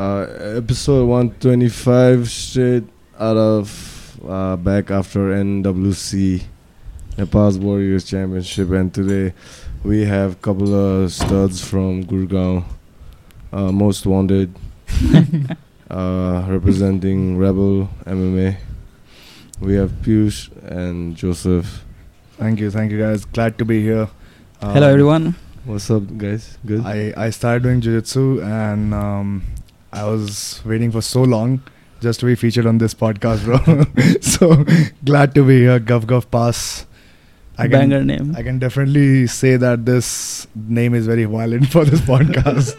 Uh, episode 125 straight out of uh, back after NWC Nepal's Warriors Championship, and today we have a couple of studs from Gurgaon, uh, most wanted, uh, representing Rebel MMA. We have Peeyush and Joseph. Thank you, thank you guys. Glad to be here. Um, Hello everyone. What's up, guys? Good. I, I started doing jiu-jitsu and um, I was waiting for so long just to be featured on this podcast, bro. so glad to be here. Guff Guff Pass. I can, Banger name. I can definitely say that this name is very violent for this podcast.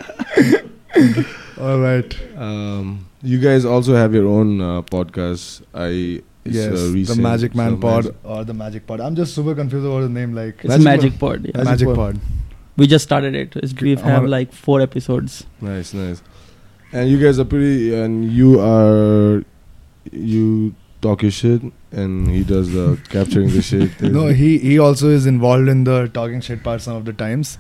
All right. Um, you guys also have your own uh, podcast. I it's, yes, uh, the Magic Man so Pod Magic- or the Magic Pod. I'm just super confused about the name. Like It's Magic Magic, Pod. Yeah. Magic Magic Pod. Pod. We just started it. It's, we have uh, like four episodes. Nice, nice. And you guys are pretty, and you are, you talk your shit, and he does the capturing the shit. thing. No, he he also is involved in the talking shit part some of the times,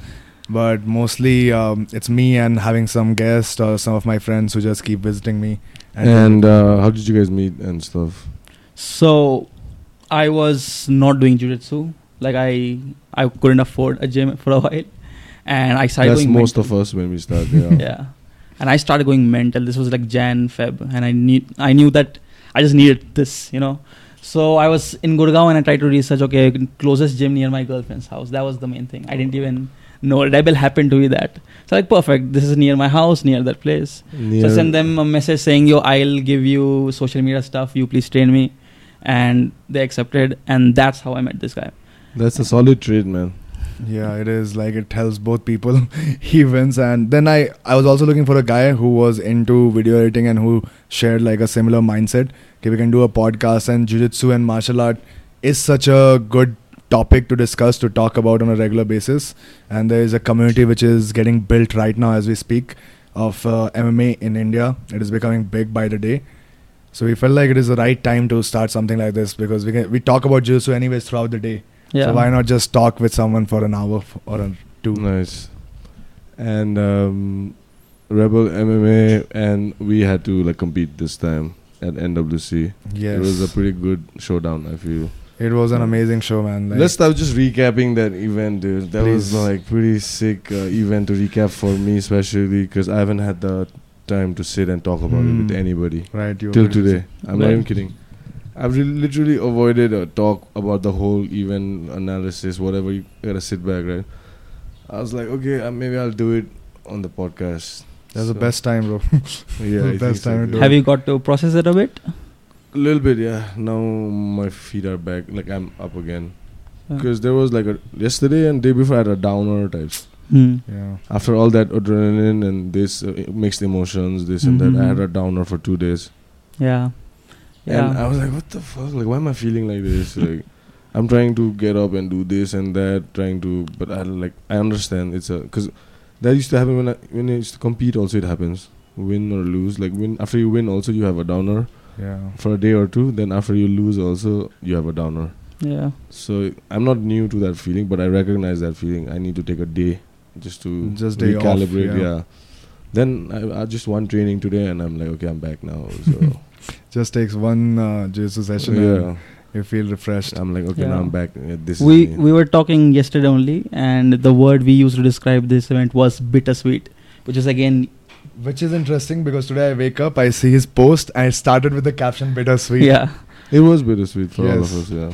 but mostly um, it's me and having some guests or some of my friends who just keep visiting me. And uh, how did you guys meet and stuff? So I was not doing jujitsu. Like I I couldn't afford a gym for a while. And I started That's going most mental. of us when we start. Yeah. yeah. And I started going mental. This was like Jan, Feb, and I need I knew that I just needed this, you know. So I was in Gurgaon and I tried to research. Okay, closest gym near my girlfriend's house. That was the main thing. I didn't even know Rebel happened to be that. So like perfect. This is near my house, near that place. Near- So I sent them a message saying, "Yo, I'll give you social media stuff. You please train me," and they accepted. And that's how I met this guy. That's a solid trade, man. Yeah, it is like it helps both people. he wins, and then I I was also looking for a guy who was into video editing and who shared like a similar mindset. Okay, we can do a podcast, and jujitsu and martial art is such a good topic to discuss to talk about on a regular basis. And there is a community which is getting built right now as we speak of uh, MMA in India. It is becoming big by the day. So we felt like it is the right time to start something like this because we can, we talk about jiu-jitsu anyways throughout the day. Yeah. So why not just talk with someone for an hour or a two? Nice. And um, Rebel MMA, and we had to like compete this time at NWC. Yes, It was a pretty good showdown. I feel. It was an amazing show, man. Like, Let's start just recapping that event, dude. That was like pretty sick uh, event to recap for me, especially because I haven't had the time to sit and talk about it with Hmm. anybody right you till today. I'm not even kidding. I've re- literally avoided a talk about the whole event analysis, whatever. You gotta sit back, right? I was like, okay, uh, maybe I'll do it on the podcast. That's the best time, bro. Yeah, the I think best so, time to do Have you got to process it a bit? A little bit, yeah. Now my feet are back, like I'm up again. Yeah. Because there was like a yesterday and day before I had a downer types. Hmm. Yeah, After all that adrenaline and this uh, mixed emotions, this and that, I had Mhm. a downer for two days. Yeah. Yeah. And I was like, what the fuck? Like, why am I feeling like this? Like, I'm trying to get up and do this and that, trying to, but I like, I understand it's a, because that used to happen when I, when I used to compete. Also, it happens, win or lose. Like win after you win, also you have a downer yeah. for a day or two. Then after you lose, also you have a downer. yeah. So I'm not new to that feeling, but I recognize that feeling. I need to take a day just to Just day off, recalibrate. yeah. yeah. Then I, I just one training today, and I'm like, okay, I'm back now. So Just takes one uh, jiu-jitsu session yeah, and you feel refreshed. I'm like, okay, now I'm back. Yeah, this We is we were talking yesterday only, and the word we used to describe this event was bittersweet, which is again Which is interesting because today I wake up, I see his post, and it started with the caption "bittersweet." yeah It was bittersweet for all of us. Yeah.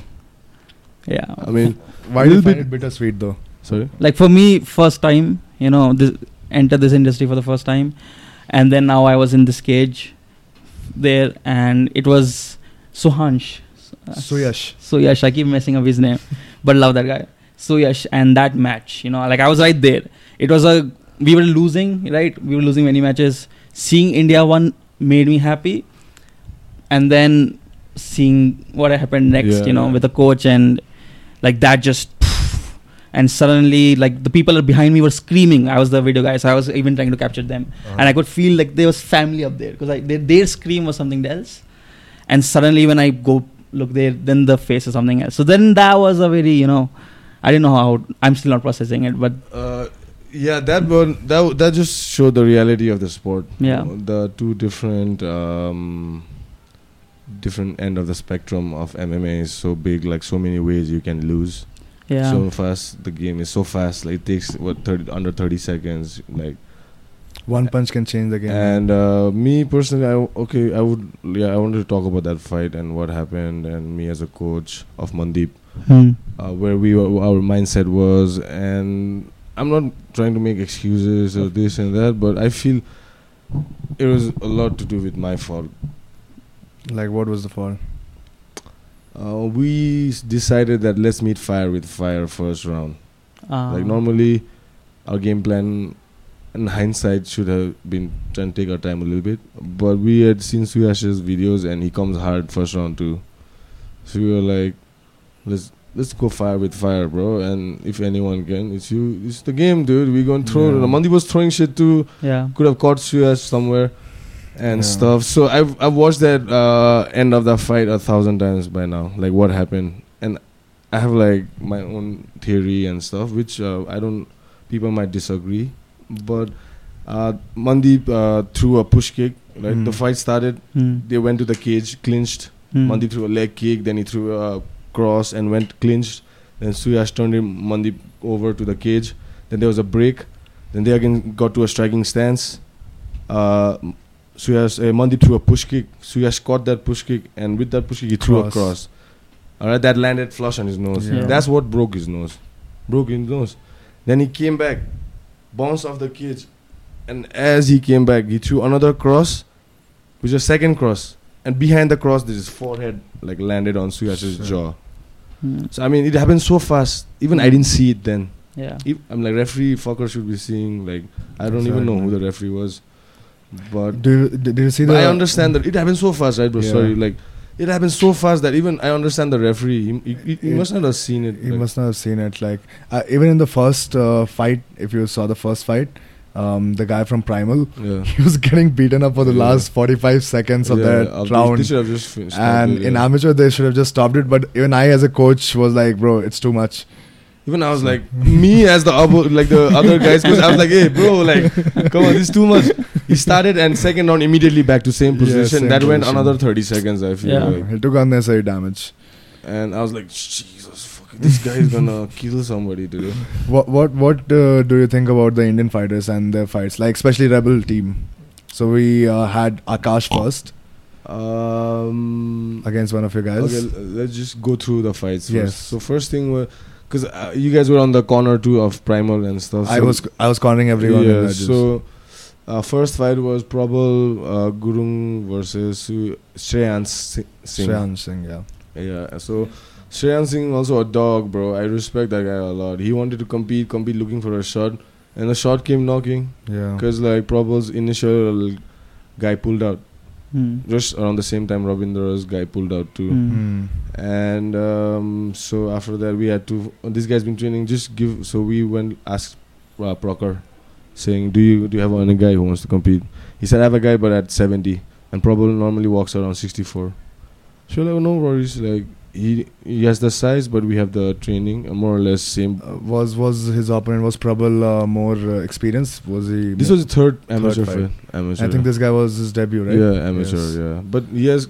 yeah. I mean, Why do you Little find bit- it bittersweet though? sorry. like for me, first time, you know, this enter this industry for the first time, and then now I was in this cage there, and it was Suhansh. Uh, Suyash. Suyash, I keep messing up his name, but love that guy. Suyash and that match, you know, like I was right there. It was a we were losing, right? We were losing many matches. Seeing India one made me happy, and then seeing what happened next, Yeah, you know, yeah. with the coach and like that just. And suddenly, like the people behind me were screaming. I was the video guy, so I was even trying to capture them and I could feel like there was family up there because their, their scream was something else, and suddenly when I go look there, then the face is something else. So then that was a very you know, I didn't know how I'm still not processing it, but Uh, Yeah, that one that that just showed the reality of the sport. Yeah. the two different um, different end of the spectrum of MMA is so big. Like so many ways you can lose. Yeah. So fast, the game is so fast. Like it takes what 30, under thirty seconds. Like One punch can change the game. and uh, me personally, I okay, I would yeah, I wanted to talk about that fight and what happened, and me as a coach of Mandeep, Hmm. uh, where we were, our mindset was, and I'm not trying to make excuses or this and that, but I feel it was a lot to do with my fault. like, what was the fall? Uh, we decided that let's meet fire with fire first round. Ah. Like normally, our game plan, in hindsight, should have been trying to take our time a little bit. But we had seen Suyash's videos, and he comes hard first round too. So we were like, let's let's go fire with fire, bro. And if anyone can, it's you. It's the game, dude. We gonna throw. Yeah. Mandi was throwing shit too. Yeah. Could have caught Suyash somewhere. And Yeah. stuff. So I've I've watched that uh, end of the fight a thousand times by now. Like what happened, and I have like my own theory and stuff, which uh, I don't. People might disagree, but uh, Mandeep uh, threw a push kick. Right, Hmm. the fight started. Hmm. They went to the cage, clinched. Hmm. Mandeep threw a leg kick, then he threw a cross and went clinched. Then Suyash turned him Mandeep over to the cage. Then there was a break. Then they again got to a striking stance. Uh, Suyash uh, Mandeep threw a push kick. Suyash caught that push kick, and with that push kick, he threw a Cross. cross. All right, that landed flush on his nose. Yeah. That's what broke his nose. Broke his nose. Then he came back, bounced off the cage, and as he came back, he threw another cross, which was second cross, and behind the cross, his forehead like landed on Suyash's Sure. jaw. Hmm. So I mean, it happened so fast. Even I didn't see it then. Yeah. If, I'm like referee fucker should be seeing. Like I don't even know who the referee was, but, Do you, did you see that? I understand that it happened so fast, right, bro? Yeah. Sorry, like it happened so fast that even I understand the referee. He, he, he- he It- must not have seen it. You like- must not have seen it. Like uh, even in the first uh, fight, if you saw the first fight, um, the guy from Primal, yeah. he was getting beaten up for the Yeah. last 45 seconds of Yeah, that round. They should have just finished. and in amateur, they should have just stopped it. But even I, as a coach, was like, "Bro, it's too much." Even I was like, me as the other, like the other guys, because I was like, hey, bro, like, come on, this is too much. He started and second round immediately back to same Yeah, position. same that went another 30 seconds, I feel Yeah. like. He took unnecessary damage. And I was like, Jesus, fuck, this guy is gonna kill somebody today. What what what uh, do you think about the Indian fighters and their fights, like especially Rebel team? So we uh, had Akash first Um, against one of your guys. okay, l- let's just go through the fights first. Yes. So first thing was, because uh, you guys were on the corner too of Primal and stuff. I was I was cornering everyone. Yeah, so uh, first fight was Prabal uh, Gurung versus Su- Shreyans Si- Singh. Shreyan Singh, yeah. Yeah, so Shreyan Singh also a dog, bro. I respect that guy a lot. He wanted to compete, compete, looking for a shot, and the shot came knocking Yeah. because like Prabal's initial guy pulled out Hmm. just around the same time Ravindra's guy pulled out too. Hmm. And um, so after that, we had to. oh, this guy's been training. Just give. So we went asked uh, Proker, saying, "Do you do you have any guy who wants to compete?" He said, "I have a guy, but at 70, and probably normally walks around 64." So like, no worries. Like he he has the size, but we have the training, uh, more or less same. Uh, was was his opponent was Prabal uh, more uh, experienced? Was he? This was the third amateur fight. fight. Amateur. I think this guy was his debut, right? Yeah, amateur. Yes. Yeah, but he has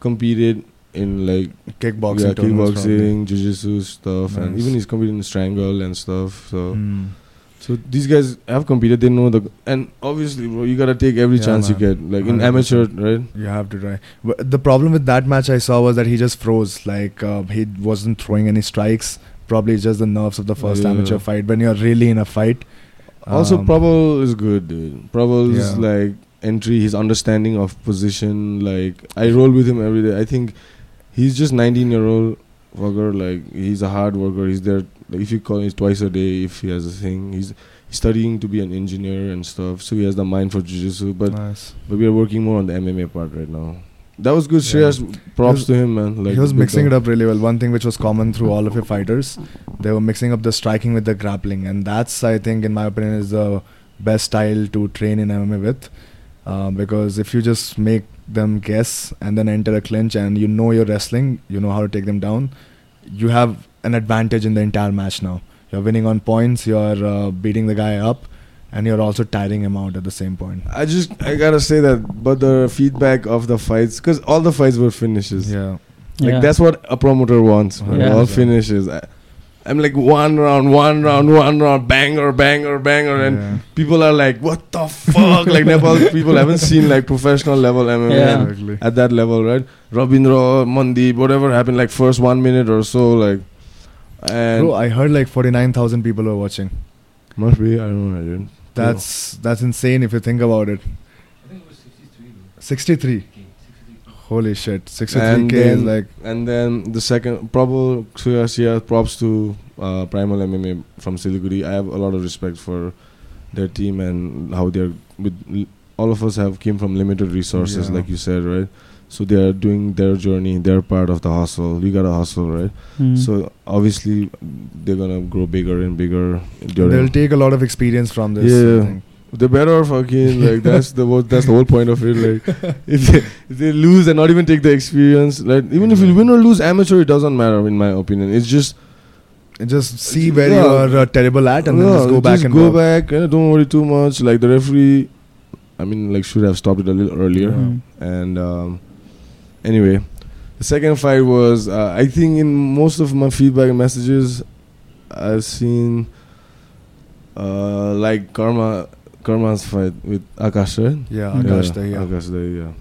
competed in like Kickboxing, yeah, kickboxing, jiu-jitsu stuff, and even he's competed in strangle and stuff. So. Hmm. So these guys have competed. They know the and obviously, bro, you gotta take every Yeah, chance you get. Like in amateur, 100%. right? You have to try. But the problem with that match I saw was that he just froze. Like uh, he wasn't throwing any strikes. Probably just the nerves of the first Yeah. amateur fight. When you're really in a fight. Also, um, Prabal is good, dude. Prabal's Yeah. like entry, his understanding of position. Like I roll with him every day. I think he's just 19 year old fucker. Like he's a hard worker. He's there. Like if you call him twice a day, if he has a thing, he's studying to be an engineer and stuff. So he has the mind for jiu-jitsu. But nice. but we are working more on the MMA part right now. That was good. Yeah. Shreyas, props was- to him, man. Like he was mixing it up really well. One thing which was common through all of your fighters, they were mixing up the striking with the grappling, and that's I think, in my opinion, is the best style to train in MMA with. Uh, because if you just make them guess and then enter a clinch, and you know you're wrestling, you know how to take them down, you have an advantage in the entire match now. You're winning on points. You're uh, beating the guy up, and you're also tiring him out at the same point. I just I gotta say that, but the feedback of the fights, because all the fights were finishes. Yeah. Like Yeah. that's what a promoter wants. right? Yeah. All finishes. I, I'm like one round, one round, one round, banger, banger, banger, and yeah. people are like, "What the fuck?" like Nepal people haven't seen like professional level MMA Yeah. Exactly. at that level, right? Rabindra, Mandeep, whatever happened, like first one minute or so, like, and Bro, I heard like 49,000 people were watching. must be I don't know, I didn't. That's that's insane if you think about it. I think it was 63 though. 63. Okay, 63. Holy shit. 63k is like And then the second, proper Suyasia, props to uh, Primal MMA from Siliguri. I have a lot of respect for their team and how they're with. All of us have came from limited resources, Yeah. like you said, right? So they are doing their journey. They're part of the hustle. You gotta hustle, right? Mm. So obviously they're gonna grow bigger and bigger. during- they'll take a lot of experience from this. I Yeah. think. They better fucking like that's the wo- that's the whole point of it. Like if they, if they lose and not even take the experience, like even if you win or lose amateur, it doesn't matter in my opinion. It's just And Just see where Yeah. you are uh, terrible at and then just go back and go work. back. eh, don't worry too much. Like the referee, I mean, like should have stopped it a little earlier. Yeah. Mm. And um, anyway, the second fight was uh, I think in most of my feedback messages, I've seen uh, like Karma Karma's fight with Akash, right? Yeah. Akash yeah, Dahiya. Akash Dahiya, yeah.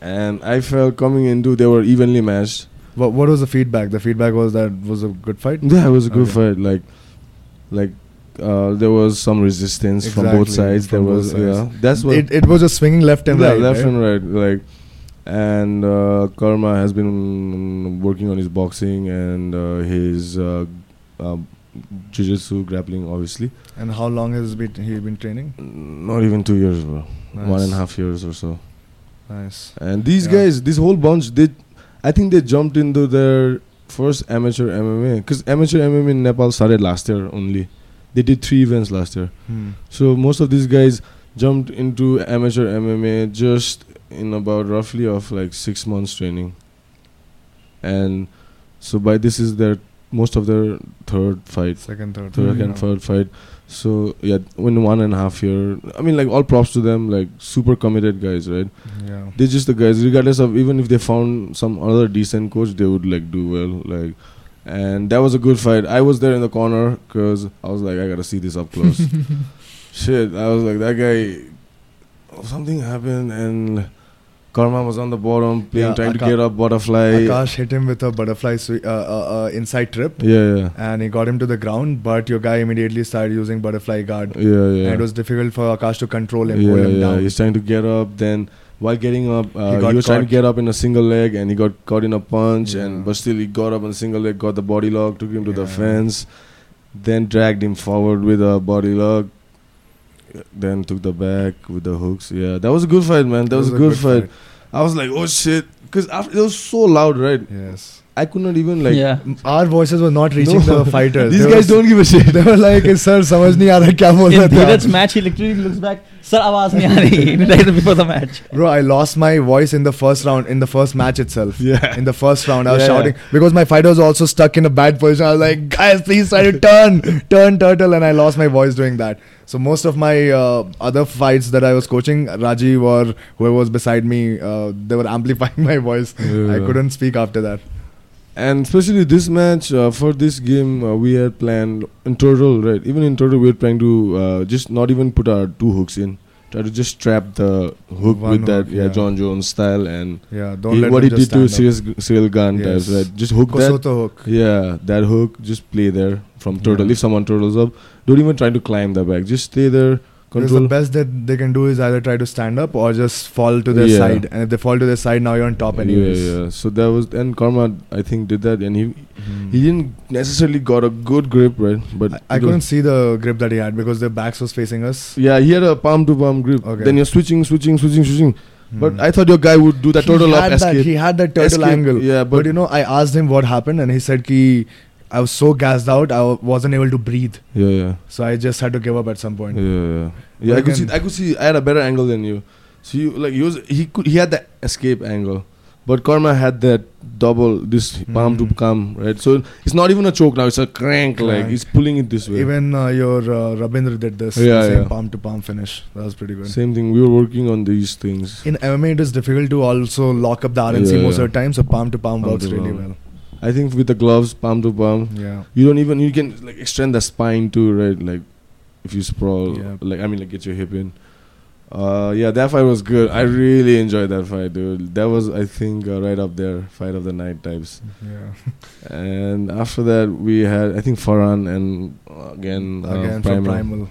And I felt coming into they were evenly matched. What, what was the feedback? The feedback was that it was a good fight. Yeah, it was a good Okay. fight. Like, like uh, there was some resistance from both sides. from there both was sides. yeah. That's what It, it was just swinging left and right. yeah, right. left right? and right. Like, and uh, Karma has been working on his boxing and uh, his uh, uh, jiu-jitsu grappling, obviously. And how long has been, he been training? Not even two years, bro. One Nice. and a half years or so. Nice. And these Yeah. guys, this whole bunch, they, I think they jumped into their first amateur MMA because amateur MMA in Nepal started last year only. They did three events last year, Hmm. so most of these guys jumped into amateur MMA just in about roughly of like six months training. And so by this is their most of their third fight Second, third, third yeah. and third fight. So yeah, in one and a half year, I mean, like all props to them, like super committed guys, right? Yeah. They're just the guys, regardless of even if they found some other decent coach, they would like do well. Like, and that was a good fight. I was there in the corner because I was like, I gotta see this up close. Shit, I was like, that guy. Something happened and Karma was on the bottom, playing, Yeah, trying to get up, butterfly. Akash hit him with a butterfly swe- uh, uh, uh, inside trip. Yeah, yeah, and he got him to the ground, but your guy immediately started using butterfly guard. yeah, yeah. And it was difficult for Akash to control him, yeah, hold him yeah. down. He's trying to get up. Then while getting up, uh, He he, was trying to get up in a single leg, and he got caught in a punch. Yeah. And but still, he got up on a single leg, got the body lock, took him to the fence, then dragged him forward with a body lock Then took the back with the hooks. Yeah, that was a good fight, man. That, was, a good, fight. I was like, oh shit, because it was so loud, right? Yes. I could not even like. yeah. Our voices were not reaching No. the fighters. These They guys were- don't give a shit. They were like, sir, समझ नहीं आ रहा क्या बोल In रहे थे Dheeraj's आप?" match, he literally looks back. Sir, आवाज नहीं आ रही. Right before the match. Bro, I lost my voice in the first round, in the first match itself. Yeah. In the first round, I was Yeah, shouting because my fighter was also stuck in a bad position. I was like, guys, please try to turn, turn, turtle, and I lost my voice doing that. So most of my uh, other fights that I was coaching, Rajiv or whoever was beside me, uh, they were amplifying my voice. I couldn't speak after that. And especially this match uh, for this game, uh, we had planned in total, right? Even in total, we were trying to uh, just not even put our two hooks in. Try to just trap the hook One with that, yeah, yeah. Jon Jones style, and Yeah, don't he- what he did to Ciryl, Gane Yes. types, right? Just hook up. that, hook. yeah, that hook. Just play there from turtle. Yeah. If someone turtles up, don't even try to climb the back. Just stay there, Because the best that they can do is either try to stand up or just fall to their Yeah. side. And if they fall to their side, now you're on top anyways. Yeah, yeah. So that was and Karma, I think, did that, and he Mhm. he didn't necessarily got a good grip, right? But I, I couldn't see the grip that he had because their backs was facing us. Yeah, he had a palm to palm grip. Okay. Then you're switching, switching, switching, switching. But Mhm. I thought your guy would do that He turtle up escape. That, he had that turtle Escape, angle. Yeah, But, but, you know, I asked him what happened, and he said ki I was so gassed out, I wasn't able to breathe. yeah, yeah, So I just had to give up at some yeah, point. yeah. Yeah, I could see. I could see. I had a better angle than you. So you like he was. He could. He had the escape angle, But Karma had that double, this palm to Mhm. palm, right? So it's not even a choke now; it's a crank. Like he's pulling it this way. Even uh, your uh, Rabindra did this. Yeah, same yeah. palm to palm finish. That was pretty good. Same thing. We were working on these things. In MMA, it is difficult to also lock up the RNC Yeah, most yeah. of the time, so palm to Palm works really well. I think with the gloves, palm to palm, Yeah. you don't even you can like extend the spine too, right? Like if you sprawl, Yeah. like I mean, like get your hip in. Uh, yeah, that fight was good. I really enjoyed that fight, dude. That was, I think, uh, right up there, fight of the night types. Yeah. And after that, we had, I think, Farhan and uh, again, uh, Again Primal. primal.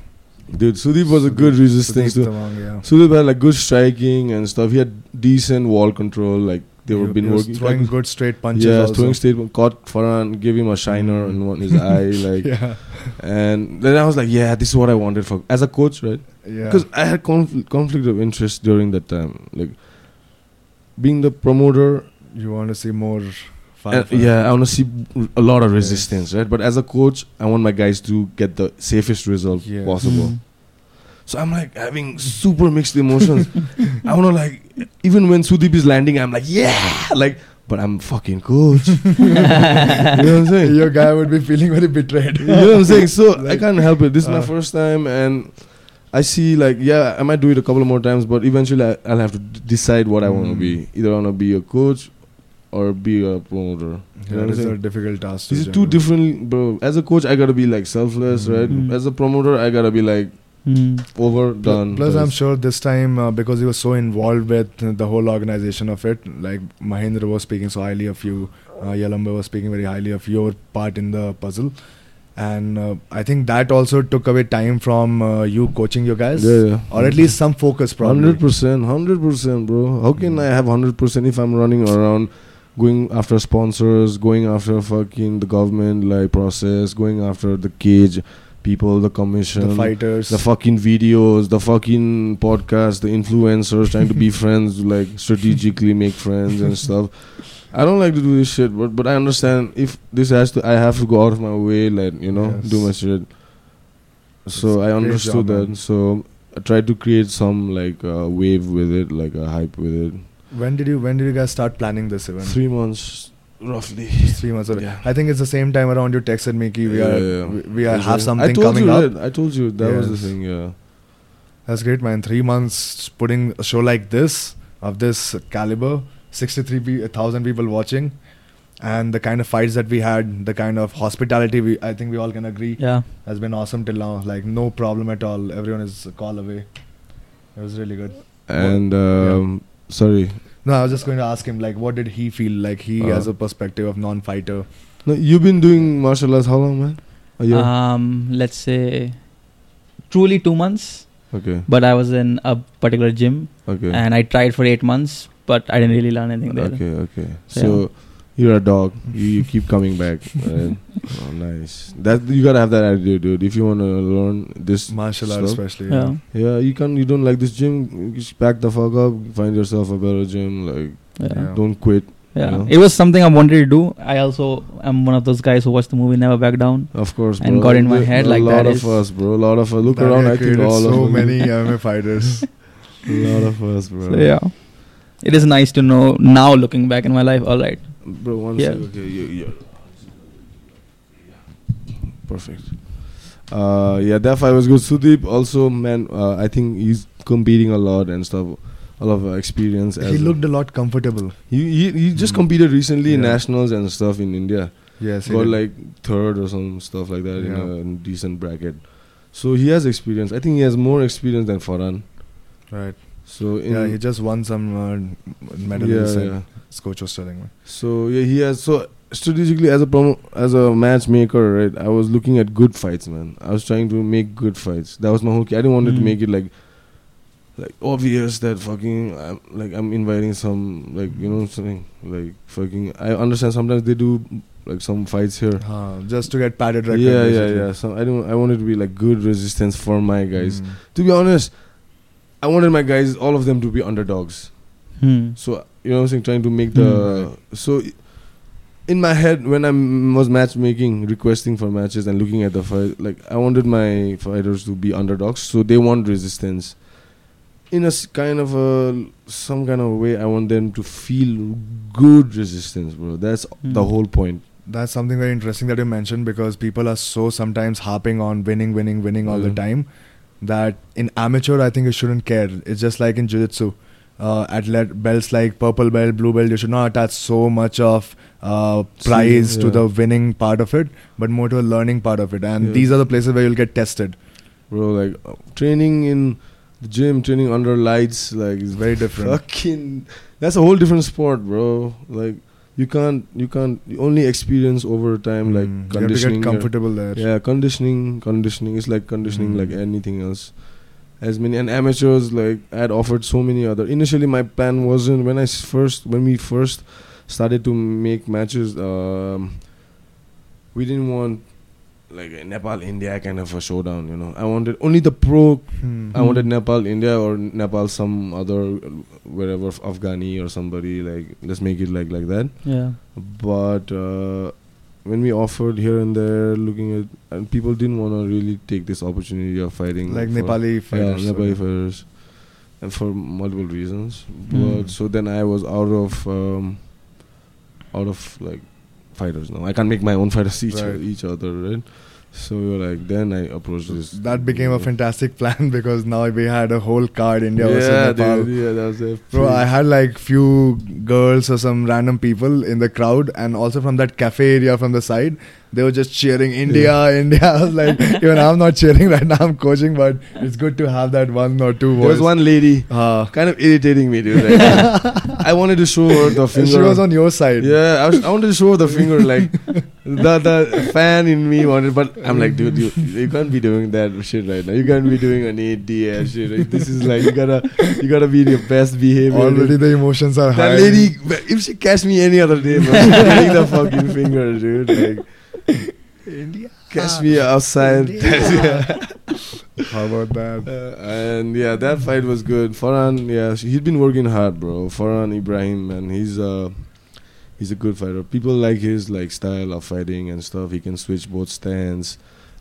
Dude, Sudeep was a good resistance Sudeep. Tawang, yeah. Sudeep had like good striking and stuff. He had decent wall control. Like they were He- been he was working. throwing like, good straight punches. yeah, also. throwing statement. Caught Farhan, gave him a shiner Mm. in one his eye. Like, yeah, and then I was like, yeah, this is what I wanted for as a coach, right? yeah. Because I had conflict, conflict of interest during that time. Like being the promoter, you want to see more fire. and, yeah, I want to see a lot of resistance, right? But as a coach, I want my guys to get the safest result Yes. possible. Mm. So I'm like having super mixed emotions. I want to like, even when Sudeep is landing, I'm like, yeah, like, but I'm fucking coach. you know what I'm saying? Your guy would be feeling very betrayed. you know what I'm saying? So I can't help it. This is my uh, first time, and I see like, yeah, I might do it a couple of more times, but eventually I, I'll have to d- decide what I want to Mm. be. Either I want to be a coach or be a promoter. You know Yeah, what I'm it's a saying? difficult task. to These are two different, bro. As a coach, I gotta be like selfless, right? Mm. As a promoter, I gotta be like Mm. overdone. Plus, I'm sure this time uh, because he was so involved with the whole organization of it, like Mahendra was speaking so highly of you, uh, Yalamba was speaking very highly of your part in the puzzle, and uh, I think that also took away time from uh, you coaching your guys, Yeah, yeah. or at least some focus, probably. Hundred percent, hundred percent, bro. How can Mm. I have hundred percent if I'm running around, going after sponsors, going after fucking the government like process, going after the cage people, the commission, The fighters, the fucking videos, the fucking podcast, the influencers trying to be friends, like strategically make friends and stuff. I don't like to do this shit, but but I understand if this has to, I have to go out of my way, like you know, Yes. do my shit. So It's I understood job, that. man. So I tried to create some like uh, wave with it, like a hype with it. when did you when did you guys start planning this event? Three months, roughly. Three months. Ago. Yeah. I think it's the same time around you texted me ki we Yeah, are yeah, yeah. we, we are, have I something told coming you, up. right? I told you that was the thing. Yeah. That's great, man. Three months putting a show like this of this caliber, sixty-three pe- thousand people watching, and the kind of fights that we had, the kind of hospitality we I think we all can agree Yeah. has been awesome till now. Like no problem at all. Everyone is a call away. It was really good. And um, sorry, No, I was just going to ask him like, what did he feel like? He Uh. has a perspective of non-fighter. no, you've been doing martial arts how long, man? A year. Um, let's say truly two months, okay. but I was in a particular gym Okay. and I tried for eight months, but I didn't really learn anything there. Okay, okay. So, So you're a dog. You, you keep coming back. Right? oh, nice. That you gotta have that attitude, dude. If you wanna learn this Martial art, especially. Yeah. Yeah, you can. You don't like this gym. You just pack the fuck up. Find yourself a better gym. Like, Yeah. Yeah. don't quit. Yeah. know? It was something I wanted to do. I also am one of those guys who watched the movie Never Back Down. Of course, bro. And got in my head a like that. A lot of is- us, bro. A lot of us. Look That around. I think all so of us. many MMA fighters. A lot of us, bro. So yeah. It is nice to know now looking back in my life, alright. Bro, one Yeah. second. Okay, you, you. Perfect. Uh, yeah, that fight was good. Sudeep also, man. Uh, I think he's competing a lot and stuff. A lot of uh, experience. he as a- looked a lot comfortable. He he, he just Mm. competed recently in nationals and stuff in India. Yes, he Got like third or some stuff like that Yeah. in a decent bracket. So he has experience. I think he has more experience than Farhan. right. So in yeah, he just won some uh, medal. yeah, yeah. His coach was telling me. So yeah, he has so strategically as a promo as a matchmaker, right? I was looking at good fights, man. I was trying to make good fights. That was my whole key. I didn't want to Mm. make it like like obvious that fucking I'm, like I'm inviting some like you know something like fucking. I understand sometimes they do like some fights here. Uh, just to get padded record. yeah, yeah, yeah. So I don't. I wanted to be like good resistance for my guys. Mm. To be honest, I wanted my guys, all of them, to be underdogs. Hmm. So you know, what I'm saying, trying to make the Hmm. so in my head when I was matchmaking, requesting for matches and looking at the fight, like I wanted my fighters to be underdogs, so they want resistance. in a kind of a some kind of way, I want them to feel good resistance, bro. That's the Hmm. whole point. That's something very interesting that you mentioned because people are so sometimes harping on winning, winning, winning all the time that in amateur, I think you shouldn't care. It's just like in jiu-jitsu. Uh, athlete belts like purple belt, blue belt, you should not attach so much of uh, See, prize to the winning part of it, but more to a learning part of it. And Yeah. these are the places where you'll get tested. bro. Like uh, training in the gym, training under lights, like is Very different. Fucking, that's a whole different sport, bro. Like you can't, you can't you only experience over time, like Mm, you have to conditioning. get comfortable there. Yeah, conditioning, conditioning is like conditioning Mm. like anything else. As many and amateurs like I had offered so many other. Initially, my plan wasn't when I first when we first started to make matches. Um, we didn't want like a Nepal India kind of a showdown. You know, I wanted only the pro. Hmm. I wanted Nepal India or Nepal some other wherever Afghani or somebody like let's make it like like that Yeah. but uh, when we offered here and there looking at and people didn't want to really take this opportunity of fighting like Nepali fighters. yeah, Nepali fighters and for multiple reasons Mm. but so then I was out of um, out of like fighters now I can't make my own fighters each, Right. each other right so we were like then I approached this That became a fantastic plan because now we had a whole card India versus yeah, Nepal. dude, yeah, that was a Bro, I had like few girls or some random people in the crowd, and also from that cafe area from the side, they were just cheering India, India. I was like, even I'm not cheering right now. I'm coaching, but it's good to have that one or two there was one lady Uh, kind of irritating me dude like, I wanted to show her the finger she was on your side. Yeah, I, was, I wanted to show the finger, like the the fan in me wanted, but I'm like, dude, you you can't be doing that shit right now. You can't be doing an ADS shit. Like, this is like you gotta you gotta be in your best behavior. Already the emotions are high. that lady, if she catch me any other day, bro, I'm getting the fucking finger, dude. Like, India. catch me outside. How about that? Uh, and yeah, that fight was good. Farhan, yeah, sh- he'd been working hard, bro. Farhan Ibrahim, man, he's uh he's a good fighter. People like his like style of fighting and stuff. He can switch both stands,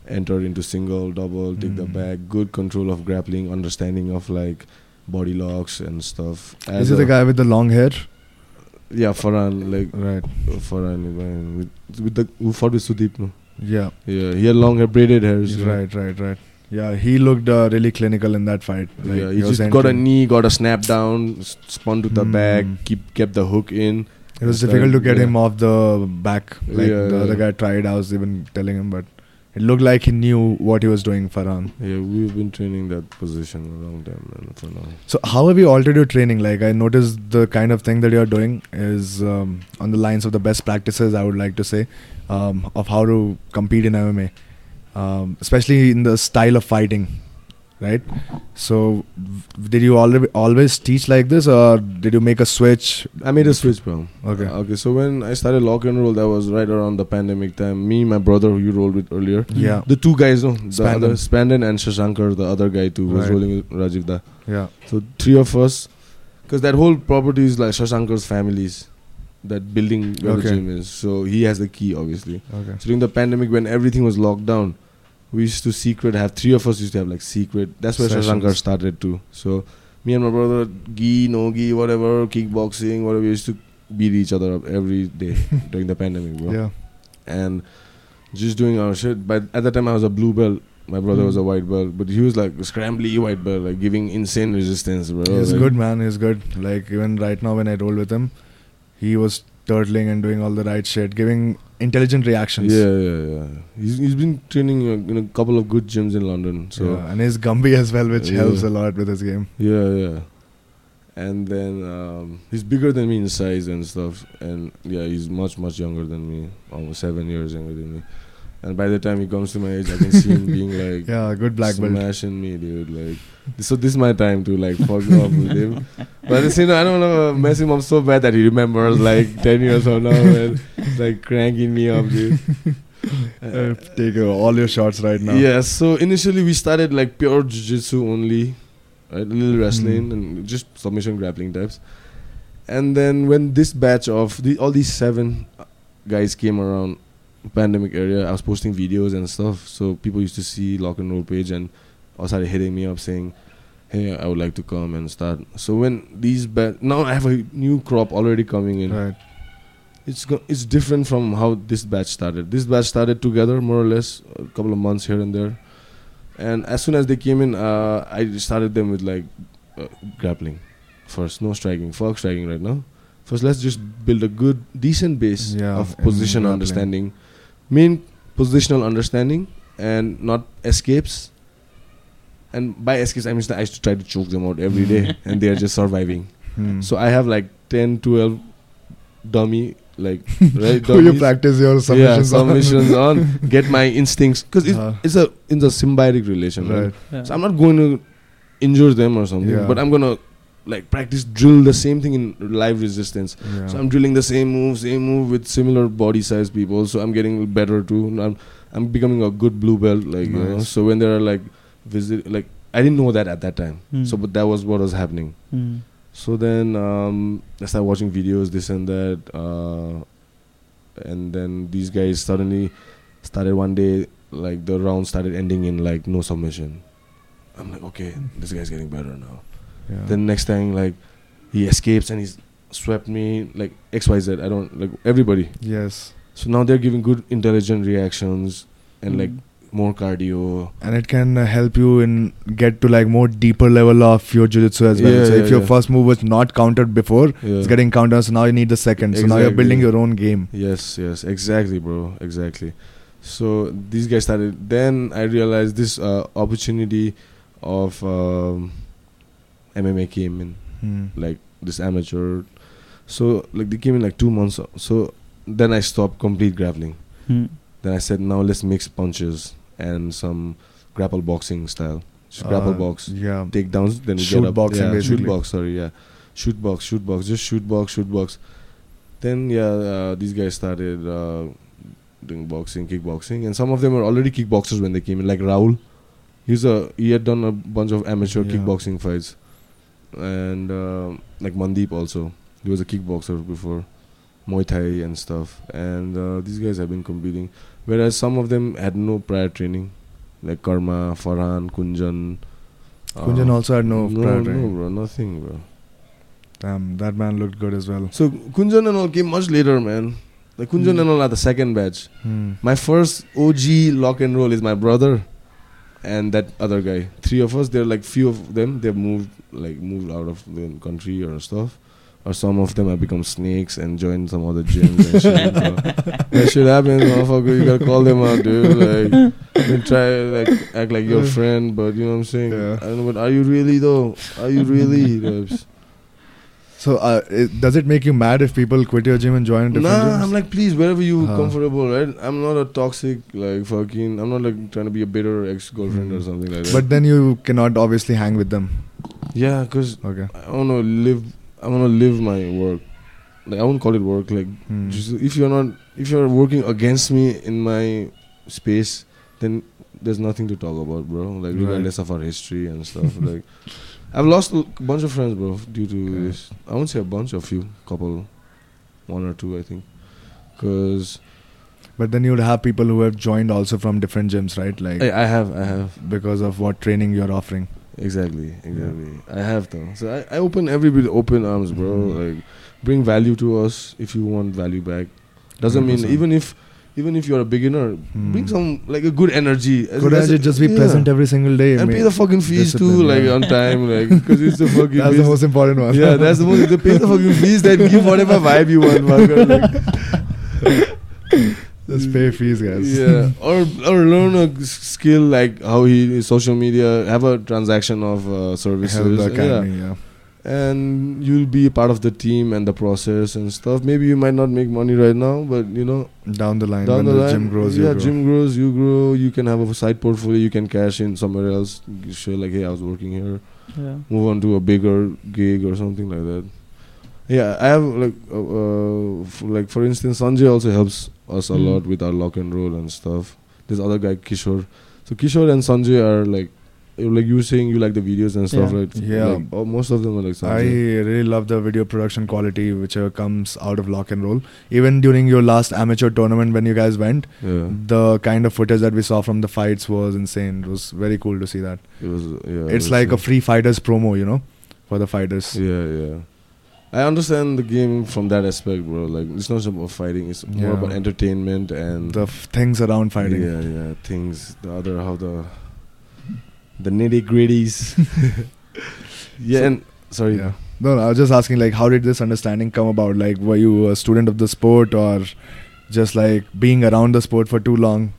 enter into single, double, take the Mm. back. Good control of grappling, understanding of like body locks and stuff. Is As it the guy with the long hair? Yeah, Farhan, like Right. Farhan with, with the who fought with Sudeep, no? Yeah. Yeah, he had long hair, braided yeah. Right, right, right. Yeah, he looked uh, really clinical in that fight. Like, yeah, he was just got a knee, got a snap down, spun to the Hmm. back, keep kept the hook in. It was difficult to get yeah. him off the back. Like Yeah, the other guy tried. I was even telling him, but it looked like he knew what he was doing, Farhan. Yeah, we've been training that position a long time, man. For now, So how have you altered your training? Like I noticed the kind of thing that you're doing is um, on the lines of the best practices. I would like to say um, of how to compete in MMA, um, especially in the style of fighting, right? So did you already always teach like this, or did you make a switch? I made a switch, bro. Okay. Uh, okay. So when I started lock and roll, that was right around the pandemic time. Me, my brother, who you rolled with earlier, Yeah. the two guys, no, the Spandon. other Spandon and Shashankar, the other guy too, was Right. rolling with Rajiv Da. Yeah. So three of us, because that whole property is like Shashankar's family's, that building where Okay. the gym is. So he has the key, obviously. Okay. So during the pandemic, when everything was locked down, we used to secret have three of us used to have like secret. That's where Sessions. Shashankar started too. So me and my brother, gi, no gi, whatever, kickboxing, whatever, we used to beat each other up every day during the pandemic, bro. Yeah. And just doing our shit. But at that time, I was a blue belt. My brother was a Mm. white belt, but he was like a scrambly white belt, like giving insane resistance, bro. He's Like- good, man. He's good. Like even right now, when I roll with him, he was turtling and doing all the right shit, giving intelligent reactions. Yeah, yeah, yeah. He's he's been training uh, in a couple of good gyms in London. So Yeah, and he's Gumby as well, which Yeah. helps a lot with his game. Yeah, yeah. And then um, he's bigger than me in size and stuff. And yeah, he's much, much younger than me. Almost seven years younger than me. And by the time he comes to my age, I can see him being like Yeah, good black belt. smashing me, dude. Like, so this is my time to like fuck off with him. But at the same time, I don't want to mess him up so bad that he remembers like ten years from now and like cranking me up, dude. Uh, take uh, all your shots right now. Yeah, so initially we started like pure jiu-jitsu only, right? A little wrestling Mm. and just submission grappling types. And then when this batch of the, all these seven guys came around pandemic area, I was posting videos and stuff. So people used to see Lock and Roll page and all started hitting me up saying, hey, I would like to come and start. So when these batch now I have a new crop already coming in. Right. It's go- it's different from how this batch started. This batch started together more or less a couple of months here and there, and as soon as they came in, uh, I started them with like uh, grappling first, no striking, folk striking right now. First, let's just build a good, decent base Yeah, of in position understanding, main positional understanding, and not escapes. And by excuse I mean that I used to try to choke them out every day, and they are just surviving. Hmm. So I have like 10, 12 dummy, like, right? Who you practice your yeah, submissions on. on, get my instincts. Because it's, Uh. it's a it's a symbiotic relation, right? Right. Yeah. So I'm not going to injure them or something, Yeah. but I'm going to like practice drill the same thing in live resistance. Yeah. So I'm drilling the same move, same move with similar body size people. So I'm getting better too. I'm I'm becoming a good blue belt, like you know. So when there are like visit, like I didn't know that at that time. Hmm. So but that was what was happening. Hmm. So then um, I started watching videos, this and that, uh, and then these guys suddenly started one day like the round started ending in like no submission. I'm like, okay, this guy's getting better now. Yeah. Then next time like he escapes and he's swept me like X Y Z. I don't like everybody. yes. So now they're giving good intelligent reactions and like Hmm. More cardio. and it can uh, help you in get to like more deeper level of your jiu-jitsu as well Yeah, so yeah, if your yeah. first move was not countered before Yeah. it's getting countered so now you need the second so now you're building your own game Yes, yes, exactly, bro, exactly. So these guys started. Then I realized this uh, opportunity of um, MMA came in, Hmm. like this amateur. So like they came in like two months. So then I stopped complete grappling. Hmm. Then I said, now let's mix punches and some grapple boxing style. Just grapple Uh, box, yeah takedowns. Then we Shoot get up. boxing, yeah, basically. shoot box. Sorry, yeah, shoot box, shoot box. Just shoot box, shoot box. Then yeah, uh, these guys started uh, doing boxing, kickboxing, and some of them were already kickboxers when they came in. Like Rahul, he's a he had done a bunch of amateur Yeah. kickboxing fights, and uh, like Mandeep also, he was a kickboxer before, Muay Thai and stuff. And uh, these guys have been competing, whereas some of them had no prior training, like Karma, Farhan, Kunjan. Kunjan uh, also had no, no, prior no, training. bro, nothing, bro. Damn, that man looked good as well So Kunjan and all came much later, man. Like Kunjan Hmm. and all are the second batch. Hmm. My first OG lock and roll is my brother and that other guy. Three of us. There are like few of them. They've moved like moved out of the country or stuff. Or some of them have become snakes and joined some other gyms and shit. So that shit happens, motherfucker. You gotta call them out, dude. Like, try like act like your friend, but you know what I'm saying. Yeah. I don't know, but are you really though? Are you really? So uh, it, does it make you mad if people quit your gym and join different Nah, gyms I'm like, please, wherever you Huh. comfortable, right? I'm not a toxic, like, fucking, I'm not like trying to be a bitter ex girlfriend or Mm. something like that. but then you cannot obviously hang with them yeah, because okay I don't know, live, I want to live my work. Like, I won't call it work. Like, Hmm. just, if you're not, if you're working against me in my space, then there's nothing to talk about, bro. Like, Right. regardless of our history and stuff. like, I've lost a bunch of friends, bro, due to Yeah. this. I won't say a bunch, a few, couple, one or two, I think. Because but then you'd have people who have joined also from different gyms right like I, I have, I have. because of what training you're offering Exactly, exactly. I have though. So I, I open everybody open arms, bro. Mhm. Like bring value to us if you want value back. Doesn't mean 100%. even if even if you're a beginner, Hmm. bring some like a good energy. Good as- energy, just be yeah. present every single day. and pay the fucking fees too, like yeah. on time, like because it's the fucking. That's the most important one. yeah, that's the most. They pay the fucking fees, then give whatever vibe you want, fucker. Like, Just pay fees, guys. yeah, or or learn a skill like how he social media have a transaction of uh, services. Help the yeah. academy, yeah. and you'll be part of the team and the process and stuff. Maybe you might not make money right now, but you know, Down the line, down when the the, line, gym grows, yeah, you grow. gym grows, you grow. You can have a side portfolio. You can cash in somewhere else. You Show like, hey, I was working here. Yeah. Move on to a bigger gig or something like that. Yeah, I have like, uh, uh, f- like for instance, Sanjay also helps us a Mm. lot with our lock and roll and stuff. This other guy, Kishore. So Kishore and Sanjay are like like you were saying, you like the videos and stuff, Yeah. right? Yeah. Like, oh, most of them are like. Sanjay. I really love the video production quality whichever comes out of Lock and Roll. Even during your last amateur tournament when you guys went, yeah, the kind of footage that we saw from the fights was insane. It was very cool to see that. it was. Yeah, it it's was, like uh, a free fighters promo, you know, for the fighters. Yeah, yeah. I understand the game from that aspect, bro. Like it's not just about fighting; it's more about entertainment and The f- things around fighting. Yeah, yeah. Things the other how the the nitty gritties. yeah, So- and sorry. Yeah. No, no, I was just asking, like, how did this understanding come about? Like, were you a student of the sport or just like being around the sport for too long?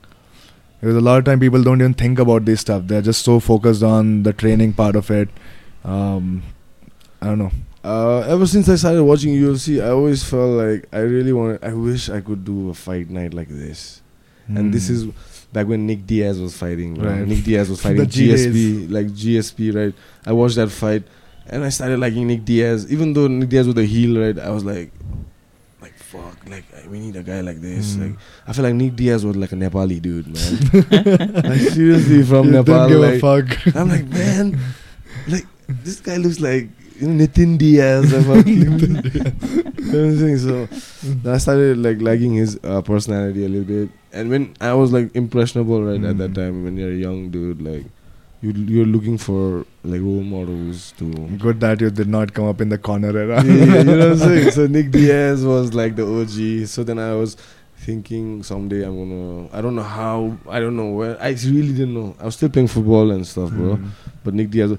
Because a lot of time people don't even think about this stuff. They're just so focused on the training part of it. Um, I don't know. Uh, ever since I started watching UFC, I always felt like I really wanted. I wish I could do a fight night like this. And this Hmm. is back when Nick Diaz was fighting. Right? Right. Nick Diaz was fighting The GSP, like GSP, right? I watched that fight, and I started liking Nick Diaz. Even though Nick Diaz was a heel, right? I was like, like fuck, like we need a guy like this. Hmm. Like I feel like Nick Diaz was like a Nepali dude, man. like seriously from You Nepal. Don't give Like, a fuck. I'm like, man, like this guy looks like Nitin Diaz. I'm like, you know what I'm? So then I started like liking his uh, personality a little bit. And when I was like impressionable, right at that Mm. time, when you're a young dude, like you you're looking for like role models to. Good that you did not come up in the Conor yeah, era. you know what I'm saying? So Nick Diaz was like the OG. So then I was thinking someday I'm gonna. I don't know how. I don't know where. I really didn't know. I was still playing football and stuff, bro. Mm. But Nick Diaz.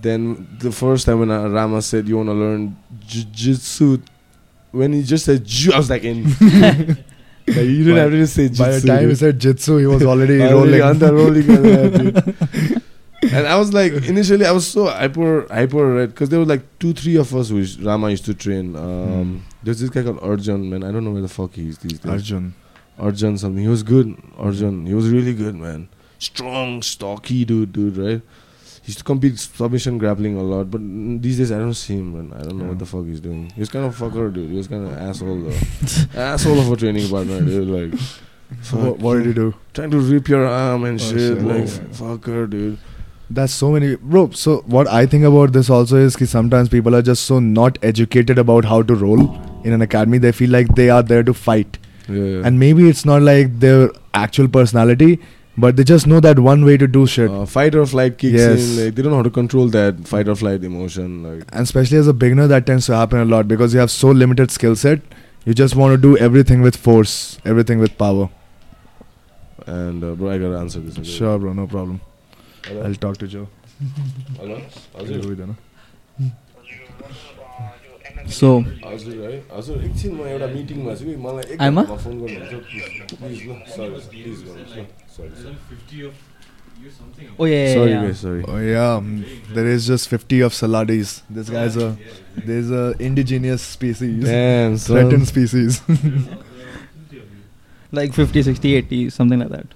Then the first time when uh, Rama said you want to learn jiu-jitsu, when he just said jiu, I was like in. like you didn't By- have to say jitsu. By the time he said jitsu, he was already Already rolling. on the rolling on that, dude. And I was like, initially, I was so hyper, hyper red because there were like two, three of us which Rama used to train. Um, There's this guy called Arjun, man. I don't know where the fuck he is these days. Arjun. Arjun something. He was good. Arjun. He was really good, man. Strong, stocky dude, dude, right? Used to compete submission grappling a lot, but these days I don't see him, man. I don't know Yeah. what the fuck he's doing. He was kind of fucker, dude. He was kind of asshole, though. asshole of a training partner, dude. Like, So what, what did he do? Trying to rip your arm and Oh, shit, shit. like Whoa. fucker, dude. That's so many, bro. So what I think about this also is that sometimes people are just so not educated about how to roll in an academy. They feel like they are there to fight, Yeah, yeah. and maybe it's not like their actual personality, but they just know that one way to do shit. uh, fight or flight kicks Yes. in. Like they don't know how to control that fight or flight emotion. Like and especially as a beginner, that tends to happen a lot because you have so limited skill set. You just want to do everything with force, everything with power. and uh, bro, I gotta answer this. okay? Sure, bro, no problem. Hello? I'll talk to Joe. Hello? So हजुर है हजुर एकछिन म एउटा मिटिङमा छु कि मलाई एक आइमा? घन्टामा फोन गर्नुहुन्छ Sorry, 50 of you something. Oh yeah. Sorry, yeah. guys. Sorry. Oh yeah. Um, there is just 50 of saladis. This guy's a there's a indigenous species. Damn, threatened species. like 50, 60, 80, something like that.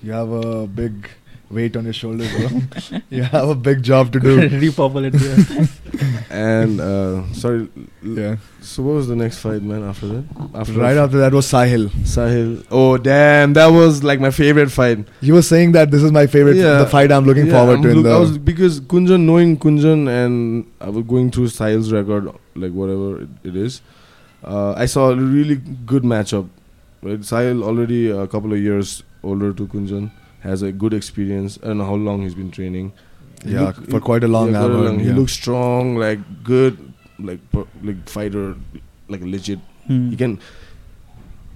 You have a big weight on your shoulders, bro. you have a big job to do. Repopulate the earth. And uh, sorry, l- Yeah. so what was the next fight, man? After that, after Right after that was Sahil. Sahil. Oh damn, that was like my favorite fight. You were saying that this is my favorite, Yeah. the fight I'm looking Yeah, forward I'm to. In look- the, I was because Kunjan, knowing Kunjan, and I was going through Sahil's record, like whatever it, it is. Uh, I saw a really good matchup. Right, Sahil already a couple of years older to Kunjan, has a good experience. I don't know how long he's been training. He yeah, look- for quite a long yeah, quite a hour. long- He looks strong, like good, like per- like fighter, like legit. Hmm. He can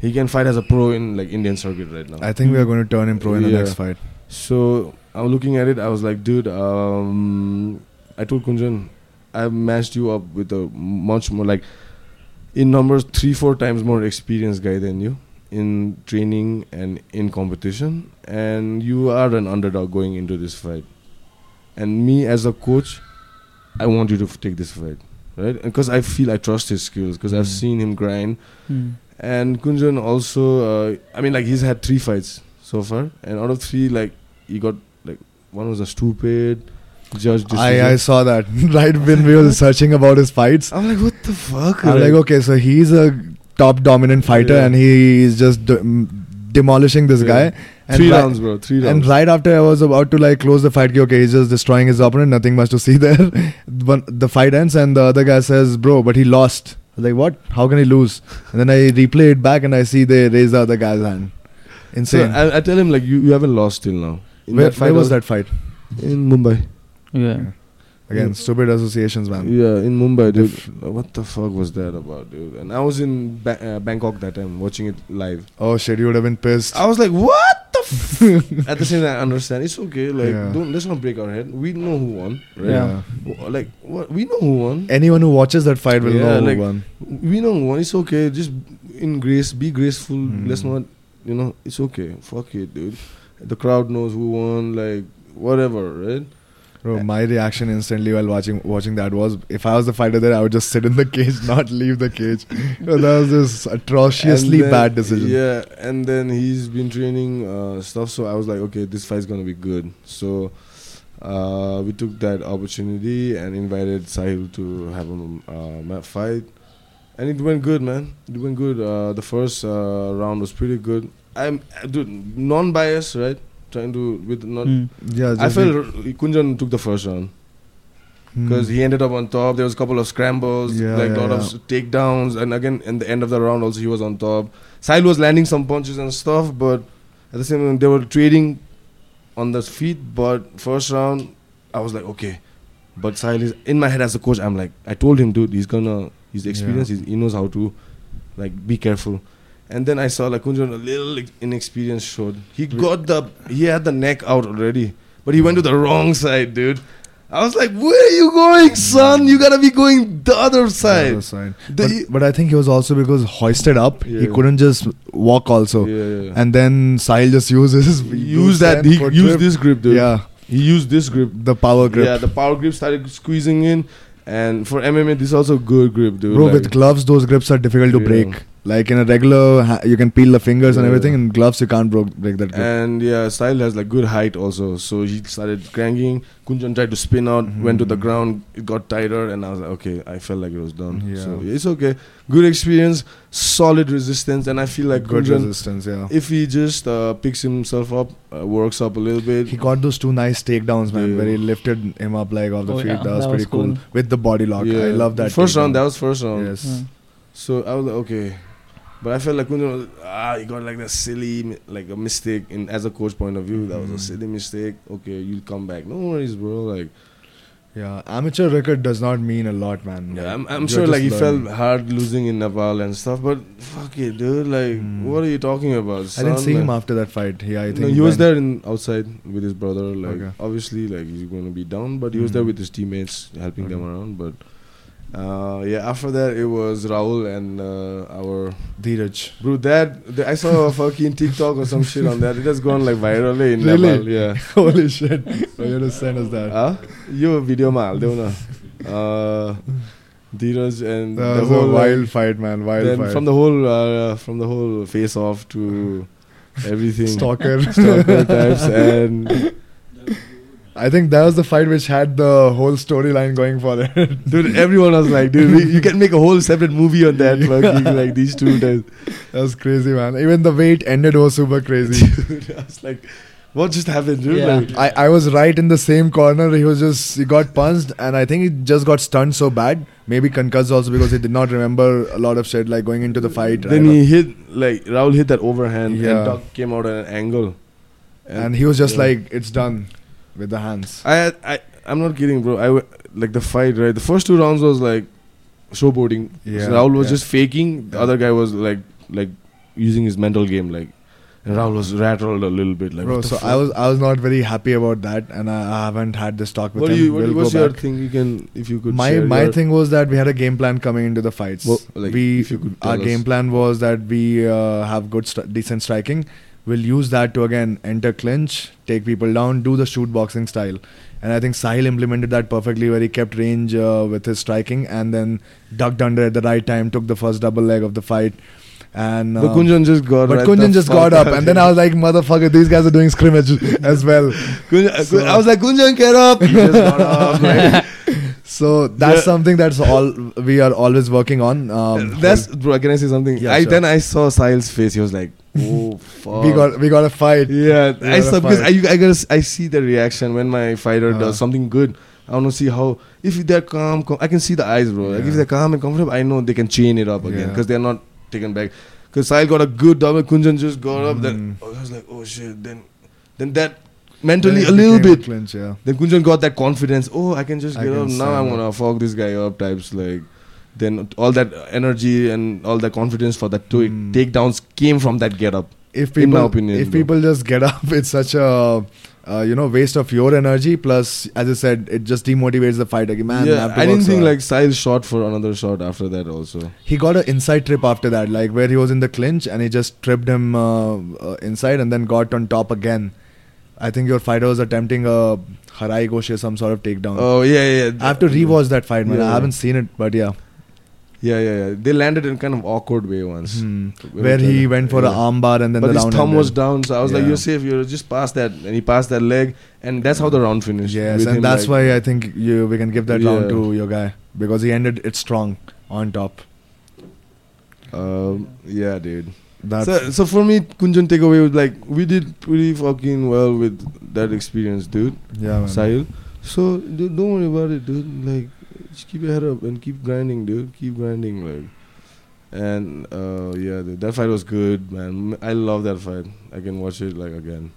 he can fight as a pro in like Indian circuit right now. I think we are going to turn him pro in the next fight. So I'm looking at it. I was like, dude, um, I told Kunjan, I've matched you up with a much more like in numbers three four times more experienced guy than you in training and in competition, and you are an underdog going into this fight. And me as a coach, I want you to f- take this fight, right? Because I feel I trust his skills because I've Mm. seen him grind. Hmm. And Kunjan also, uh, I mean, like he's had three fights so far, and out of three, like he got like one was a stupid judge decision. I, I saw that right when we were searching about his fights. I'm like, what the fuck? I'm like, okay, so he's a top dominant fighter Yeah. and he is just do- demolishing this Yeah. guy. And three ri- rounds, bro. Three rounds. And right after I was about to like close the fight, ki, okay, he's just destroying his opponent. Nothing much to see there. but the fight ends, and the other guy says, "Bro, but he lost." I was like, what? How can he lose? And then I replay it back, and I see they raise the other guy's hand. So Insane. I, I tell him like you, you haven't lost till now. In where, that fight, where was I that fight? In Mumbai. Yeah. Again, Mm. stupid associations, man. Yeah, in Mumbai, dude. Diff- What the fuck was that about, dude? And I was in ba- uh, Bangkok that time watching it live. Oh shit, you would have been pissed. I was like, what the f-? At the same time, I understand. It's okay. Like, Yeah. don't let's not break our head. We know who won. Right? Yeah. Like, what? We know who won. Anyone who watches that fight will Yeah, know who won. We know who won. It's okay. Just in grace, be graceful. Mm. Let's not, you know, it's okay. Fuck it, dude. The crowd knows who won. Like, whatever, right? Bro, my reaction instantly while watching watching that was if I was the fighter there, I would just sit in the cage, not leave the cage. That was just atrociously then- bad decision. Yeah, and then he's been training uh, stuff, so I was like, okay, this fight's gonna be good. So uh, we took that opportunity and invited Sahil to have a uh, fight, and it went good, man. It went good. Uh, the first uh, round was pretty good. I'm dude, non-biased, right? Trying to with not. Mm. Yeah, I just felt Kunjan took the first round Hmm. because he ended up on top. There was a couple of scrambles, Yeah, like a yeah, lot of yeah. s- takedowns, and again, in the end of the round, also he was on top. Sahil was landing some punches and stuff, but at the same time, they were trading on the feet. But first round, I was like, okay. But Sahil is in my head as a coach. I'm like, I told him, dude, he's gonna, he's experienced, he's, he knows how to, like, be careful. And then I saw like Kunjan a little inexperienced showed. He got the, he had the neck out already, but he went to the wrong side, dude. I was like, where are you going, son? You gotta be going the other side. the other side. The- But, but I think he was also because hoisted up, he Yeah. couldn't just walk also. yeah, yeah. And then Sahil just uses he used that. He used grip. this grip, dude. Yeah, He used this grip. the power grip. Yeah, the power grip started squeezing in, and for MMA, this is also good grip, dude. Bro, Like- with gloves, those grips are difficult to break. Like in a regular, ha- you can peel the fingers and everything. In gloves, you can't bro- break that grip. And yeah, Sahil has like good height also. So he started cranking. Kunjan tried to spin out, went to the Mhm. ground. It got tighter, and I was like, okay, I felt like it was done. Yeah. So it's okay. Good experience, solid resistance, and I feel like Good Kunjan, resistance, yeah. if he just uh, picks himself up, uh, works up a little bit. He got those two nice takedowns, man, Yeah. where he lifted him up like off the Oh, feet. yeah, that was that pretty was cool. cool. With the body lock. Yeah. I love that. First round, that was first round. Yes. Yeah. So I was like, okay. But I felt like Kunjan was, ah, he got like that silly, like a mistake And as a coach point of view. That was a Mhm. silly mistake. Okay, you'll come back. No worries, bro. Like, Yeah, amateur record does not mean a lot, man. yeah, Like, I'm, I'm sure like he learning. felt hard losing in Nepal and stuff. But fuck it, dude. Like, Mm. what are you talking about? I didn't son? see him after that fight. Yeah, I think No, he was there in outside with his brother. Like, Okay. obviously, like he's going to be down, but he was there with his teammates, helping them around. But uh, yeah, after that it was Rahul and uh, our Dheeraj. Bro, that I saw a fucking TikTok or some shit on that. It has gone like viral in really? Nepal. Yeah. Holy shit! You have to send us that. Huh? You video mal, do. Uh, Dheeraj and that the was whole a wild like, fight, man. Wild then fight. From the whole uh, from the whole face off to everything. Stalker. Stalker types and I think that was the fight which had the whole storyline going for it. dude everyone was like dude we, you can make a whole separate movie on that like these two guys that was crazy, man. Even the way it ended was super crazy. dude I was like what just happened dude Yeah. like I, I was right in the same corner. He was just he got punched, and I think he just got stunned so bad. Maybe concussed also because he did not remember a lot of shit like going into the fight. then he hit like Rahul hit that overhand Yeah. and Duck came out at an angle and he was just yeah. like, "It's done," with the hands. I I I'm not kidding, bro. I w- like the fight, right? The first two rounds was like showboating. Yeah, So Rahul was yeah. just faking. The Yeah. other guy was like like using his mental game, like. And Rahul was rattled a little bit, like. Bro, so fuck? I was I was not very happy about that, and I, I haven't had this talk with What him. you? What, We'll what's your back. thing? You can, if you could. my share my thing was that we had a game plan coming into the fights. Well, like, we if you could our tell game plan was that we uh, have good st- decent striking. We'll use that to again enter clinch, take people down, do the shoot boxing style. And I think Sahil implemented that perfectly, where he kept range uh, with his striking and then ducked under at the right time, took the first double leg of the fight. And But um, Kunjan just got. but right Kunjan just got up, and then. I was like, "Motherfucker, these guys are doing scrimmage as well." Kunjan, uh, So- I was like, Kunjan, get up! Just got up. like, So that's Yeah. something that's all we are always working on. Um, that's bro. Can I say something? Yeah, I sure. then I saw Sahil's face. He was like, oh fuck. We got we got a fight. Yeah, I gotta saw because I. I gotta I see the reaction when my fighter Uh. does something good. I want to see how if they're calm, com- I can see the eyes, bro. Like if they're calm and comfortable, I know they can chain it up again Yeah. because they're not taken back. Because Sahil got a good double, Kunjan just got up. Then Mm. I was like, oh shit. Then then that mentally Then a little became a bit. clinch, yeah. Then Kunjan got that confidence. Oh, I can just I get can up now. I'm gonna fuck this guy up. Types like. Then all that energy and all the confidence for that two Mm. takedowns came from that get up. If In my people, opinion, if people just get up, it's such a uh, you know waste of your energy. Plus, as I said, it just demotivates the fighter. Like, man, yeah, to I didn't think so like Sahil shot for another shot after that also. he got an inside trip after that, like where he was in the clinch and he just tripped him uh, uh, inside and then got on top again. I think your fighter was attempting a Harai Goshi, some sort of takedown. Oh yeah, yeah. yeah. I have to rewatch that fight, man. Yeah. I haven't seen it, but yeah. Yeah, yeah, yeah. They landed in kind of awkward way once. Hmm. Where he went for yeah. a armbar and then but the his thumb was down, so I was like, "You're safe. You're just past that." And he passed that leg, and that's how the round finished. Yes, and that's like- why I think you we can give that round to your guy because he ended it strong on top. Um, yeah, dude. That So, so for me, Kunjan takeaway was like we did pretty fucking well with that experience, dude. yeah, man. Sahil. So dude, don't worry about it, dude. Like, just keep your head up and keep grinding, dude. Keep grinding, like. And uh, yeah, dude, that fight was good, man. I love that fight. I can watch it like again.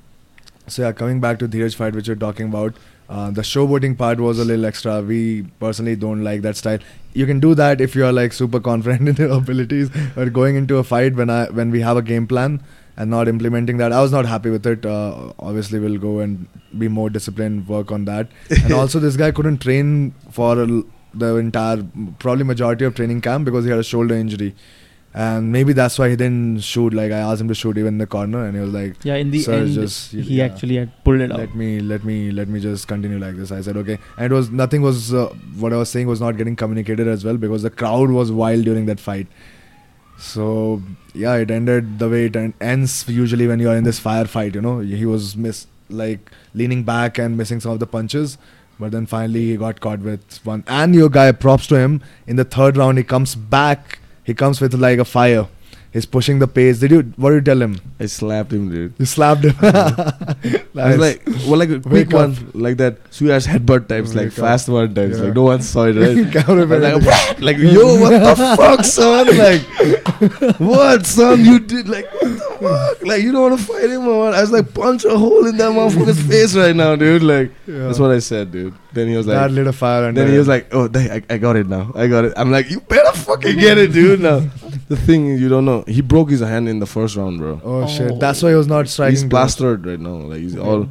So yeah, coming back to Dheeraj fight, which you're talking about, uh, the showboating part was a little extra. We personally don't like that style. You can do that if you are like super confident in your abilities, but going into a fight when I when we have a game plan and not implementing that, I was not happy with it. Uh, obviously, we'll go and be more disciplined, work on that. And also, this guy couldn't train for a the entire, probably majority of training camp because he had a shoulder injury. And maybe that's why he didn't shoot. Like I asked him to shoot even in the corner, and he was like, Yeah, in the end, just- he yeah. actually had pulled it out. let me let me let me just continue like this i said okay and it was nothing was uh, what i was saying was not getting communicated as well because the crowd was wild during that fight so yeah it ended the way it en- ends usually when you are in this firefight you know he was miss like leaning back and missing some of the punches but then finally he got caught with one and your guy props to him. In the third round he comes back. He comes with like a fire he's pushing the pace did you what did you tell him I slapped him, dude. you slapped him I was like, well, like a quick one, like that Suyash headbutt types, like fast one types, Yeah. like no one saw it, right? Camera I was man. like, like, yo, what the fuck, son? Like, what, son? You did like, what the fuck? Like, you don't want to fight him or what? I was like, punch a hole in that motherfucker's face right now, dude. Like, Yeah. that's what I said, dude. Then he was like, that lit a fire under then he was like, oh, dang, I, I got it now. I got it. I'm like, you better fucking get it, dude. Now, the thing is, you don't know. He broke his hand in the first round, bro. oh, Oh. shit that's why he was not striking He's too much. plastered right now. Like he's all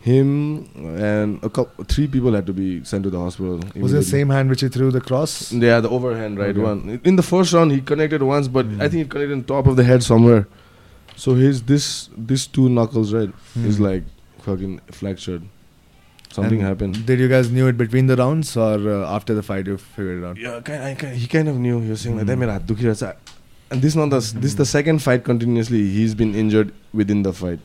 him and a couple, three people had to be sent to the hospital. was it the same hand which he threw the cross Yeah, the overhand right Okay. one. In the first round, he connected once, but Mm. I think it connected on top of the head somewhere. So his this this two knuckles right is Hmm. like fucking fractured. Something and happened. Did you guys knew it between the rounds or uh, after the fight you figured it out? Yeah, kind, I, kind, he kind of knew. He was saying mm. like, dukhi hmm. raha." And this not the mm. this the second fight continuously. He's been injured within the fight.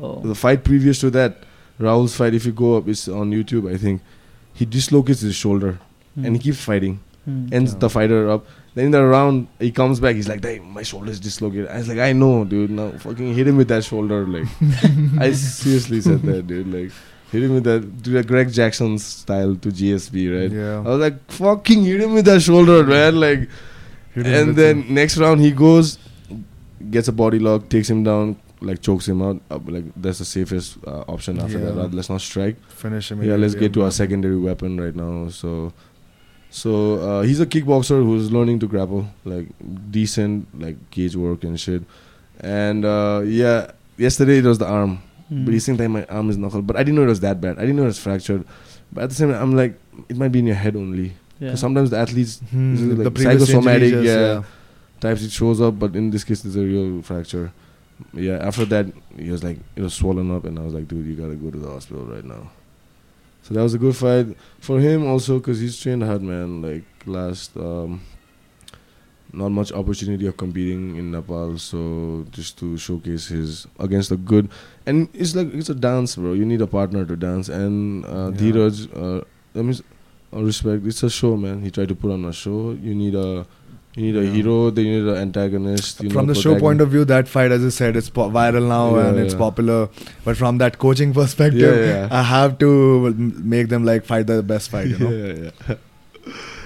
Oh. The fight previous to that, Rahul's fight, if you go up, it's on YouTube. I think he dislocates his shoulder mm. and he keeps fighting, mm. ends yeah. the fighter up. Then in the round, he comes back. He's like, my my is dislocated." I was like, "I know, dude. Now fucking hit him with that shoulder." Like, I seriously said that, dude. Like, hit him with that, do a Greg Jackson style to GSP, right? Yeah. I was like, "Fucking hit him with that shoulder, man!" Like, and then some- next round he goes, gets a body lock, takes him down, like chokes him out. Uh, like that's the safest uh, option after that. Yeah. Rather, let's not strike. finish him Yeah, let's get to our secondary weapon right now. So, so uh, he's a kickboxer who's learning to grapple, like decent, like cage work and shit. And uh, yeah, yesterday it was the arm, Hmm. but he's saying that my arm is knuckle. But I didn't know it was that bad. I didn't know it was fractured. But at the same time, I'm like, it might be in your head only. Yeah. Because sometimes the athletes This is the like previous psychosomatic, injury just, yeah. types it shows up, but in this case, it's a real fracture. Yeah, after that, he was like, it was swollen up, and I was like, dude, you gotta go to the hospital right now. So that was a good fight for him also, because he's trained hard, man. Like last, um, not much opportunity of competing in Nepal, so just to showcase his against a good, and it's like it's a dance, bro. You need a partner to dance, and uh, Yeah. Dheeraj, uh, I mean, uh, respect. It's a show, man. He tried to put on a show. You need a You need a hero, then you need an antagonist. You from know, the show point of view, that fight, as I said, it's po- viral now Yeah, and it's popular. But from that coaching perspective, Yeah, yeah. I have to make them like fight the best fight. You know, yeah, yeah.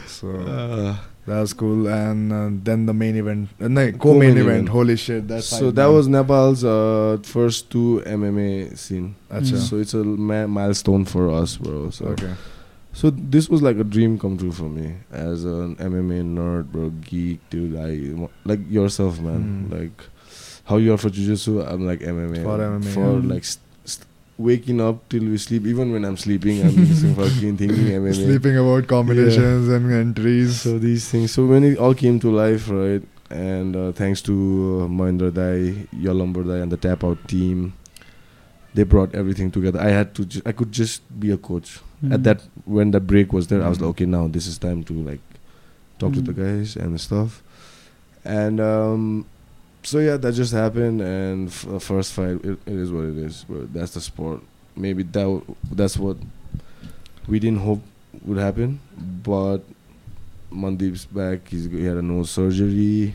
so Uh, that was cool. And uh, then the main event, uh, no, co-main Co-main event. event. Holy shit! That so that man. was Nepal's uh, first two MMA scene. So it's a ma- milestone for us, bro. So okay. So this was like a dream come true for me as an MMA nerd, bro, geek, dude. I like yourself, man. Mm. Like how you are for jiu-jitsu, I'm like MMA. For MMA, for yeah. like st- waking up till we sleep. Even when I'm sleeping, I'm fucking thinking MMA. Sleeping about combinations and entries. So these things. So when it all came to life, right? And uh, thanks to uh, Mahindra Dai, Yalambar Dai, and the Tap Out team, they brought everything together. I had to. Ju- I could just be a coach Mm. at that when that break was there. I was Mm. like, okay, now this is time to like talk to the Mm. guys and stuff. And um, so yeah, that just happened. And f- uh, first fight, it, it is what it is. But that's the sport. Maybe that w- that's what we didn't hope would happen. But Mandeep's back. He's, he had a nose surgery.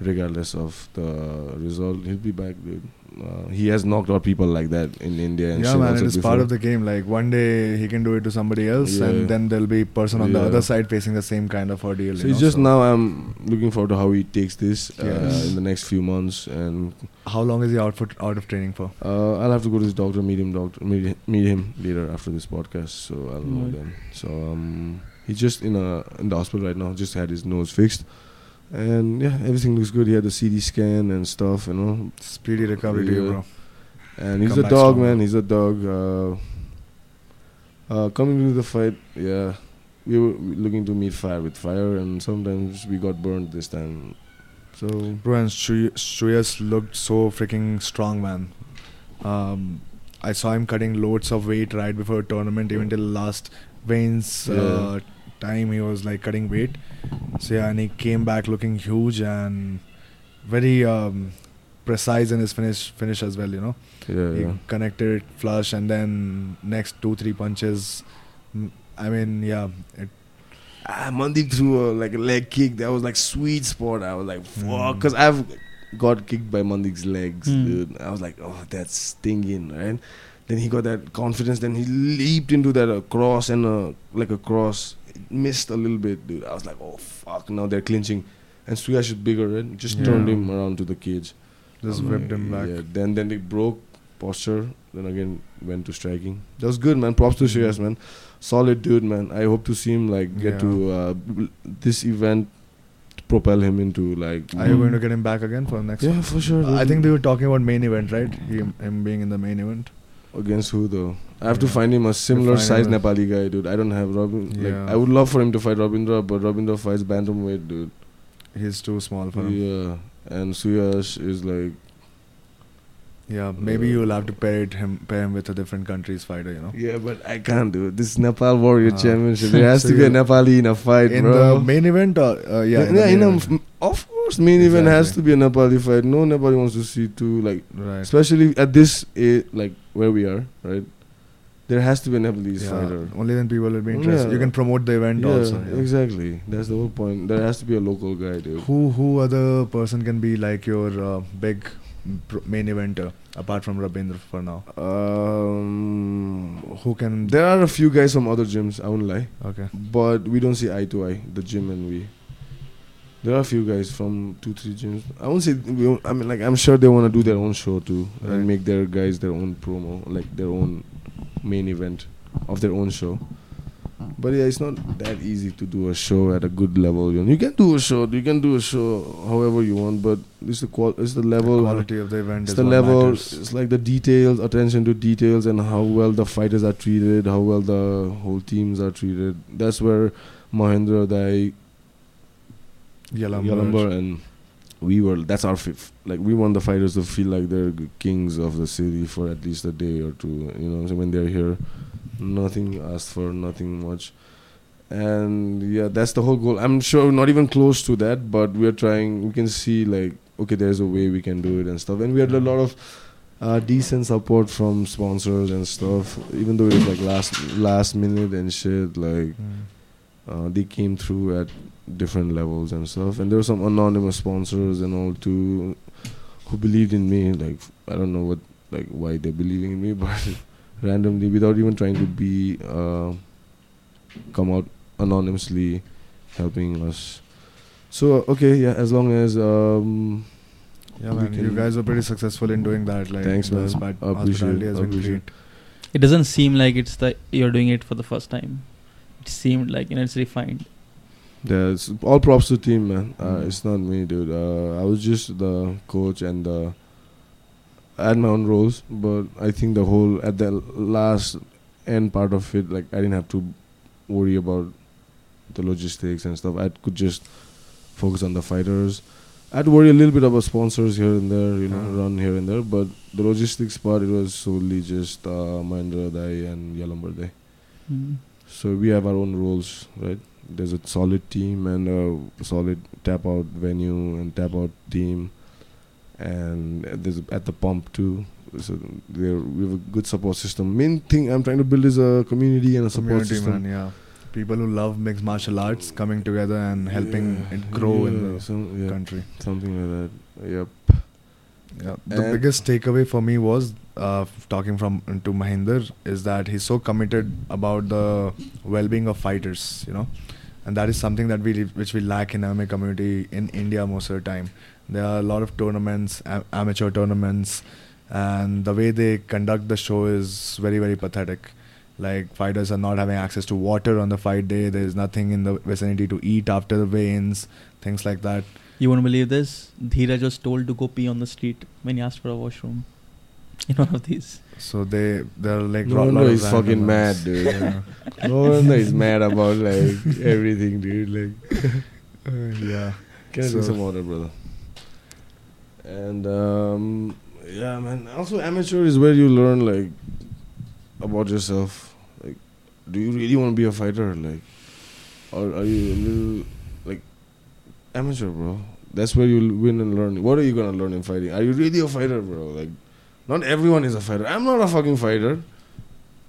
Regardless of the result, he'll be back, dude. Uh, he has knocked out people like that in India and yeah, man, it is before. part of the game. Like one day he can do it to somebody else, Yeah. and then there'll be person on the other side facing the same kind of ordeal. So you it's know, just now I'm looking forward to how he takes this uh, in the next few months, and How long is he out for out of training for? uh, I'll have to go to his doctor, meet him, doctor, meet, meet him later after this podcast. So I'll know then. So um, he's just in a in the hospital right now. Just had his nose fixed, and yeah, everything looks good. He had the CT scan and stuff, you know. Speedy recovery to you, Yeah. bro. And he's Come a dog, strong. man. He's a dog. Uh, uh, coming to the fight, yeah, we were looking to meet fire with fire, and sometimes we got burned this time. So Bro, and Shrey- Shreyas looked so freaking strong, man. Um, I saw him cutting loads of weight right before a tournament, even till last weigh-ins uh, time. He was like cutting weight. So yeah, and he came back looking huge and very um, precise in his finish finish as well. You know, yeah, he yeah. connected it flush, and then next two three punches. mm, I mean, yeah, it, Ah, Mandeep threw a, like a leg kick. That was like sweet spot. I was like, fuck, Mm. because I've got kicked by Mandeep's legs, Mm. dude. I was like, oh, that's stinging, right? Then he got that confidence. Then he leaped into that uh, cross and uh, like a cross. It missed a little bit, dude. I was like, oh fuck, now they're clinching. And Suyash is bigger, right? Just Yeah. turned him around to the cage. just I'm whipped him back. Yeah. Then then they broke posture. Then again went to striking. That was good, man. Props to Mhm. Shreyas, man. Solid dude, man. I hope to see him like get Yeah. to uh, this event propel him into like. Are you going to Mm. get him back again for the next? yeah, one? for sure. I think they were talking about main event, right? Him, him being in the main event. against who though? I have to find him a similar size him Nepali guy, dude. I don't have Robin. Like Yeah. I would love for him to fight Robindra, but Robindra fights bantamweight, dude. He's too small for him. Yeah, and Suyash is like Yeah, maybe Uh, you'll have to pair it him pair him with a different country's fighter. You know. Yeah, but I can't do it. This is Nepal Warrior Ah. Championship. There has So to be a Nepali in a fight, in bro. the main event, or uh, yeah, yeah, in the in a, event. of course, main event has to be a Nepali fight. No Nepali wants to see two, like right. especially at this, eh, like where we are, right? There has to be an Nepalese Yeah, fighter. only then people will be interested. Yeah. You can promote the event Yeah, also. yeah. exactly. That's the whole point. There has to be a local guy, dude. Who who other person can be like your uh, big main eventer apart from Rabindra for now? Um, Who can? there are a few guys from other gyms. I won't lie, okay. but we don't see eye to eye. The gym and we. There are a few guys from two, three gyms. I won't say. We won't, I mean, like I'm sure they want to do their own show too Right. and make their guys their own promo, like their own main event of their own show. But yeah, it's not that easy to do a show at a good level. You, know. you can do a show. You can do a show however you want, but it's the qual. It's the level. quality of the event It's is the level. matters. It's like the details, attention to details, and how well the fighters are treated, how well the whole teams are treated. That's where Mahendra, Dai, Yalambar. Yalambar, and we were. That's our fifth. Like we want the fighters to feel like they're kings of the city for at least a day or two. You know, so when they're here, nothing asked for, nothing much. And yeah, that's the whole goal. I'm sure not even close to that, but we're trying. We can see like okay, there's a way we can do it and stuff. And we had a lot of uh, decent support from sponsors and stuff. Even though it was like last last minute and shit, like Mm. uh, they came through at different levels and stuff. And there were some anonymous sponsors and all too, who believed in me. Like I don't know what, like why they're believing in me, but randomly, without even trying to be, uh, come out anonymously, helping us. So okay, yeah, as long as um, Yeah, man. You guys were pretty successful in doing that. Like, Thanks, man. hospi- I appreciate- hospitality has I been great. It doesn't seem like it's the you're doing it for the first time. It seemed like you know it's refined. Yeah, it's all props to team, man. Uh, Mm. It's not me, dude. Uh, I was just the coach and the. I had my own roles, but I think the whole at the last end part of it, like I didn't have to worry about the logistics and stuff. I could just focus on the fighters. I'd worry a little bit about sponsors here and there, you know, Yeah. run here and there. But the logistics part, it was solely just uh, Mahindra Dai and Yalambar. Mm. So we have our own roles, right? There's a solid team and a solid tap out venue and tap out team, and there's at the pump too. So there we have a good support system. Main thing I'm trying to build is a community and a support Community, system. man. Yeah. People who love mixed martial arts coming together and helping Yeah, it grow in the some- yeah, country. something like that. Yep. Yeah. The And- biggest takeaway for me was uh, talking from to Mahinder is that he's so committed about the well-being of fighters, you know, and that is something that we which we lack in MMA community in India most of the time. There are a lot of tournaments, a- amateur tournaments, and the way they conduct the show is very very pathetic. Like fighters are not having access to water on the fight day. There is nothing in the vicinity to eat after the weigh-ins, things like that. You won't believe this. Dheeraj was told to go pee on the street when he asked for a washroom. In one of these. So they they're like No lot- wonder lot of he's fucking mad, dude. Yeah. no wonder he's mad about like everything, dude. Like. Uh, yeah. Can I So- drink some water, brother? And um, yeah, man. Also, amateur is where you learn like about yourself. Like, do you really want to be a fighter? Like, or are you a little like amateur, bro? That's where you win and learn. What are you gonna learn in fighting? Are you really a fighter, bro? Like, not everyone is a fighter. I'm not a fucking fighter.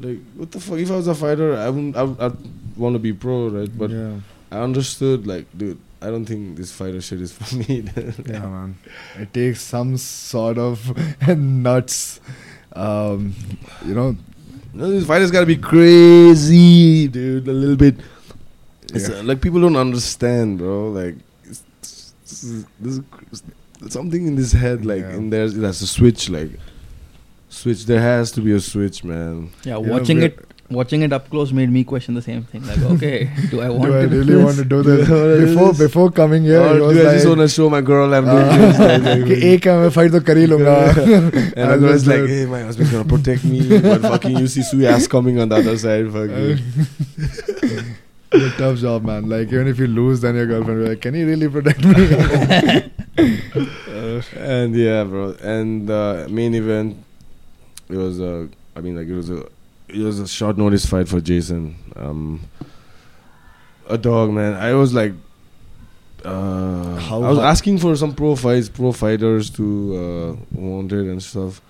Like, what the fuck? If I was a fighter, I wouldn't. I, want to be pro, right? But yeah, I understood, like, dude, I don't think this fighter shit is for me. yeah, man. It takes some sort of nuts. Um, you know, no, this fighter's gotta be crazy, dude. A little bit. It's Yeah. uh, like people don't understand, bro. Like, it's, it's, there's something in this head, like, Yeah. in there, that's a switch, like, switch. There has to be a switch, man. Yeah, You know, watching we- it watching it up close made me question the same thing. Like, okay, do I want do I to do really this? want to do this? Do I wanna do before this? before coming here, or he was do I just like, wanna show my girl I'm uh, doing this? Like, like, कि एक है मैं fight तो कर ही लूंगा. and I I'll was just like, do it. hey, my husband's gonna protect me, but fucking you see Sui ass coming on the other side, fucking. It's a tough job, man. Like even if you lose, then your girlfriend will be like, "Can you really protect me?" Uh, and yeah, bro. And the main event, it was a. I mean, like it was a. It was a short notice fight for Jason. Um, a dog, man. I was like. Uh, How- I was asking for some pro fights, pro fighters to uh, wanted and stuff.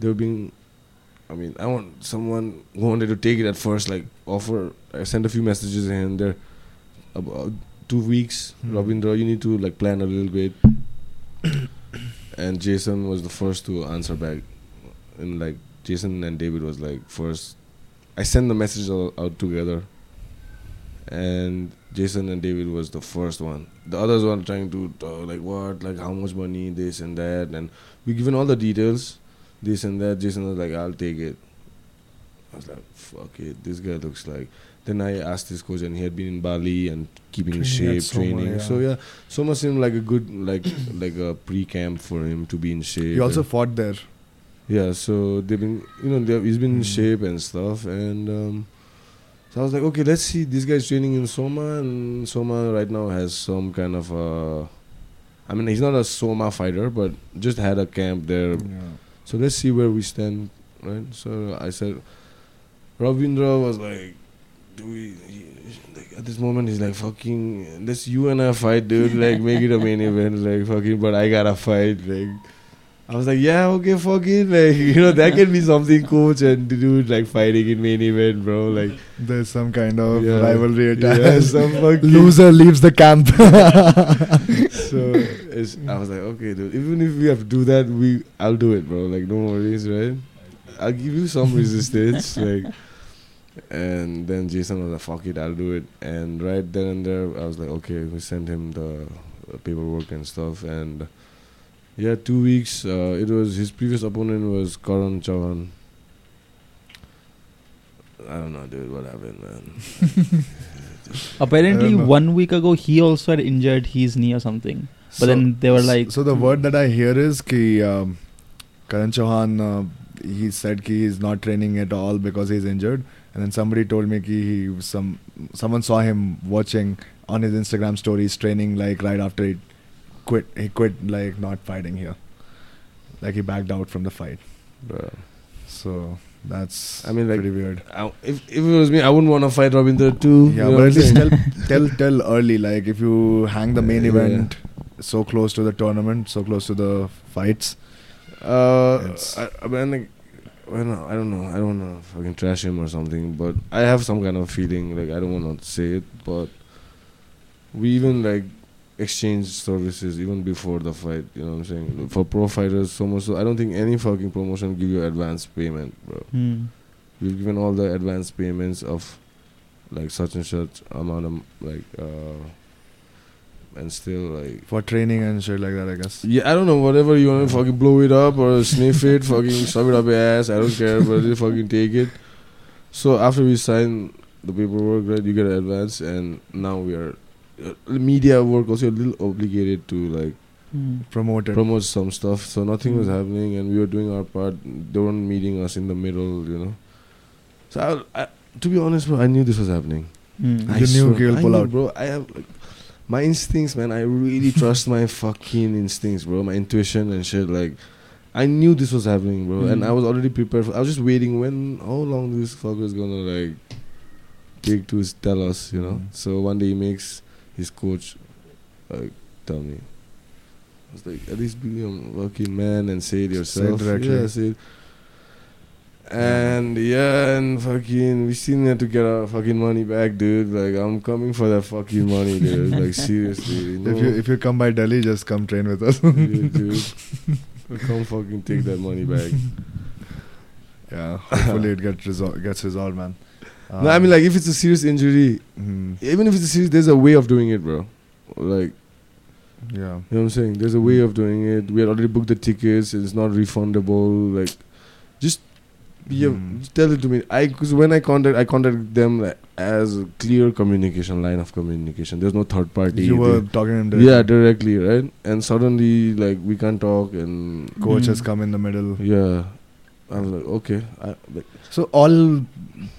They were being. I mean, I want someone who wanted to take it at first. Like offer. I sent a few messages and there. About two weeks, Hmm. Ravindra. You need to like plan a little bit and Jason was the first to answer back. in like Jason and David was like first. I sent the message all out together, and Jason and David was the first one. The others were trying to uh, like what, like how much money, this and that, and we given all the details, this and that. Jason was like, "I'll take it." I was like, "Fuck it, this guy looks like." Then I asked his coach, and he had been in Bali and keeping in Training shape, Soma, training. yeah. So yeah, Soma seemed like a good like like a pre-camp for him to be in shape. he also fought there. Yeah, so they've been you know they've, he's been in Hmm. shape and stuff, and um, so I was like, okay, let's see. This guy's training in Soma, and Soma right now has some kind of uh I mean, he's not a Soma fighter, but just had a camp there. Yeah. So let's see where we stand, right? So I said, Ravindra was like, do we? he- Like at this moment, he's like, fucking, let's you and I fight, dude. Like, make it a main event, like, fucking. But I gotta fight, like. I was like, yeah, okay, fuck it. Like, you know, that can be something coach and dude like fighting in main event, bro. Like, There's some kind of Yeah. rivalry yeah, attached. some fucking Loser leaves the camp. So it's, I was like, okay, dude. Even if we have to do that, we I'll do it, bro. Like, no worries, right? I'll give you some resistance, like. And then Jason was like, "Fuck it, I'll do it." And right then and there, I was like, "Okay." We sent him the paperwork and stuff, and yeah, two weeks. Uh, it was his previous opponent was Karan Chauhan. I don't know, dude. What happened, man? Apparently, I don't know. one week ago, he also had injured his knee or something. But then they were like, So the word that I hear is ki um, Karan Chauhan, uh, he said ki he's not training at all because he's injured. And then somebody told me ki he was some someone saw him watching on his Instagram stories training like right after he quit. He quit like not fighting here. Like he backed out from the fight. Bro. So that's I mean, like, pretty weird. I, if if it was me, I wouldn't want to fight Ravinder too. Yeah, you know but at least tell, tell tell early. Like if you hang the main Yeah. event so close to the tournament, so close to the fights. Uh, I, I mean, like, well, no, I don't know. I don't want to fucking trash him or something, but I have some kind of feeling. Like I don't want to say it, but we even like exchanged services even before the fight. You know what I'm saying? For pro fighters, so much. So I don't think any fucking promotion give you advance payment, bro. hmm. We've given all the advance payments of like such and such amount of like, uh, and still like for training and shit like that, I guess. Yeah, I don't know. Whatever you want to fucking blow it up or sniff it, fucking shove it up your ass. I don't care, but you fucking take it. So after we sign the paperwork, right, you get an advance, and now we are media work also a little obligated to like Hmm. Promoted. promote some stuff. So nothing was Mm. happening, and we were doing our part. They weren't meeting us in the middle, you know. So I, I, to be honest, bro, I knew this was happening. Hmm. I You knew swear, he'll I pull knew, out. bro. I have like, my instincts, man. I really trust my fucking instincts, bro. My intuition and shit. Like, I knew this was happening, bro, and Mm. I was already prepared. For, I was just waiting when how long this fucker is gonna like take to tell us, you know. Mm. So one day he makes his coach like tell me. I was like, at least be a fucking man and say it yourself. Yeah, say it. And yeah, and fucking, we still need to get our fucking money back, dude. Like, I'm coming for that fucking money, dude. Like, seriously. You know? If you if you come by Delhi, just come train with us. Yeah, dude. Come fucking take that money back. yeah, hopefully it gets resolved. Gets resolved, man. No, I mean, like, if it's a serious injury, mm, even if it's a serious, there's a way of doing it, bro. Like, yeah. You know what I'm saying? There's a way of doing it. We had already booked the tickets. It's not refundable. Like, just yeah, just tell it to me. I because when I contact, I contacted them like, as a clear communication line of communication. There's no third party. You were They- talking to yeah, directly, right? And suddenly, like, we can't talk, and Coach Mm. has come in the middle. yeah, I was like, okay, I, like, So all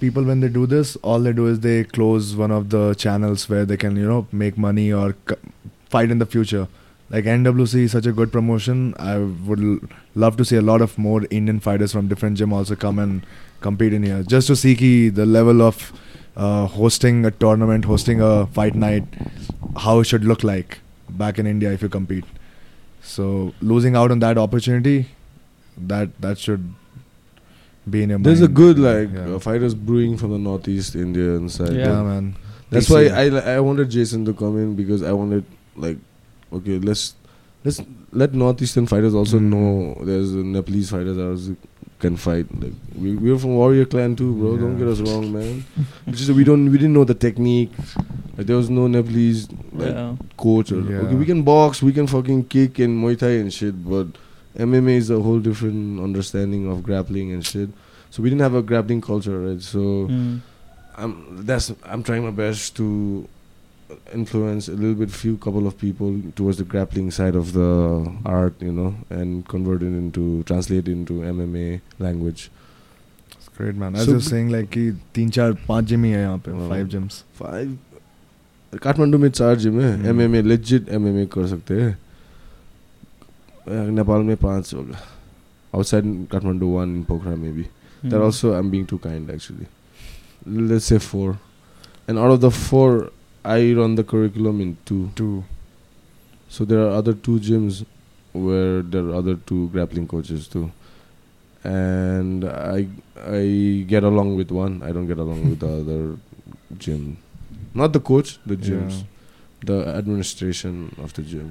people when they do this, all they do is they close one of the channels where they can you know make money or c- fight in the future. Like NWC is such a good promotion. I would l- love to see a lot of more Indian fighters from different gym also come and compete in here, just to see ki the level of uh, hosting a tournament, hosting a fight night, how it should look like back in India if you compete. So losing out on that opportunity, that that should be in your there's a good like Yeah. uh, fighters brewing from the northeast Indian side. Yeah. Yeah, man. That's DC. why I I wanted Jason to come in because I wanted like okay let's let's let northeastern fighters also Mm. know there's uh, Nepalese fighters that also can fight. Like we we're from Warrior Clan too, bro. Don't get us wrong, man. It's just we don't we didn't know the technique. Like there was no Nepalese like Yeah. coach or Yeah. okay we can box, we can fucking kick and Muay Thai and shit, but MMA is a whole different understanding of grappling and shit. So we didn't have a grappling culture, right? So. Hmm. I'm that's I'm trying my best to influence a little bit few couple of people towards the grappling side of the art you know and convert it into translate into MMA language It's great, man. As So you're b- saying, like कि तीन चार पांच gym ही है यहाँ पे हाँ. Five gyms five Kathmandu में चार जिम है हम्म. एमएमए लेजिट एमएमए कर सकते हैं अ, नेपाल में पांच होगा outside Kathmandu one in Pokhara maybe Hmm. that also I'm being too kind actually let's say four and out of the four I run the curriculum in two to So there are other two gyms where there are other two grappling coaches too, and I I get along with one. I don't get along with the other gym, not the coach, the gyms, the administration of the gym.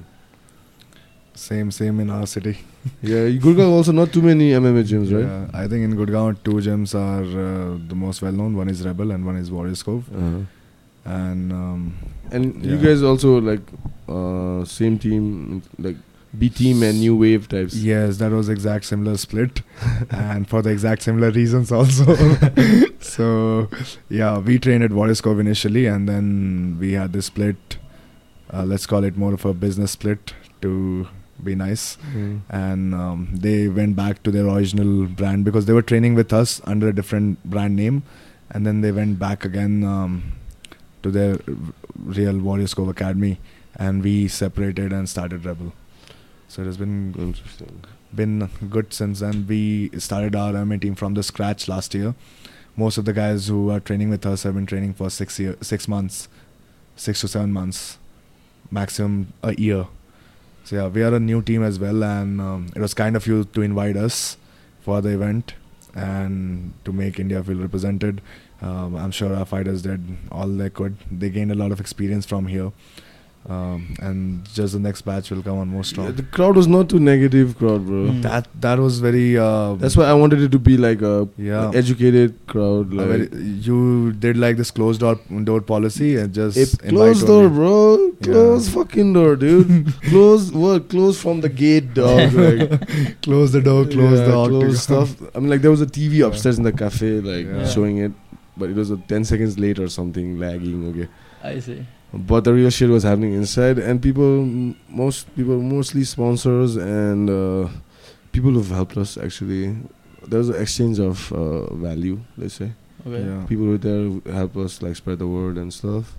Same, same in our city. Yeah, Gurgaon also not too many MMA gyms, right? Yeah, I think in Gurgaon, two gyms are uh, the most well known. One is Rebel and one is Warriors Cove. Uh-huh. And um, And you guys also like uh, same team, like B team and New Wave types. yes, that was exact similar split, and for the exact similar reasons also. so yeah, we trained at Warriors Cove initially, and then we had this split. Uh, let's call it more of a business split to be nice. Mm. and um, they went back to their original brand because they were training with us under a different brand name and then they went back again um, to their real warriors cove academy and we separated and started rebel so it has been Interesting. been good since then we started our MMA team from the scratch last year most of the guys who are training with us have been training for six year six months six to seven months maximum a year so yeah, we are a new team as well, and um, it was kind of you to invite us for the event and to make India feel represented. Um, I'm sure our fighters did all they could. They gained a lot of experience from here, um, and just the next batch will come on more Yeah, strong. the crowd was not too negative crowd, bro. Mm. that that was very. Uh, That's why I wanted it to be like a yeah. educated crowd. Like very- you did like this closed door door policy and just It closed door, only. bro. Close fucking door, dude. close what? Close from the gate, dog. Like close the door, close yeah, the close stuff. I mean, like there was a TV Yeah. upstairs in the cafe, like Yeah. showing it, but it was a ten seconds late or something, lagging. Okay, I see. But the real shit was happening inside, and people, most people, mostly sponsors and uh, people who've helped us. Actually, there's an exchange of uh, value. Let's say. Okay. Yeah. people were there who help us like spread the word and stuff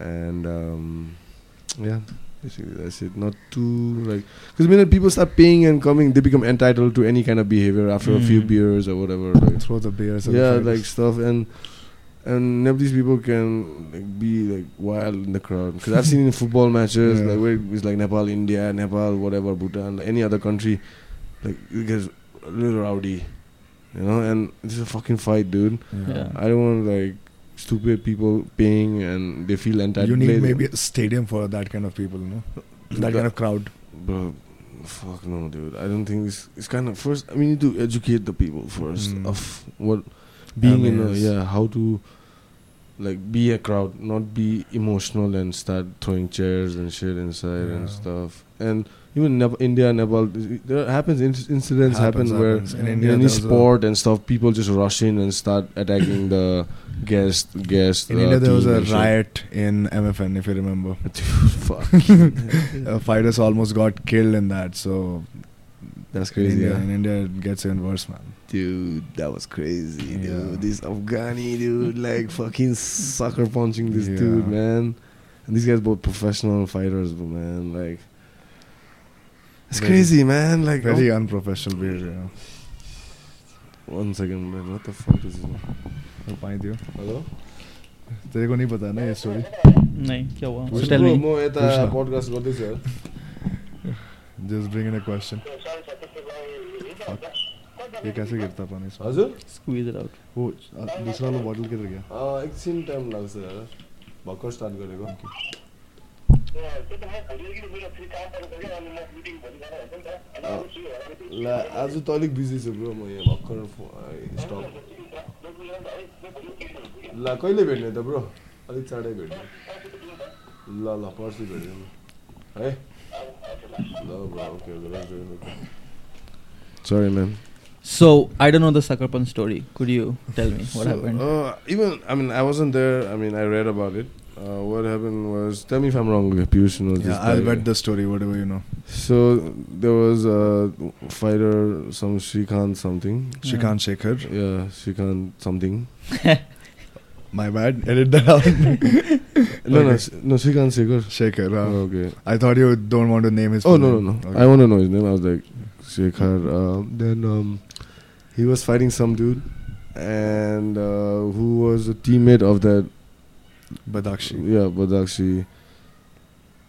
and um yeah basically that's it not too like because when people start paying and coming they become entitled to any kind of behavior after a few Mm. beers or whatever like Throw the beers. at the yeah like stuff and and none of these people can like be like wild in the crowd because I've seen in football matches Yeah. like where it's like Nepal, India, Nepal, whatever, Bhutan, like any other country, like it gets a little rowdy, you know. And this is a fucking fight, dude. Yeah. I don't want like stupid people paying and they feel entitled. you need maybe a stadium for that kind of people, you know, That kind of crowd. Bro, fuck no, dude. I don't think it's it's kind of first. we need to educate the people first Mm. of what being in a yeah how to like be a crowd, not be emotional and start throwing chairs and shit inside and stuff. And even Nep- India, Nepal, there happens inc- incidents Happens, happen where happens. in in in any sport and stuff, people just rush in and start attacking the guest guest. in uh, India, there was a shit. riot in MFN, if you remember. Dude, fuck. Uh, fighters almost got killed in that. So That's in crazy. India, yeah. in India, it gets even worse, man Dude, that was crazy, Yeah. dude. This Afghani dude, like fucking sucker punching this Yeah. dude, man. And these guys both professional fighters, but man, like, it's Very- crazy, man. Like, Very unprofessional behavior. oh, one second, man. What the fuck is this? Oh, find you. Hello? तेरे को नहीं पता ना ये story नहीं क्या हुआ Push so tell Bro, me म यता Push ना। podcast गर्दैछु यार। Just bring in a question ये कैसे गिरता पानी इसमें? हजुर। Squeeze it out. वो दूसरा वाला बोतल किधर गया? अँ, एकछिन टाइम लाग्छ यार भर्खर स्टार्ट गरेको। ल आज त अलिक बिजी छु ब्रो म यहाँ भर्खर स्टप ल कहिले भेट्ने त ब्रो अलिक चाँडै भेट्ने। ल ल पर्सि भेट्यो है? ल bro okay okay sorry ma'am so I don't know the sucker punch story could you tell me what So, happened Uh, even I mean, I wasn't there. I mean, I read about it. Uh, what happened was, tell me if I'm wrong, Peeyush knows this. Yeah, I'll better. bet the story, whatever you know. So there was a fighter, some Shrikant something. Shrikant Shekhar. Yeah, Shrikant something. My bad. Edit that out. No, no, Okay. S- no, Shrikant Shekhar. Shekhar. uh, Oh, okay. I thought you don't want to name his. Oh full no, no, no. Okay. I want to know his name. I was like, Shekhar. Uh, then um, he was fighting some dude, and uh, who was a teammate of that Badakshi. Yeah, Badakshi,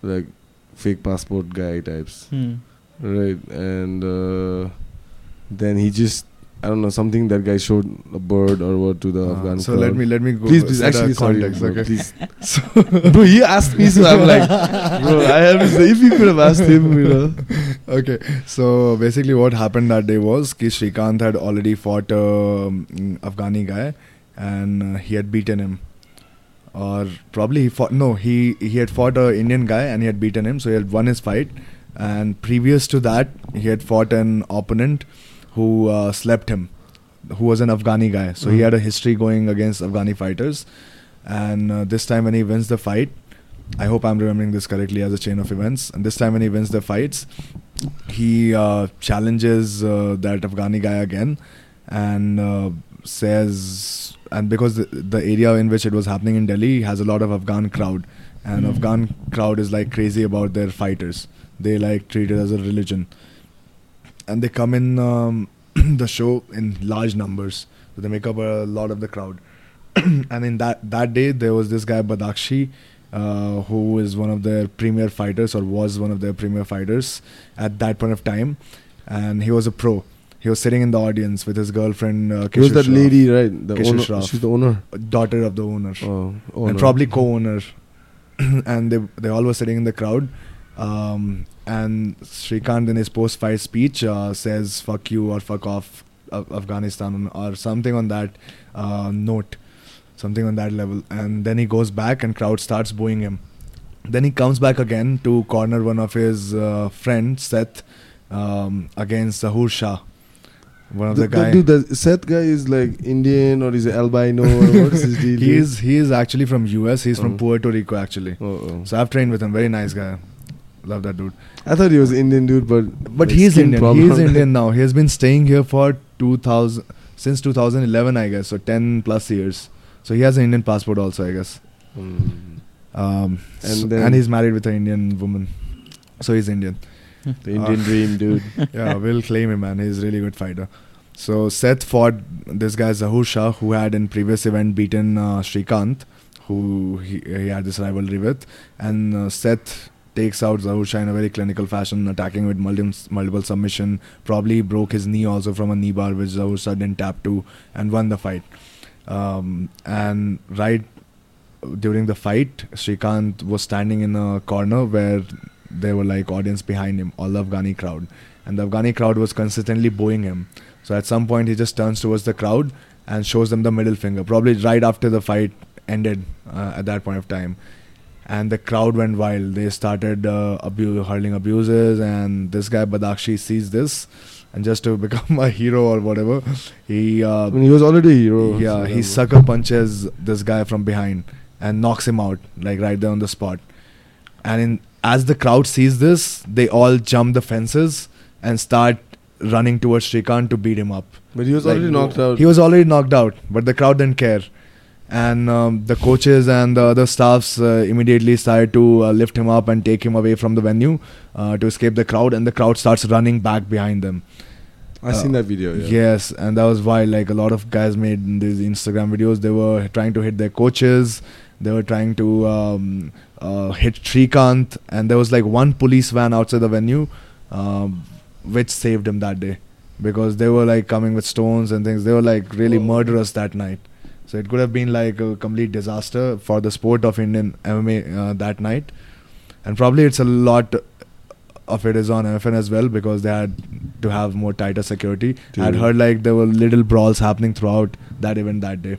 like fake passport guy types. hmm. right? And uh, then he just I don't know something that guy showed a bird or what to the Uh, Afghan so crowd. let me let me go please, please, actually, sorry, context, bro, okay? please. bro, he asked me, so I'm like, bro, I have. to say, If you could have asked him, you know. okay, so basically, what happened that day was ki Shrikant had already fought a um, Afghani guy, and uh, he had beaten him, or probably he fought. No, he he had fought a Indian guy and he had beaten him, so he had won his fight. And previous to that, he had fought an opponent who uh, slept him, who was an Afghani guy. So he Mhm. had a history going against Afghani fighters. And uh, this time, when he wins the fight, I hope I'm remembering this correctly as a chain of events. And this time, when he wins the fights, he uh, challenges uh, that Afghani guy again and uh, says, and because the, the area in which it was happening in Delhi has a lot of Afghan crowd, and Hmm. Afghan crowd is like crazy about their fighters. They like treat it as a religion, and they come in um, the show in large numbers. So they make up a lot of the crowd. and in that that day, there was this guy Badakshi, uh, who is one of their premier fighters or was one of their premier fighters at that point of time, and he was a pro. He was sitting in the audience with his girlfriend. Uh, was that Shroff, lady, right? The owner. Shroff. She's the owner. daughter of the owner, Oh, and probably co-owner, and they they all were sitting in the crowd. Um, and Shrikant in his post-fight speech uh, says "fuck you" or "fuck off" Af- Afghanistan or something on that uh, note, something on that level. And then he goes back, and crowd starts booing him. Then he comes back again to corner one of his uh, friends, Seth, um, against Zahur Shah, one of the, The, guy. dude, the Seth guy is like Indian or is albino or what's his deal? he is he is actually from US. He's from Oh. Puerto Rico actually. Oh, oh. So I've trained with him. Very nice guy. Love that dude. I thought he was Indian dude, but But he's Indian. problem. He's Indian now. He has been staying here for 2000 since 2011, I guess. So 10 plus years. So he has an Indian passport also, I guess. Mm. Um, And so- then- and he's married with an Indian woman. So he's Indian. The Indian Uh, dream, dude. yeah, we'll claim him, man. He's a really good fighter. So Seth fought this guy Zahur Shah, who had in previous event beaten uh, Shrikant, who he, he had this rivalry with, and uh, Seth takes out Zahur Shah in a very clinical fashion, attacking with multiple, multiple submission. Probably broke his knee also from a knee bar, which Zahur Shah didn't tap to, and won the fight. Um, and right during the fight, Shrikant was standing in a corner where there were like audience behind him, all the Afghani crowd, and the Afghani crowd was consistently booing him. So at some point, he just turns towards the crowd and shows them the middle finger, probably right after the fight ended uh, at that point of time. And the crowd went wild. They started uh, abu- hurling abuses, and this guy Badakshi sees this, and just to become a hero or whatever, he uh, I mean, he was already a hero. yeah, so he sucker punches this guy from behind and knocks him out, like right there on the spot. And in, as the crowd sees this, they all jump the fences and start running towards Shrikant to beat him up. But he was Like, already knocked out. He was already knocked out, but the crowd didn't care. And um, the coaches and the other staffs uh, immediately started to uh, lift him up and take him away from the venue uh, to escape the crowd, and the crowd starts running back behind them. I seen that video. Yeah. Yes, and that was why like a lot of guys made these Instagram videos. They were trying to hit their coaches. They were trying to um, uh, hit Shrikant, and there was like one police van outside the venue, um, which saved him that day because they were like coming with stones and things. They were like really Oh. murderous that night. So it could have been like a complete disaster for the sport of Indian MMA uh, that night, and probably it's a lot of it is on MFN as well because they had to have more tighter security. I'd heard like there were little brawls happening throughout that event that day.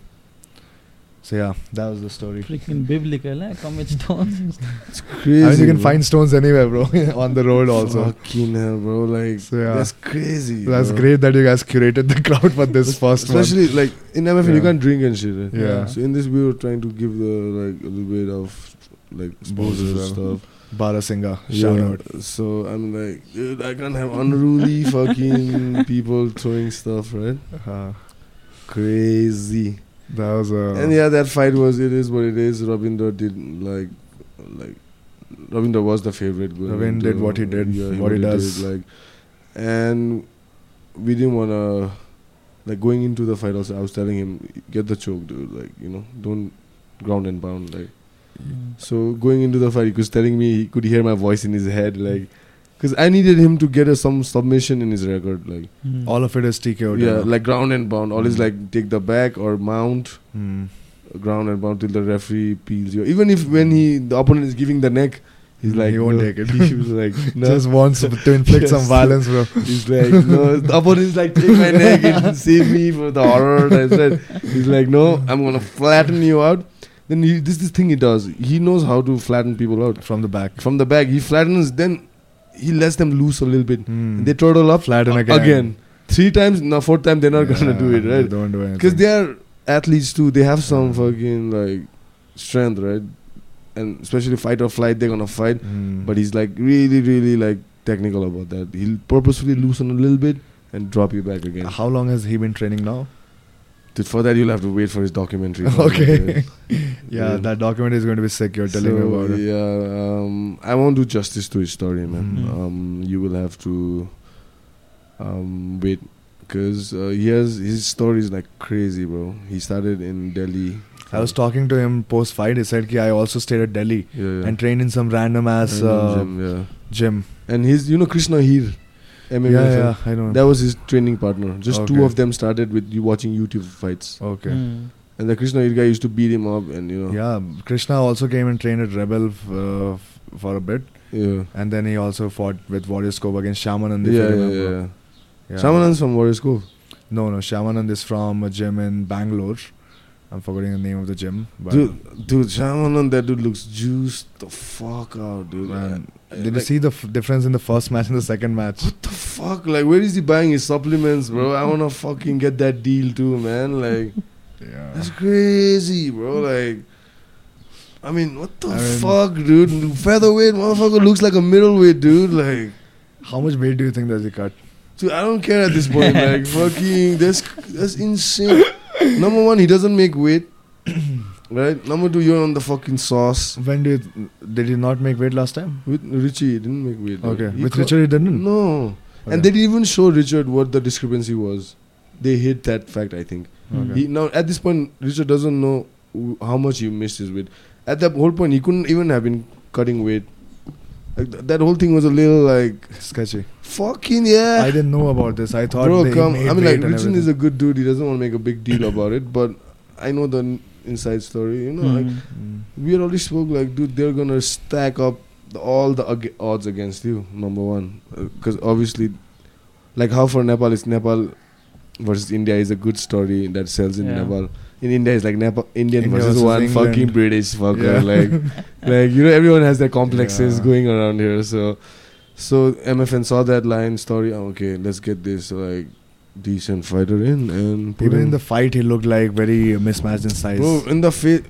So yeah, that was the story. Freaking biblical, eh? Come with stones. It's crazy. I mean, you can bro. find stones anywhere, bro, on the road also. Fucking hell, bro! Like So, yeah. that's crazy. That's bro. great that you guys curated the crowd for this first one. Especially like in MFN, you can't drink and shit. Right? Yeah. So in this, we were trying to give the like a little bit of like Booze as sponsors well. stuff. Barahsinghe, shout Yeah. out. So I'm like, dude, I can't have unruly fucking people throwing stuff, right? Uh, Crazy. That was a. and yeah, that fight was it is what it is. Rabindra did like like Rabindra was the favorite. going Ravin did what he did, yeah, what he does. like, and we didn't wanna like going into the fight. Also, I was telling him, get the choke, dude. Like you know, don't ground and pound. Like mm. so, going into the fight, he was telling me he could hear my voice in his head. Like Because I needed him to get a, some submission in his record, like Mm. All of it is TKO. yeah, like ground and pound. Always Mm. like take the back or mount, Hmm. ground and pound till the referee peels you. Even if when he the opponent is giving the neck, he's Mm, like he won't no. take it. He was like no. Just wants to inflict some violence, bro. He's like, no, the opponent is like, take my neck and save me for the horror. I said, he's like, no, I'm gonna flatten you out. Then he, this is the thing he does. He knows how to flatten people out From the back. from the back. He flattens, then he lets them loose a little bit. Hmm. They turtle up Flatten a- again. Three times, no, fourth time they're not gonna do it, They right? don't do anything. Because they are athletes too. They have some Yeah. fucking like strength, right? And especially fight or flight, they're gonna fight. Hmm. But he's like really, really like technical about that. He'll purposefully loosen a little bit and drop you back again. How long has he been training now? For that, you'll have to wait for his documentary. Okay. Yeah, Yeah. that documentary is going to be sick. You're telling So, me about it. Yeah, um, I won't do justice to his story, man. Mhm. Um, you will have to um, wait because uh, he has his story is like crazy, bro. He started in Delhi. I was talking to him post fight. He said, "Ki I also stayed at Delhi yeah, and trained in some random ass uh, gym, yeah. gym." and his, you know, Krishna Heer, MMA Yeah, yeah, I know. That was his training partner. Just Okay. two of them started with you watching YouTube fights. okay. Mm. And the Krishna guy used to beat him up, and you know, Yeah, Krishna also came and trained at Rebel f- uh, f- for a bit, yeah, and then he also fought with Warriors Cove against Shamanand. if yeah, you yeah, yeah. Yeah. Shamanand's from Warriors Cove. No, no, Shamanand is from a gym in Bangalore. I'm forgetting the name of the gym. But Dude, dude, Shamanand, that dude looks juiced the fuck out, dude. Man, Did you see the f- difference in the first match and the second match? What the fuck? Like, where is he buying his supplements, bro? I wanna fucking get that deal too, man. Like, Yeah. that's crazy, bro. Like, I mean, what the I mean- fuck, dude? Featherweight motherfucker looks like a middleweight, dude. Like, How much weight do you think does he cut? dude, I don't care at this point. Like, fucking, that's that's insane. Number one, he doesn't make weight, right? Number two, you're on the fucking sauce. When did did he not make weight last time? With Richie, he didn't make weight. Okay, He with co- Richard he didn't. No. Okay. And they didn't even show Richard what the discrepancy was. They hid that fact, I think. Okay. He now at this point, Richard doesn't know w- how much he missed his weight. At that whole point, he couldn't even have been cutting weight. Like th- that whole thing was a little like Sketchy. fucking yeah. I didn't know about this. I thought Bro, they come. made I mean, weight like and Richard is everything. a good dude. He doesn't want to make a big deal about it, but I know the n- inside story. You know, like Mm. Mm. we already spoke like, dude, they're gonna stack up the, all the ag- odds against you. Number one, because obviously, like how for Nepal is Nepal versus India is a good story that sells in Yeah. Nepal. In India, it's like Nepal Indian India versus, versus one England. fucking British fucker. Yeah. Like, like you know, everyone has their complexes Yeah. going around here. So, so MFN saw that line story. oh, okay, let's get this like decent fighter in and Even in the fight, he looked like very mismatched in size. Bro, in the face,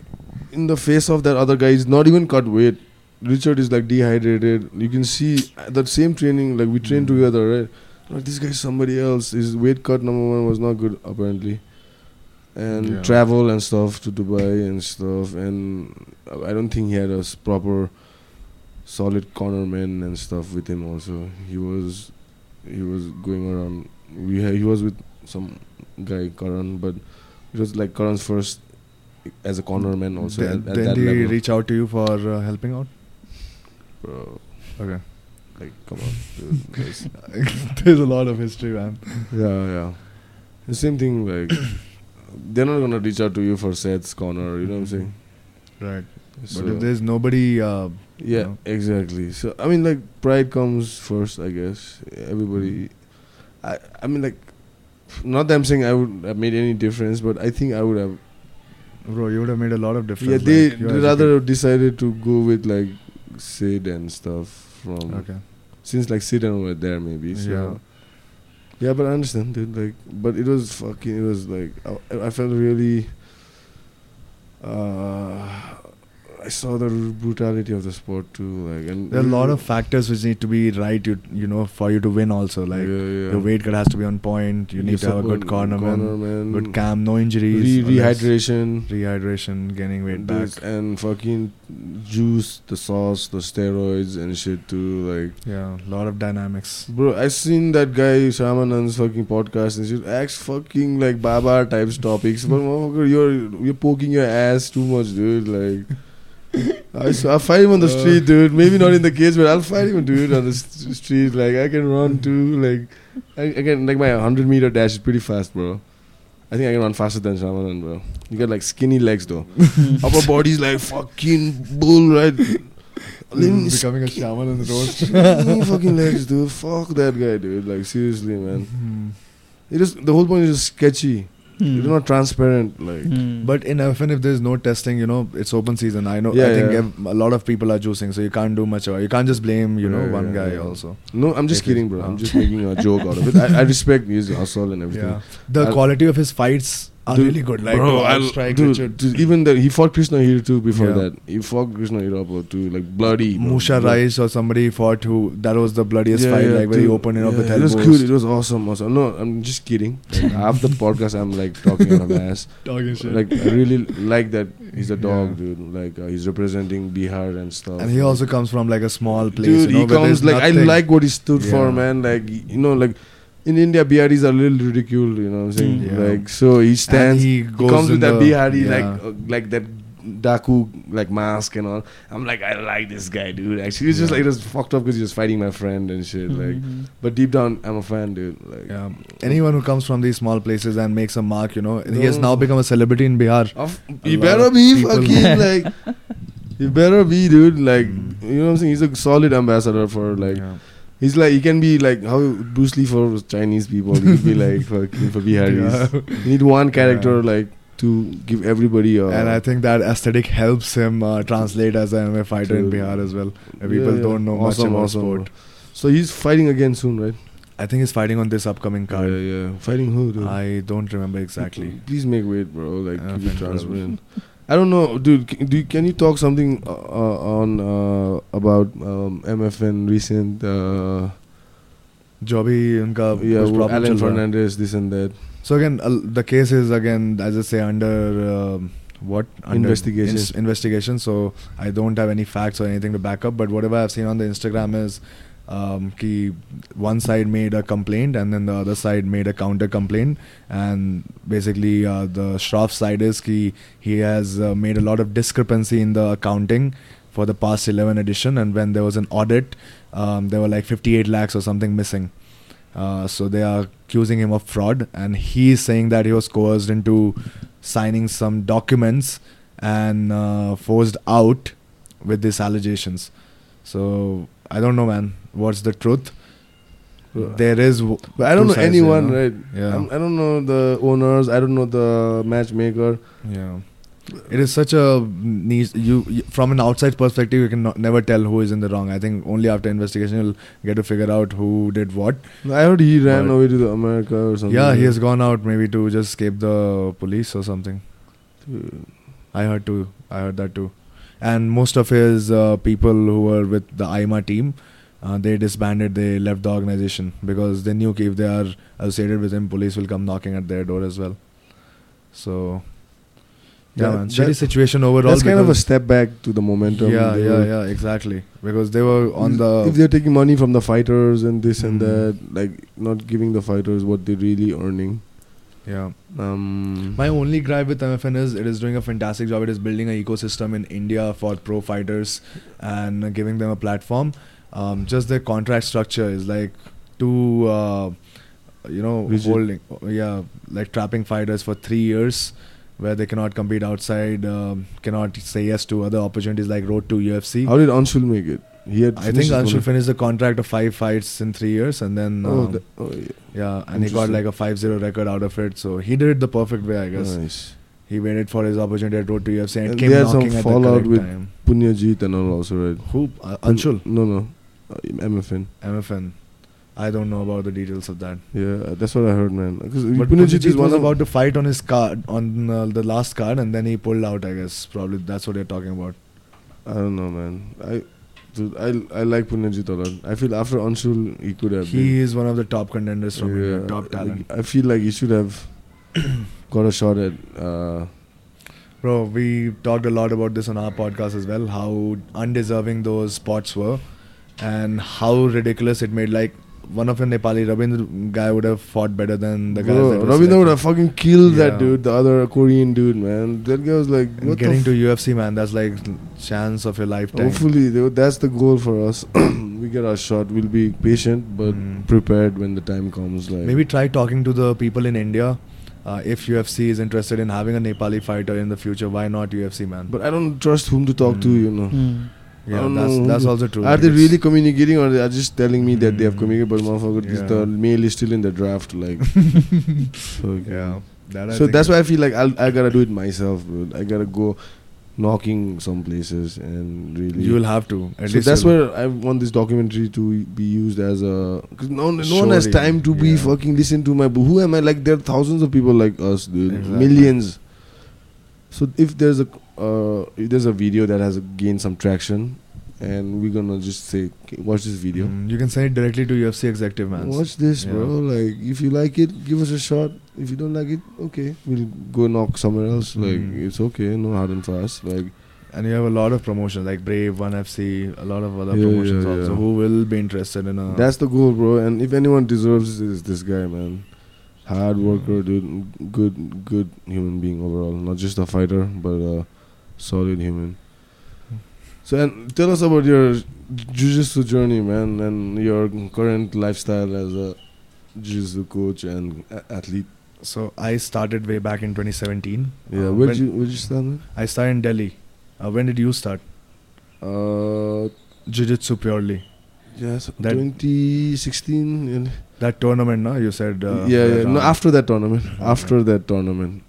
in the face of that other guy, he's not even cut weight. Richard is like dehydrated. You can see that same training. Like we trained Mm. together, right? Like this guy's somebody else. His weight cut number one was not good apparently, and Yeah. travel and stuff to Dubai and stuff. And I don't think he had a proper, solid corner man and stuff with him. Also, he was, he was going around. We ha- he was with some guy Karan, but it was like Karan's first as a corner man also Then, at, at then that did he level. reach out to you for uh, helping out? Bro, Okay. like come on, dude. There's a lot of history, man. yeah, yeah. The same thing. Like they're not gonna reach out to you for Seth's corner. You know what I'm saying? Right. So, but if there's nobody, uh, yeah, know. exactly. So I mean, like pride comes first, I guess. Everybody. I I mean, like, not that I'm saying I would have made any difference, but I think I would have bro, you would have made a lot of difference. yeah, they like, they rather decided to go with like Sid and stuff from. Okay. since like Sid and were there maybe. So Yeah. yeah. but I understand, dude. Like, but it was fucking. It was like I, I felt really. Uh, I saw the brutality of the sport too. Like, and There are a lot of factors which need to be right. You you know for you to win also. Like yeah, yeah. your weight cut has to be on point. You need to have a good corner, man. man. Good cam, no injuries. Re- rehydration. Rehydration, gaining weight back. And fucking juice, the sauce, the steroids and shit too. Like, Yeah, a lot of dynamics. bro, I seen that guy Shamanand's fucking podcast and shit. Acts fucking like Baba types topics, but motherfucker, you're you're poking your ass too much, dude. Like, I, s- I'll fight him on the Uh. street, dude. Maybe not in the cage, but I'll fight him, dude, on the st- street. Like I can run too. Like I, I can like my hundred meter dash is pretty fast, bro. I think I can run faster than Shamanan, bro. You got like skinny legs though. Upper body's like fucking bull, right? Lim- Becoming a shaman on the road. skinny fucking legs, dude. Fuck that guy, dude. Like seriously, man. Hmm. It is the whole point is just sketchy. Hmm. It's not transparent. Like Hmm. But in FN, if there's no testing, you know, it's open season. I know. Yeah, I think yeah. a lot of people are juicing, so you can't do much. Or you can't just blame, you know, Yeah, one yeah, guy yeah. also. no, I'm just It is- kidding, bro. I'm just making a joke out of it. I, I respect his hustle and everything. Yeah, the I'll- quality of his fights are Dude, really good. Like, bro, outstrike dude, Richard. dude, even that he fought Krishna here too before Yeah. that. He fought Krishna Hirapur too, like bloody. bro. Musha Rice or somebody fought who that was the bloodiest Yeah, fight, yeah, like where he opened it up with It was cool. It was awesome. awesome. No, I'm just kidding. Like, half the podcast I'm like talking out of my ass. Like I really like that he's a dog, dude. Like uh, he's representing Bihar and stuff. and he also comes from like a small place. dude, you know, he comes like I like what he stood for, man. Like you know, like in India, Biharis are a little ridiculed. You know what I'm saying? Mm. Yeah. Like so he stands. And he he comes with that the- Bihari yeah. like uh, like that Daku like mask and all. I'm like I like this guy, dude. Actually, it's just like it was fucked up because he was fighting my friend and shit. Like, Mhm. but deep down, I'm a fan, dude. Like, Yeah. Anyone who comes from these small places and makes a mark, you know, he has now become a celebrity in Bihar. Of, you better be fucking like. You better be, dude. Like, Mm. you know what I'm saying? He's a solid ambassador for like. Yeah. He's like he can be like how Bruce Lee for Chinese people. He could be like fucking for Biharis. Yeah. You need one character Yeah. like to give everybody a. and I think that aesthetic helps him uh, translate as an MMA fighter in Bihar as well. Yeah, People don't know Awesome, much about awesome, sport. So he's fighting again soon, right? I think he's fighting on this upcoming card. Yeah, yeah. Fighting who, dude? I don't remember exactly. Please make weight, bro. Like Uh, keep it transparent. I don't know, dude. Can, do you, can you talk something uh, uh on uh, about um, MFN recent uh, जो अभी उनका yeah, Alan Fernandes this and that. So again, uh, the case is again, as I say, under uh, what under investigations. In investigation. So I don't have any facts or anything to back up. But whatever I've seen on the Instagram is um, ki one side made a complaint and then the other side made a counter complaint. And basically, uh, the Shroff side is ki he has uh, made a lot of discrepancy in the accounting for the past 11 edition. And when there was an audit, um, there were like 58 lakhs or something missing. Uh, so they are accusing him of fraud, and he is saying that he was coerced into signing some documents and uh, forced out with these allegations. So I don't know, man. What's the truth? Uh, there is. w- I don't know sides, anyone, you know? right? Yeah. I'm, I don't know the owners. I don't know the matchmaker. Yeah. It is such a niche. You, you from an outside perspective, you can not, never tell who is in the wrong. I think only after investigation you'll get to figure out who did what. I heard he ran But- away to the America or something. Yeah, he has gone out maybe to just escape the police or something. Dude. I heard too. I heard that too. And most of his uh, people who were with the IMA team, uh, they disbanded. They left the organization because they knew if they are associated with him, police will come knocking at their door as well. So, yeah, That- man, shitty situation overall. That's kind of a step back to the momentum. yeah, yeah, yeah, exactly. Because they were on the if they're taking money from the fighters and this and Mm. that, like not giving the fighters what they're really earning. Yeah. Um, My only gripe with MFN is it is doing a fantastic job. It is building an ecosystem in India for pro fighters and giving them a platform. Um, just the contract structure is like too, uh, you know, Rigid. holding, yeah, like trapping fighters for three years where they cannot compete outside, um, cannot say yes to other opportunities like Road to UFC. how did Anshul make it? He had. I think Anshul finished the contract of five fights in three years and then. Oh, um, the, oh yeah. yeah, and he got like a 5-0 record out of it. So he did it the perfect way, I guess. Nice. He waited for his opportunity at Road to UFC and, And came had some at the fallout correct with- time. Punyajit and all also right. Who? Uh, Anshul? No, no. Uh, MFN. MFN. I don't know about the details of that. Yeah, that's what I heard, man. Because But Punyajit Punyajit is was about to fight on his card, on uh, the last card, and then he pulled out, I guess. Probably that's what you're talking about. I don't know, man. I, dude, I, I like Punyajit a lot. I feel after Anshul, he could have. He is one of the top contenders been, from India, top talent. I feel like he should have got a shot at. Uh, Bro, we talked a lot about this on our podcast as well, how undeserving those spots were and how ridiculous it made. Like, one of the Nepali Rabindra guy would have fought better than the guy. Bro, that were would have fucking killed that dude, the other Korean dude, man. That guy was like, And what getting the to UFC, man, that's like chance of your f- lifetime. Hopefully, tho- that's the goal for us. we get our shot. We'll be patient, but Mm. prepared when the time comes. Like Maybe try talking to the people in India. Uh, if UFC is interested in having a Nepali fighter in the future, why not UFC, man? But I don't trust whom to talk to. Mm. You know. Hmm. I yeah, don't that's know. that's also true. Are they really communicating, or they are just telling me that they have Mm. communicated? But motherfucker, this- Yeah. the mail is still in the draft. Like, so, Yeah, that So that's why I feel like I'll, I gotta do it myself. Bro. I gotta go knocking some places and really. you will have to. At so least that's where I want this documentary to be used as a because no, no one has time to be fucking listen to my. Who am I? Like there are thousands of people like us, dude, Exactly. millions. So if there's a uh, there's a video that has gained some traction, and we're gonna just say, watch this video. Mm, you can send it directly to UFC executive, man. Watch this, Yeah. bro. Like, if you like it, give us a shot. If you don't like it, okay, we'll go knock somewhere else. Like, Mm. it's okay, no hard and fast. Like, And you have a lot of promotions like Brave, One FC, a lot of other Yeah, promotions yeah, also who will be interested in a. that's the goal, bro. And if anyone deserves it, it's this guy, man. Hard worker, dude. Good, good human being overall. Not just a fighter, but a solid human. So, and tell us about your jiu-jitsu journey, man, and your current lifestyle as a jiu-jitsu coach and athlete. so I started way back in 2017. Yeah, Uh, where'd when- you where'd you start, man? I started in Delhi. Uh, when did you start? Uh, Jiu-Jitsu purely. yes, That- 2016. That tournament, no? You said. Uh, yeah, yeah. No, uh, after that tournament. Okay. After that tournament.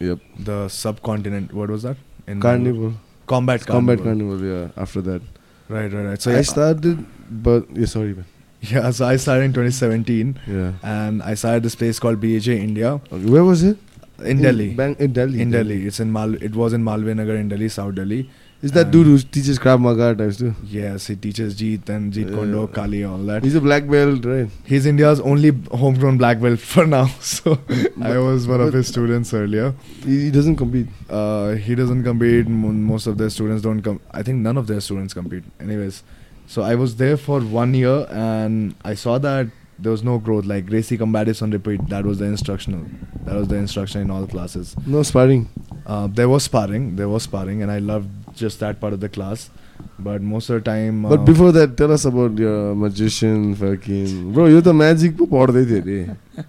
Yep. the subcontinent. What was that? In Carnival. Combat Combat Carnival. Carnival. Yeah. After that. Right, right, right. So I yeah, started, but yeah. Sorry, man. yeah, so I started in 2017, Yeah. and I started this place called BHA India Okay, where was it? in, Delhi. Bang, in Delhi. in Delhi, it's in Mal. It was in Malviya Nagar in Delhi, South Delhi. Is that dude who teaches Krav Maga types too? Yes, he teaches Jeet and Jeet Yeah. Kondo, Kali, all that. He's a black belt, right? He's India's only homegrown black belt for now. So I was one of his students earlier. He, doesn't compete. Uh, he doesn't compete. Most of their students don't come. I think none of their students compete. Anyways, so I was there for one year and I saw that there was no growth. Like Gracie combatives on repeat. That was the instructional. That was the instruction in all classes. No sparring. Uh, there was sparring. There was sparring, and I loved just that part of the class. But most of the time. But uh, before that, tell us about your magician fucking bro. You're the magic eh?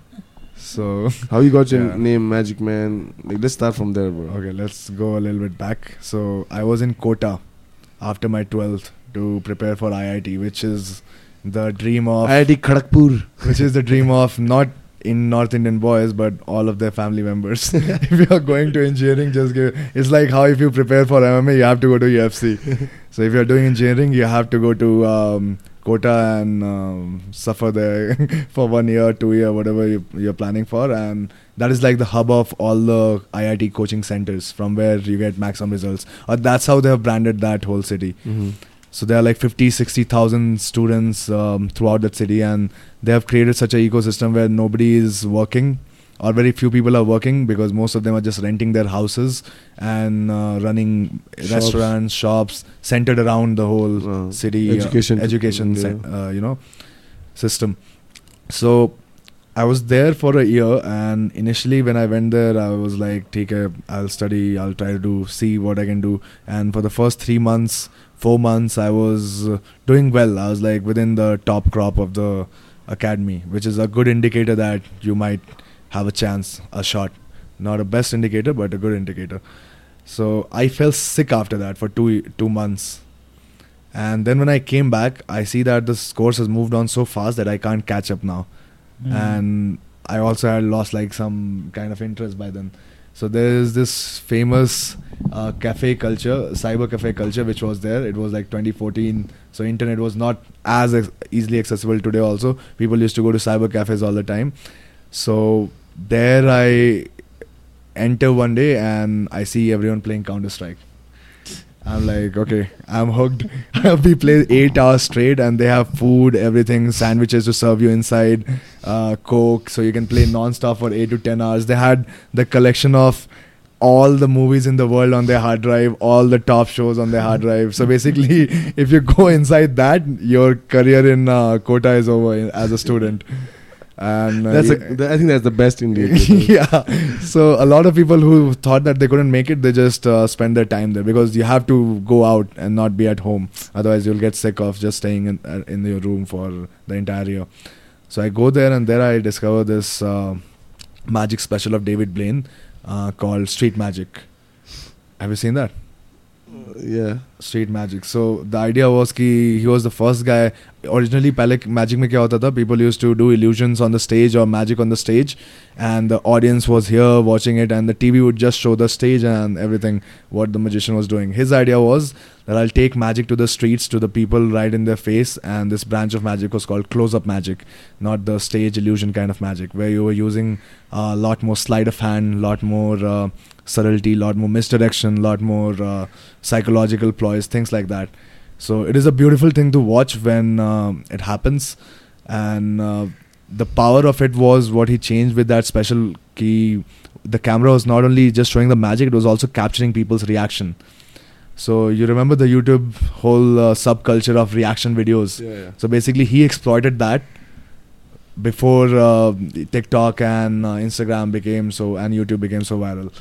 So how you got your yeah. name Magic Man? Like, let's start from there, bro. Okay, let's go a little bit back. So I was in Kota after my 12th to prepare for IIT, which is the dream of IIT Kharagpur, which is the dream of not in North Indian boys, but all of their family members. if you are going to engineering, just give. It's like how if you prepare for MMA, you have to go to UFC. so if you are doing engineering, you have to go to um, Kota and um, suffer there for one year, two year, whatever you, you're planning for, and that is like the hub of all the IIT coaching centers from where you get maximum results. Or that's how they have branded that whole city. Mm-hmm. So there are like 50, 60,000 students um, throughout that city, and they have created such an ecosystem where nobody is working, or very few people are working because most of them are just renting their houses and uh, running Shops. restaurants, shops centered around the whole Uh, city uh, education. education, Yeah. uh, you know, system. So I was there for a year, and initially when I went there, I was like, "Take a, I'll study, I'll try to do, see what I can do." And for the first three months, four months, I was uh, doing well. I was like within the top crop of the academy, which is a good indicator that you might have a chance, a shot. Not a best indicator, but a good indicator. So I fell sick after that for two two months. And then when I came back, I see that this course has moved on so fast that I can't catch up now. Hmm. And I also had lost like some kind of interest by then. So there is this famous uh, cafe culture, cyber cafe culture, which was there. It was like 2014. So internet was not as ex- easily accessible today. Also, people used to go to cyber cafes all the time. So there I enter one day and I see everyone playing Counter Strike. I'm like, okay, I'm hooked. we play eight hours straight, and they have food, everything, sandwiches to serve you inside, uh, coke, so you can play non-stop for eight to ten hours. They had the collection of all the movies in the world on their hard drive, all the top shows on their hard drive. So basically, if you go inside that, your career in uh, Kota is over as a student. And uh, That's yeah- th- I think that's the best Indian. yeah. So a lot of people who thought that they couldn't make it, they just uh, spend their time there because you have to go out and not be at home. Otherwise, you'll get sick of just staying in uh, in your room for the entire year. So I go there and there I discover this uh, magic special of David Blaine uh, called Street Magic. Have you seen that? yeah. Street Magic. So the idea was कि he was the first guy. Originally पहले magic में क्या होता था? People used to do illusions on the stage or magic on the stage, and the audience was here watching it, and the TV would just show the stage and everything what the magician was doing. His idea was that I'll take magic to the streets to the people right in their face, and this branch of magic was called close-up magic, not the stage illusion kind of magic, where you were using a lot more sleight of hand, lot more uh, subtlety, lot more misdirection, lot more uh, psychological ploys, things like that. So it is a beautiful thing to watch when um it happens, and uh, the power of it was what he changed with that special key. The camera was not only just showing the magic; it was also capturing people's reaction. So you remember the YouTube whole uh, subculture of reaction videos. Yeah, yeah. So basically, he exploited that before uh, TikTok and uh, Instagram became so and YouTube became so viral.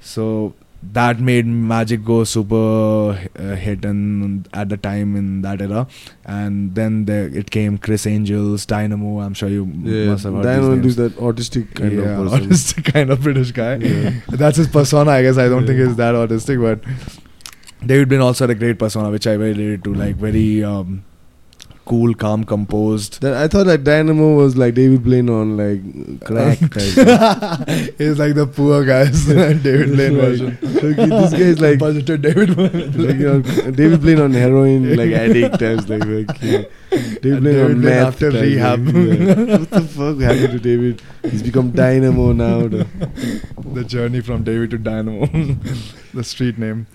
So that made Magic go super uh, hit and at the time in that era. And then there, it came Criss Angels, Dynamo. I'm sure you Yeah, must have heard Dynamo is that autistic kind yeah, of person. autistic kind of British guy. Yeah. That's his persona, I guess. I don't think he's that autistic, but David Blaine also had a great persona, which I related to. Like very um, cool, calm, composed. That, I thought that Dynamo was like David Blaine on like crack. He's like the poor guy's David Blaine Like, version. okay, this guy is like, budgeted David like Blaine. you know, David Blaine on heroin, like addict types, like okay. David Blaine David on meth after rehab. like, yeah. What the fuck happened to David? He's become Dynamo now. The, the journey from David to Dynamo, the street name.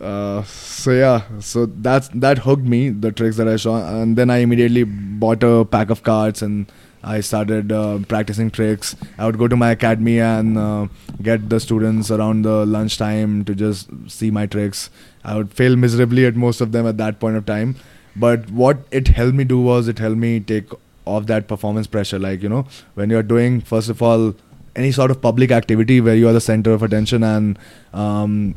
Uh, so yeah, so that's that hooked me the tricks that I saw, and then I immediately bought a pack of cards and I started uh, practicing tricks. I would go to my academy and uh, get the students around the lunchtime to just see my tricks. I would fail miserably at most of them at that point of time, but what it helped me do was it helped me take off that performance pressure. Like you know, when you're doing first of all any sort of public activity where you are the center of attention and um,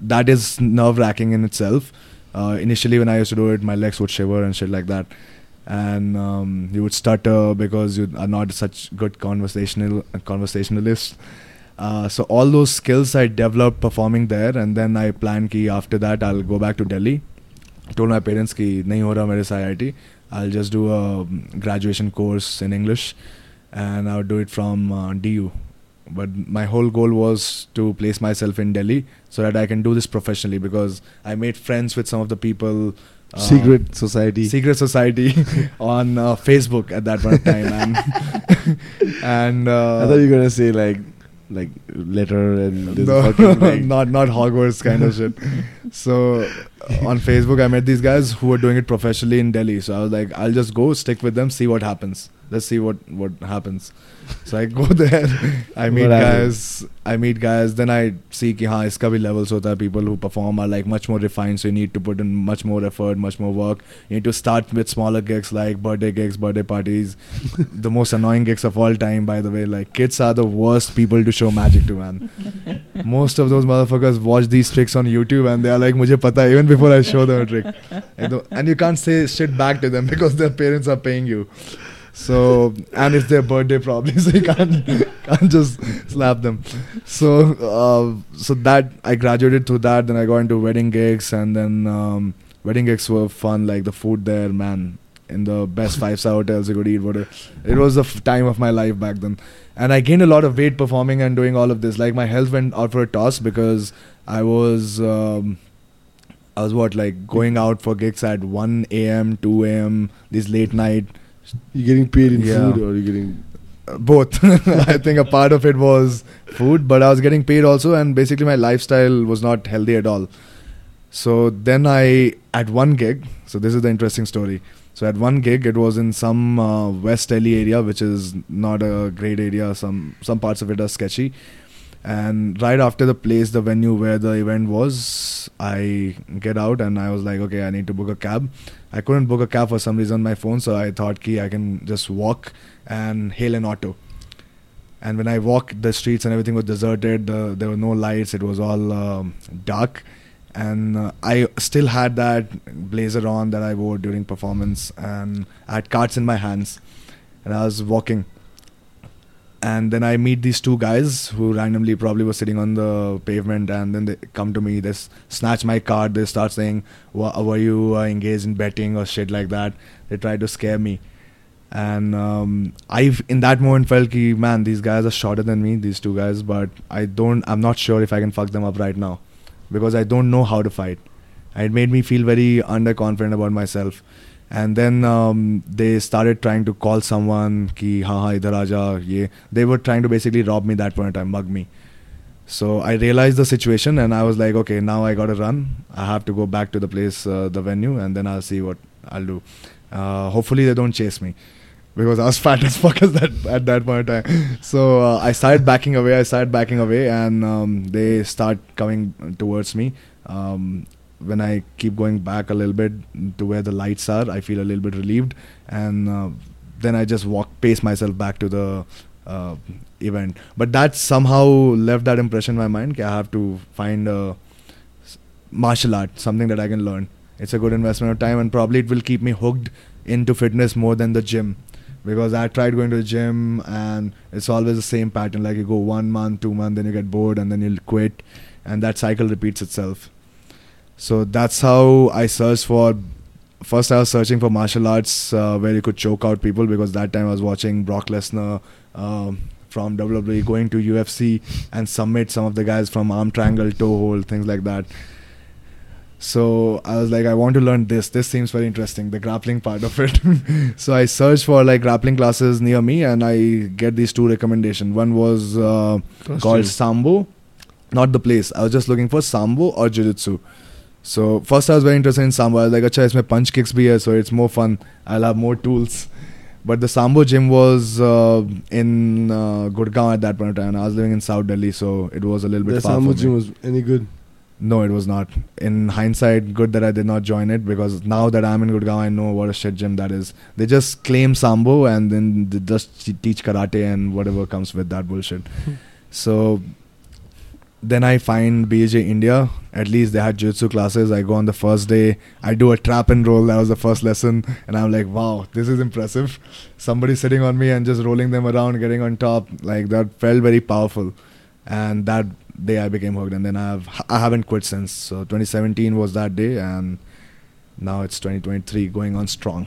that is nerve wracking in itself. Uh, initially, when I used to do it, my legs would shiver and shit like that, and um, you would stutter because you are not such good conversational conversationalist. Uh, so all those skills I developed performing there, and then I planned ki after that I'll go back to Delhi. I told my parents ki nahi ho raha mere se IIT. I'll just do a um, graduation course in English, and I'll do it from uh, DU but my whole goal was to place myself in Delhi so that I can do this professionally because I made friends with some of the people. uh, secret society. Secret Society on uh, Facebook at that point of time, and and uh, I thought you were gonna say like like letter and this no, fucking like not not Hogwarts kind of shit. So on Facebook, I met these guys who were doing it professionally in Delhi. So I was like, I'll just go stick with them, see what happens. Let's see what what happens So I go there, I meet What guys, happens? I meet guys. Then I see कि हाँ इसका भी levels होता है. People who perform are like much more refined, so you need to put in much more effort, much more work. You need to start with smaller gigs like birthday gigs, birthday parties, the most annoying gigs of all time. By the way, like kids are the worst people to show magic to, man. Most of those motherfuckers watch these tricks on YouTube and they are like, मुझे पता है even before I show them a trick. And the- and you can't say shit back to them because their parents are paying you. So and it's their birthday probably, so you can't can't just slap them. So uh, so that I graduated through that. Then I got into wedding gigs, and then um, wedding gigs were fun. Like the food there, man, in the best five star hotels you could eat. What a, it was the f- time of my life back then. And I gained a lot of weight performing and doing all of this. Like my health went out for a toss because I was. Um, I was what like going out for gigs at 1 a.m., 2 a.m. These late night you getting paid in Yeah. food or you're getting uh, both. I think a part of it was food, but I was getting paid also, and basically my lifestyle was not healthy at all. So then I, at one gig, so this is the interesting story. So at one gig, it was in some uh, West Delhi area, which is not a great area. Some some parts of it are sketchy, And right after the place, the venue where the event was, I get out and I was like, okay, I need to book a cab. I couldn't book a cab for some reason on my phone, so I thought, ki I can just walk and hail an auto. And when I walked, the streets and everything was deserted. The, there were no lights. It was all um, dark, and uh, I still had that blazer on that I wore during performance, and I had cards in my hands, and I was walking. And then I meet these two guys who randomly probably were sitting on the pavement, and then they come to me. They snatch my card. They start saying, "Wa- "Were you uh, engaged in betting or shit like that?" They try to scare me and um, I've in that moment felt ki man these guys are shorter than me these two guys but I don't I'm not sure if I can fuck them up right now because I don't know how to fight and it made me feel very underconfident about myself and then um, they started trying to call someone ki ha ha idhar aaja ye they were trying to basically rob me that point in time mug me so I realized the situation and I was like okay now I gotta run I have to go back to the place uh, the venue and then I'll see what I'll do uh, hopefully they don't chase me because I was fat as fuck as that at that point in time. So uh, I started backing away. I started backing away, and um, they start coming towards me. Um, when I keep going back a little bit to where the lights are, I feel a little bit relieved, and uh, then I just walk, pace myself back to the uh, event. But that somehow left that impression in my mind. I have to find a martial art, something that I can learn. It's a good investment of time, and probably it will keep me hooked into fitness more than the gym because I tried going to the gym and it's always the same pattern. Like you go one month, two months, then you get bored and then you'll quit, and that cycle repeats itself. So that's how I searched for. First, I was searching for martial arts uh, where you could choke out people because that time I was watching Brock Lesnar um, from WWE going to UFC and submit some of the guys from arm triangle, toe hold, things like that. So I was like, I want to learn this. This seems very interesting, the grappling part of it. so I searched for like grappling classes near me, and I get these two recommendations. One was uh, called Sambo, not the place. I was just looking for Sambo or Jiu-Jitsu. So first I was very interested in Sambo. I was like, acha, isme punch kicks bhi hai, so it's more fun. I'll have more tools. But the Sambo gym was uh, in uh, Gurgaon at that point in time. I was living in South Delhi, so it was a little bit The Sambo gym was any good? No, it was not. In hindsight, good that I did not join it because now that I'm in Gurgaon, I know what a shit gym that is. They just claim Sambo and then they just teach karate and whatever comes with that bullshit. so then I find BJJ India. At least they had jiu-jitsu classes. I go on the first day. I do a trap and roll. That was the first lesson, and I'm like, wow, this is impressive. Somebody sitting on me and just rolling them around, getting on top. Like that felt very powerful, and that day I became hooked. And then I've I haven't quit since. So 2017 was that day, and now it's 2023, going on strong.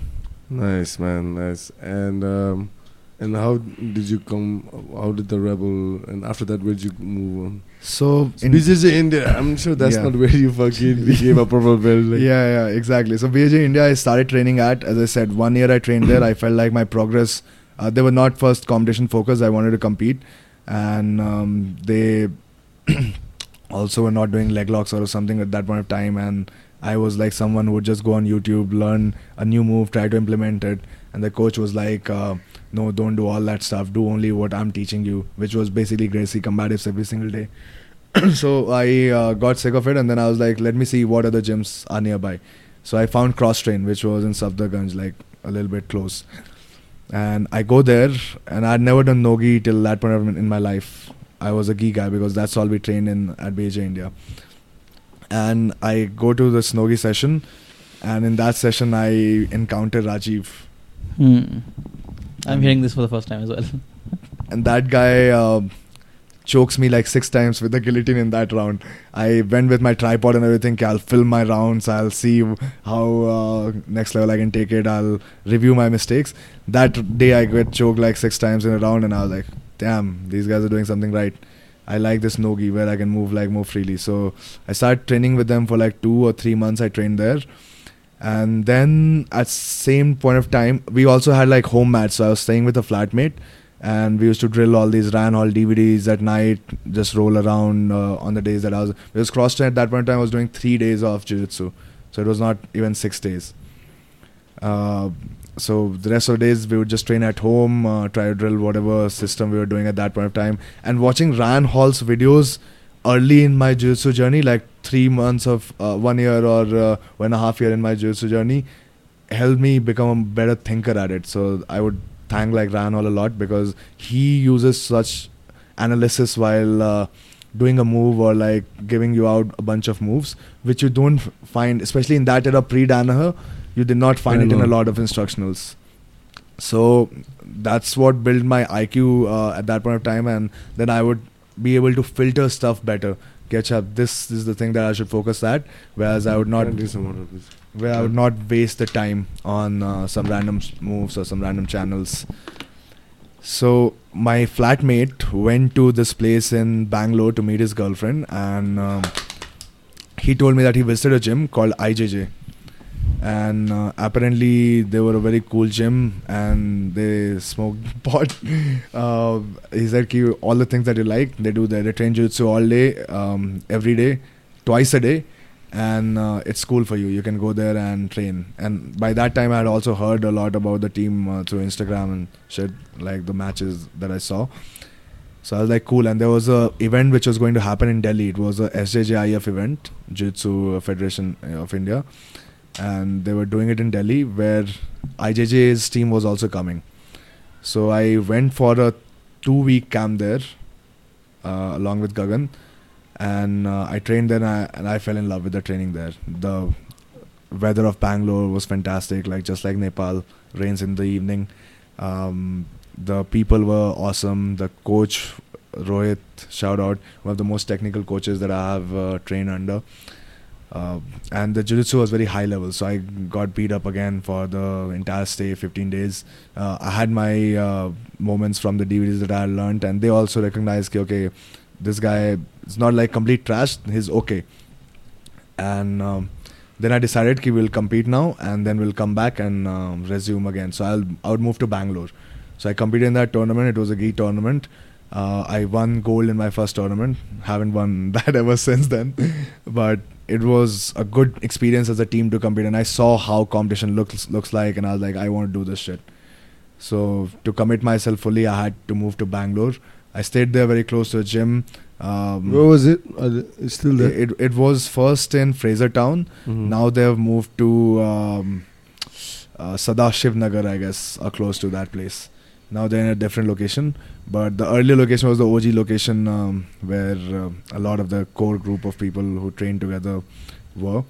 Nice man, nice. And um, and how did you come? How did the rebel? And after that, where did you move on? So In BJJ India, I'm sure that's Yeah. not where you fucking became a purple belt. Like, yeah, yeah, exactly. So BJJ India, I started training at. As I said, one year I trained there. I felt like my progress. Uh, they were not first competition focused. I wanted to compete, and um, they also were not doing leg locks or something at that point of time. And I was like someone who would just go on YouTube, learn a new move, try to implement it. And the coach was like, uh, "No, don't do all that stuff. Do only what I'm teaching you," which was basically Gracie combatives every single day. so I uh, got sick of it, and then I was like, "Let me see what other gyms are nearby." So I found Cross Train, which was in Safdarjung, like a little bit close. And I go there, and I'd never done nogi till that point in my life. I was a gi guy because that's all we trained in at BJJ India. And I go to this nogi session, and in that session I encounter Rajiv, Hmm. I'm hearing this for the first time as well. and that guy uh, chokes me like six times with the guillotine in that round. I went with my tripod and everything. okay, I'll film my rounds. I'll see how uh, next level I can take it. I'll review my mistakes. That day I get choked like six times in a round, and I was like, "Damn, these guys are doing something right." I like this nogi where I can move like more freely. So I started training with them for like two or three months. I trained there. And then at same point of time, we also had like home mats. So I was staying with a flatmate, and we used to drill all these Ryan Hall DVDs at night, just roll around uh, on the days that I was. Because cross train at that point in time, I was doing three days of jiu-jitsu, so it was not even six days. Uh, so the rest of the days we would just train at home, uh, try to drill whatever system we were doing at that point of time, and watching Ryan Hall's videos early in my jiu-jitsu journey, like three months of uh, one year or uh, one and a half year in my jiu-jitsu journey, helped me become a better thinker at it. So I would thank like Ryan Hall a lot because he uses such analysis while uh, doing a move or like giving you out a bunch of moves, which you don't find, especially in that era pre Danaher, you did not find it in a lot of instructionals. So that's what built my IQ uh, at that point of time, and then I would be able to filter stuff better. Catch up. This is the thing that I should focus at, whereas I would not do some of this. where I would not waste the time on uh, some random moves or some random channels. So my flatmate went to this place in Bangalore to meet his girlfriend, and um, he told me that he visited a gym called IJJ, and uh, apparently they were a very cool gym, and they smoked pot. uh, he said, "Ki all the things that you like, they do there. They train jiu-jitsu all day, um, every day, twice a day." and uh, it's cool for you. You can go there and train. And by that time, I had also heard a lot about the team uh, through Instagram and shit, like the matches that I saw. So I was like, cool. And there was a event which was going to happen in Delhi. It was a SJJIF event, Jiu-Jitsu Federation uh, of India, and they were doing it in Delhi, where IJJ's team was also coming. So I went for a two-week camp there, uh, along with Gagan and uh, I trained there and I, and I fell in love with the training there. The weather of Bangalore was fantastic, like just like Nepal, rains in the evening. Um, the people were awesome. The coach Rohit, shout out, one of the most technical coaches that I have uh, trained under. Uh, and the jiu-jitsu was very high level, so I got beat up again for the entire stay, 15 days. Uh, I had my uh, moments from the DVDs that I learned, and they also recognized, ki, okay, this guy is not like complete trash. He's okay. And um, then I decided ki we'll compete now, and then we'll come back and um, resume again. So I'll I would move to Bangalore. So I competed in that tournament. It was a gi tournament. Uh, I won gold in my first tournament. Haven't won that ever since then, but it was a good experience as a team to compete. And I saw how competition looks looks like, and I was like, I want to do this shit. So to commit myself fully, I had to move to Bangalore. I stayed there very close to a gym. Um, Where was it? It's still there. it, it was first in Fraser Town. Mhm. Now they have moved to um, uh, Sadashiv Nagar, I guess, or close to that place. Now they're in a different location, but the earlier location was the OG location um, where uh, a lot of the core group of people who trained together were.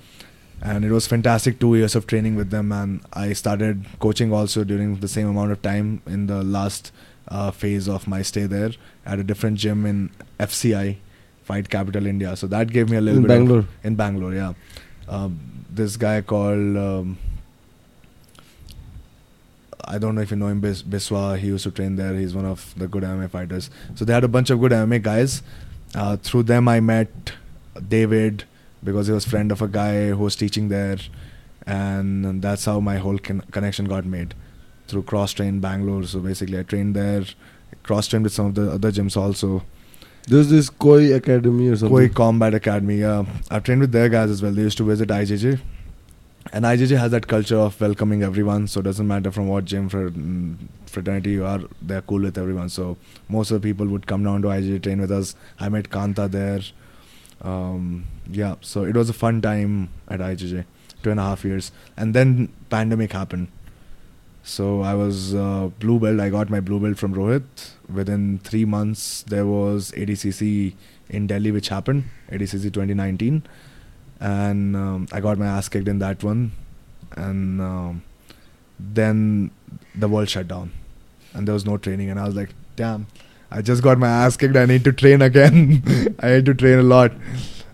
And it was fantastic two years of training with them, and I started coaching also during the same amount of time in the last uh, phase of my stay there at a different gym in FCI, Fight Capital India. So that gave me a little in bit of- Bangalore. in Bangalore, yeah. Um, this guy called um, I don't know if you know him, Bis- Biswa. He used to train there. He's one of the good MMA fighters. So they had a bunch of good MMA guys. Uh, through them, I met David because he was friend of a guy who was teaching there, and that's how my whole con- connection got made through cross train Bangalore. So basically, I trained there, cross trained with some of the other gyms also. There's this Koi Academy or something. Koi Combat Academy. Yeah, I've trained with their guys as well. They used to visit IJJ, and IJJ has that culture of welcoming everyone. So it doesn't matter from what gym mm, fraternity you are, they're cool with everyone. So most of the people would come down to IJJ train with us. I met Kanta there. Um, yeah, so it was a fun time at IJJ, two and a half years, and then pandemic happened. So I was uh, blue belt. I got my blue belt from Rohit. Within three months, there was ADCC in Delhi, which happened, ADCC 2019, and um, I got my ass kicked in that one, and um, then the world shut down, and there was no training, and I was like, damn, I just got my ass kicked. I need to train again. I need to train a lot.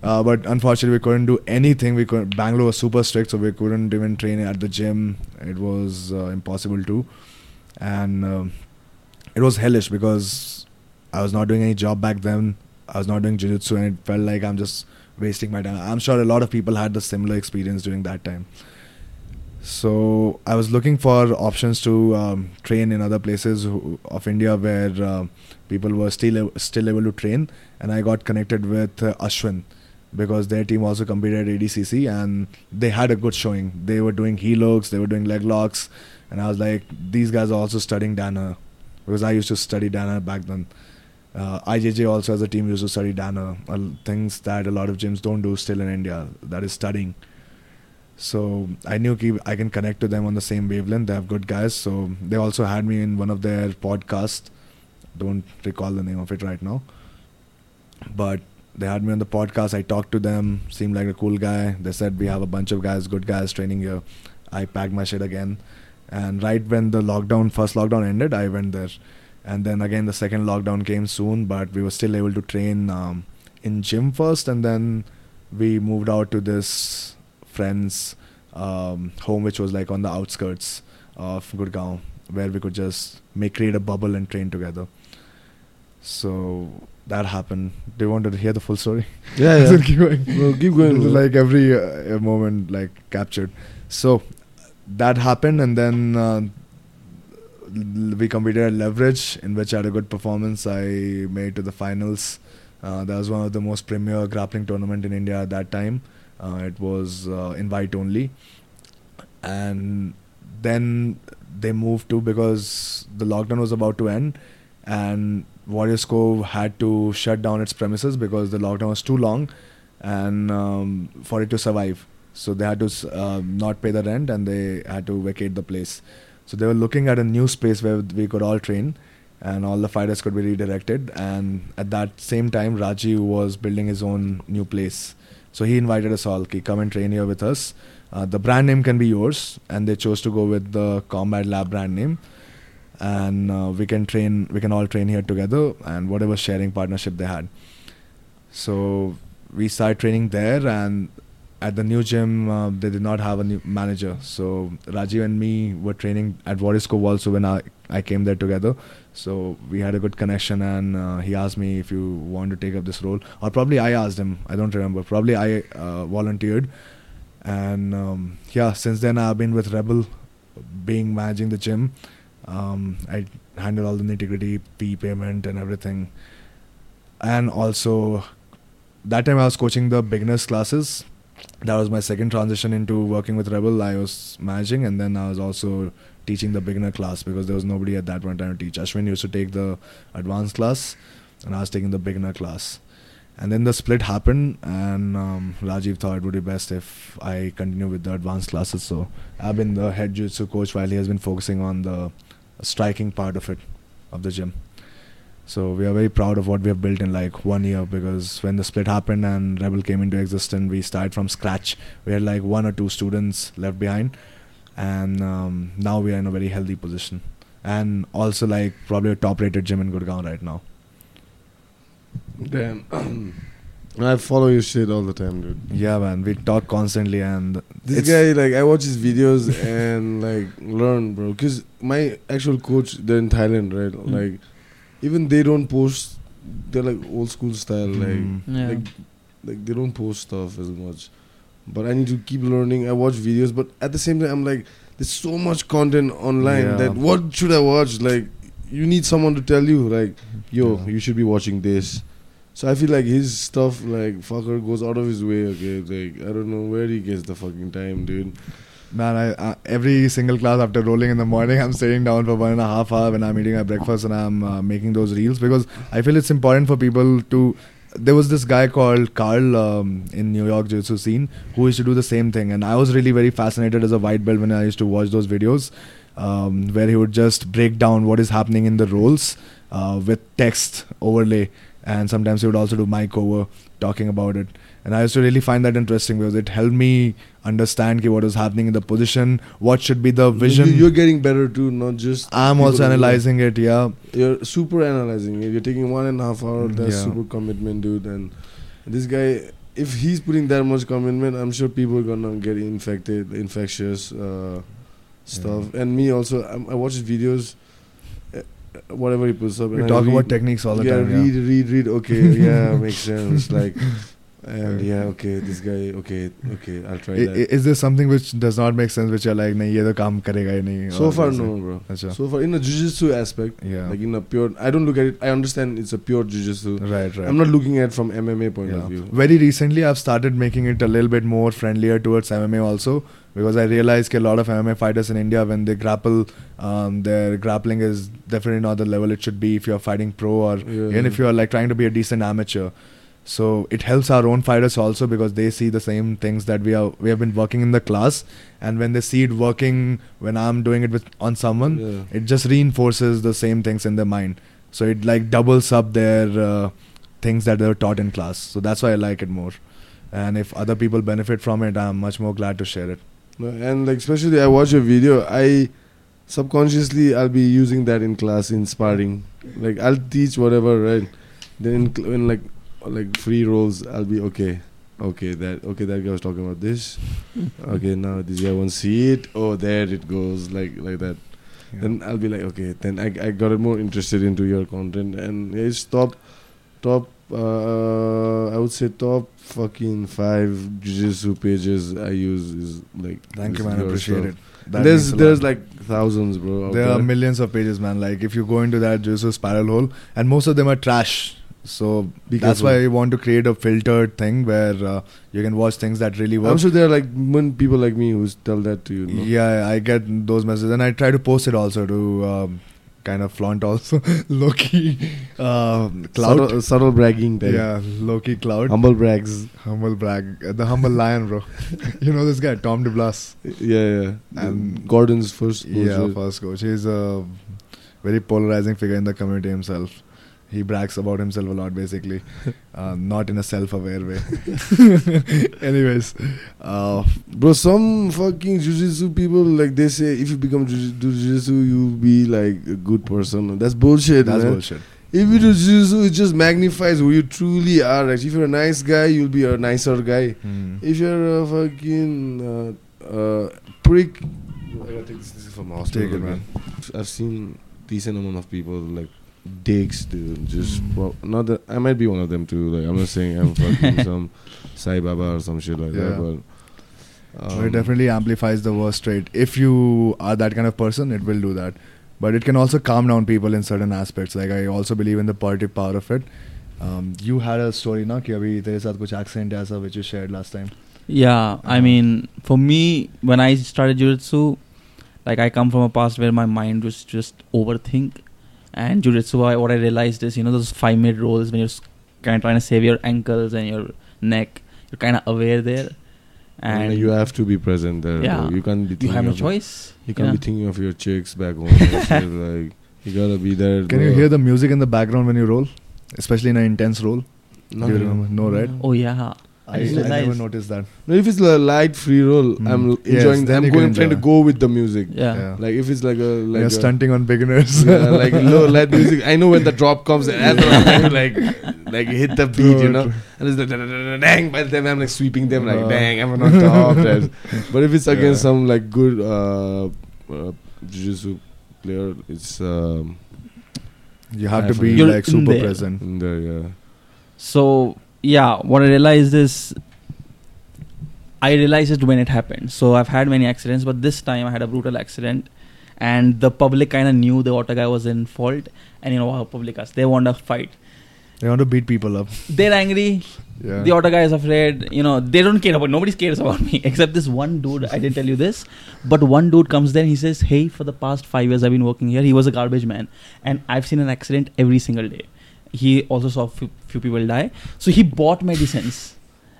Uh, but unfortunately, we couldn't do anything. We could Bangalore was super strict, so we couldn't even train at the gym. It was uh, impossible to, and um, it was hellish because I was not doing any job back then. I was not doing jiu-jitsu, and it felt like I'm just wasting my time. I'm sure a lot of people had the similar experience during that time. So I was looking for options to um, train in other places of India where uh, people were still still able to train, and I got connected with uh, Ashwin because their team also competed at ADCC and they had a good showing. They were doing heel hooks, they were doing leg locks, and I was like, these guys are also studying Dana because I used to study Dana back then. Uh, IJJ also as a team used to study Dana, uh, things that a lot of gyms don't do still in India. That is studying. So I knew ki I can connect to them on the same wavelength. They have good guys. So they also had me in one of their podcasts. Don't recall the name of it right now. But they had me on the podcast. I talked to them. Seemed like a cool guy. They said we have a bunch of guys, good guys training here. I packed my shit again. And right when the lockdown, first lockdown ended, I went there. And then again, the second lockdown came soon, but we were still able to train um, in gym first, and then we moved out to this friend's um, home, which was like on the outskirts of Gurgaon, where we could just make create a bubble and train together. So that happened. Do you want to hear the full story? Yeah, yeah. keep going. no, keep going. like every uh, moment like captured. So that happened, and then uh, we competed at Leverage, in which I had a good performance. I made to the finals. Uh, that was one of the most premier grappling tournament in India at that time. Uh, it was uh, invite only, and then they moved to because the lockdown was about to end, and Warriors Cove had to shut down its premises because the lockdown was too long, and um, for it to survive, so they had to uh, not pay the rent and they had to vacate the place. So they were looking at a new space where we could all train, and all the fighters could be redirected. And at that same time, Rajiv was building his own new place. So he invited us all, "Ki, come and train here with us. Uh, the brand name can be yours, and they chose to go with the Combat Lab brand name. And uh, we can train, we can all train here together, and whatever sharing partnership they had. So we started training there, and at the new gym, uh, they did not have a new manager. So Rajiv and me were training at Warriors Cove also when I, I came there together. So we had a good connection, and uh, he asked me if you want to take up this role, or probably I asked him. I don't remember. Probably I uh, volunteered, and um, yeah, since then I've been with Rebel, being managing the gym. Um, I handle all the nitty gritty, fee payment, and everything. And also, that time I was coaching the beginners classes. That was my second transition into working with Rebel. I was managing, and then I was also teaching the beginner class because there was nobody at that point in time to teach. Ashwin used to take the advanced class, and I was taking the beginner class. And then the split happened, and um, Rajiv thought it would be best if I continue with the advanced classes. So I've been the head jiu-jitsu coach while he has been focusing on the striking part of it, of the gym. So we are very proud of what we have built in like one year because when the split happened and Rebel came into existence, we started from scratch. We had like one or two students left behind, and um, now we are in a very healthy position. And also like probably a top-rated gym in Gurgaon right now. Damn. I follow your shit all the time, dude. Yeah, man, we talk constantly, and This guy, like, I watch his videos and like learn, bro. Cause my actual coach, they're in Thailand, right? Hmm. Like, even they don't post. They're like old school style, like, Mm. Yeah. like, like they don't post stuff as much. But I need to keep learning. I watch videos, but at the same time, I'm like, there's so much content online Yeah. that what should I watch? Like, you need someone to tell you, like, yo, Yeah. you should be watching this. So I feel like his stuff, like, fucker goes out of his way. Okay, like, I don't know where he gets the fucking time, dude. Man, I, uh, every single class after rolling in the morning, I'm sitting down for one and a half hour when I'm eating my breakfast and I'm uh, making those reels because I feel it's important for people to. There was this guy called Carl um, in New York Jiu-Jitsu scene who used to do the same thing, and I was really very fascinated as a white belt when I used to watch those videos, um, where he would just break down what is happening in the roles uh, with text overlay, and sometimes he would also do mic over talking about it. And I used to really find that interesting because it helped me understand ki what was happening in the position, what should be the vision. You, are getting better too, not just. I'm also analyzing it, yeah. You're super analyzing it. You're taking one and a half hour. Mm, That's yeah. super commitment, dude. And this guy, if he's putting that much commitment, I'm sure people are gonna get infected, infectious uh, stuff. And me also, I'm, I watch his videos. uh, Whatever he puts up, We I talk about techniques all the yeah, time. read, yeah. Read, read, read. Okay, yeah, makes sense. Like, And yeah, okay, this guy, okay, okay, I'll try I- that. Is there something which does not make sense, which you're like, nahi, ye to kaam karega hi nahi? so far, no, bro. Acha. So far, in a jiu-jitsu aspect, yeah. like in a pure, I don't look at it. I understand it's a pure jiu-jitsu. right, right. I'm not looking at it from MMA point Yeah. of view. Very recently, I've started making it a little bit more friendlier towards MMA also because I realize that a lot of MMA fighters in India, when they grapple, um, their grappling is definitely not the level it should be if you're fighting pro or Yeah. even if you're like trying to be a decent amateur. So it helps our own fighters also because they see the same things that we are we have been working in the class, and when they see it working when I'm doing it with on someone, yeah. it just reinforces the same things in their mind. So it like doubles up their uh, things that they were taught in class. So that's why I like it more. And if other people benefit from it, I'm much more glad to share it. And like especially I watch a video, I subconsciously I'll be using that in class in sparring. Like I'll teach whatever, right? Then in, in like like free rolls, I'll be okay. Okay, that okay. That guy was talking about this. Okay, now this guy won't see it. Oh, there it goes, like like that. Then I'll be like, okay. Then I I got more interested into your content, and it's top top. Uh, I would say top fucking five jiu-jitsu pages I use is like. Thank you, man. I appreciate stuff. it. That there's there's lot. like thousands, bro. out there are millions of pages, man. Like if you go into that Jiu-Jitsu spiral hole, and most of them are trash. So that's why I want to create a filtered thing where uh, you can watch things that really work. I'm sure there are like one people like me who tell that to you. No? Yeah, I get those messages, and I try to post it also to um, kind of flaunt also Loki uh, cloud. Subtle, subtle bragging type. Yeah, Loki cloud. Humble brags. humble brag, uh, the humble lion, bro. you know this guy, Tom DeBlass. Yeah, yeah. And- Gordon's first. Yeah, bullshit. first coach. He's a very polarizing figure in the community himself. He brags about himself a lot, basically, uh, not in a self-aware way. Anyways, uh, Bro, some fucking jujitsu people like they say if you become jiu- do jujitsu, you'll be like a good person. That's bullshit. that's man. bullshit. If you do jujitsu, it just magnifies who you truly are. Like, if you're a nice guy, you'll be a nicer guy. Hmm. If you're a fucking uh, uh, prick, I gotta take this, this is from hospital. Take it, again. I've seen decent amount of people like dicks, dude. Just mm. well, not that I might be one of them too. Like I'm not saying I'm fucking some Sai Baba or some shit like yeah. that, but. Um, it definitely amplifies the worst trait. If you are that kind of person, it will do that. But it can also calm down people in certain aspects. Like I also believe in the positive power of it. Um, you had a story, na, There is abhi tere which you shared last time. Yeah, I uh-huh. mean, for me, when I started jiu-jitsu, like I come from a past where my mind was just overthink and jiu-jitsu, I, what I realized is, you know, those five-minute rolls when you're kind of trying to save your ankles and your neck, you're kind of aware there, and and you have to be present there. Yeah. You can't be. you Thinking have no of- choice. You can't Yeah. be thinking of your chicks back home. like you gotta be there. Can you hear the music in the background when you roll, especially in an intense roll? No, Do no. No, right? Oh yeah. I, I I just never noticed that. No, if it's a light free roll, Hmm. I'm l- Yes, enjoying. then I'm you can going trying to go with the music. Yeah. Like if it's like a like you're a, stunting on beginners. yeah, like low light music. I know when the drop comes and after I'm going to like like hit the beat, you know. And it's like da- da- da- da- dang. By the time I'm like sweeping them, like Uh. dang, I'm on top. That. But if it's against some like good uh, uh jiu-jitsu player, it's um, You have to be like super present. there, yeah. So yeah, what I realized is I realized it when it happened. So I've had many accidents, but this time I had a brutal accident, and the public kind of knew the auto guy was in fault, and you know how public is. They want a fight. They want to beat people up. They're angry. Yeah. The auto guy is afraid. You know they don't care about. Nobody cares about me except this one dude. I didn't tell you this, but one dude comes there. and He says, "Hey, for the past five years I've been working here. He was a garbage man, and I've seen an accident every single day. He also saw few people die. So he bought medicines."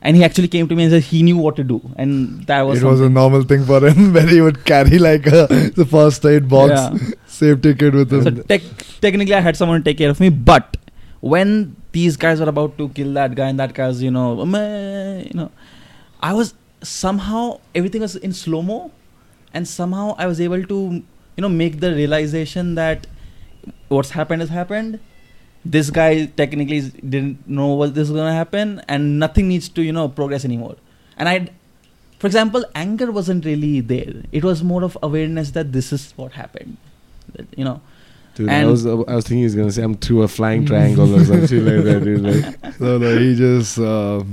And he actually came to me and said he knew what to do, and that was it was a normal thing for him where he would carry like a, the first aid box, Yeah. safety kit with him. So tech, technically, I had someone take care of me. But when these guys were about to kill that guy, and that guy was, you know, you know, I was somehow everything was in slow mo, and somehow I was able to, you know, make the realization that what's happened has happened. This guy technically didn't know what this was gonna happen, and nothing needs to, you know, progress anymore. And I, for example, anger wasn't really there. It was more of awareness that this is what happened. That, You know. Dude, I And- was I was thinking he's gonna say I'm through a flying triangle or some shit like that. Dude, like, so no, he just uh,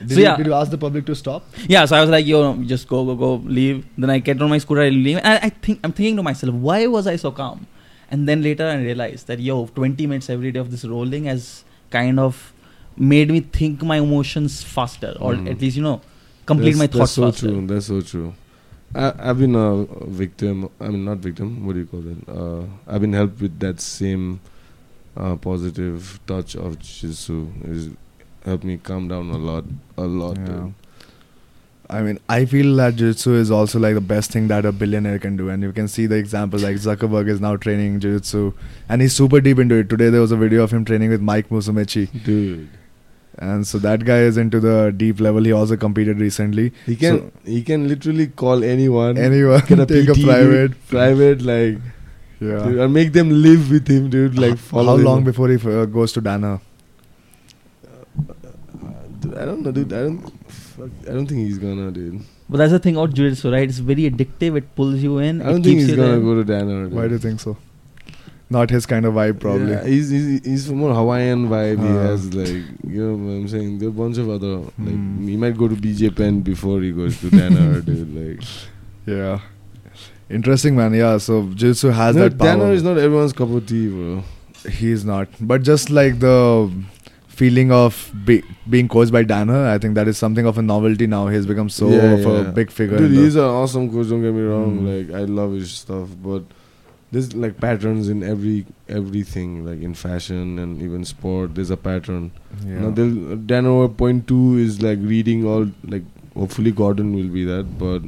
Did, So you, yeah. did you ask the public to stop? Yeah, so I was like, yo, just go, go, go, leave. Then I get on my scooter, I leave. And I think I'm thinking to myself, why was I so calm? And then later I realized that yo, 20 minutes every day of this rolling has kind of made me think my emotions faster, or Mm. at least you know, complete that's, my thoughts that's so faster. true. That's so true. I, I've been a victim. I mean, not victim. What do you call it? Uh, I've been helped with that same uh, positive touch of jiu-jitsu. Is helped me calm down a lot, a lot. Yeah. I mean, I feel that jiu-jitsu is also like the best thing that a billionaire can do, and you can see the example. Like Zuckerberg is now training jiu-jitsu, and he's super deep into it. Today there was a video of him training with Mike Musumeci, Dude, and so that guy is into the deep level. He also competed recently. he can he can literally call anyone. Anyone get a take a PT, private, private like, yeah. dude, and make them live with him, dude. Like, How long him. before he uh, goes to Dana? Dude, I don't know, dude. I don't. Fuck, I don't think he's gonna, dude. But that's the thing about jiu-jitsu, right? It's very addictive. It pulls you in. I don't it think keeps he's gonna there. go to Dana. Dude. Why do you think so? Not his kind of vibe, probably. Yeah, he's, he's he's more Hawaiian vibe. he Uh. has like you know what I'm saying. There are a bunch of other like Hmm. he might go to BJ Penn before he goes to Dana, dude. Like Yeah. Interesting, man. Yeah. So jiu-jitsu has no, that power. Dana is not everyone's cup of tea, bro. He's not. But just like the feeling of be, being coached by Dana, I think that is something of a novelty now. He's become so Yeah, of a big figure. Dude, he's an awesome coach. Don't get me wrong. Hmm. Like I love his stuff, but there's like patterns in every everything, like in fashion and even sport. There's a pattern. yeah. Now, they'll- point two is like reading all like. Hopefully, Gordon will be that, but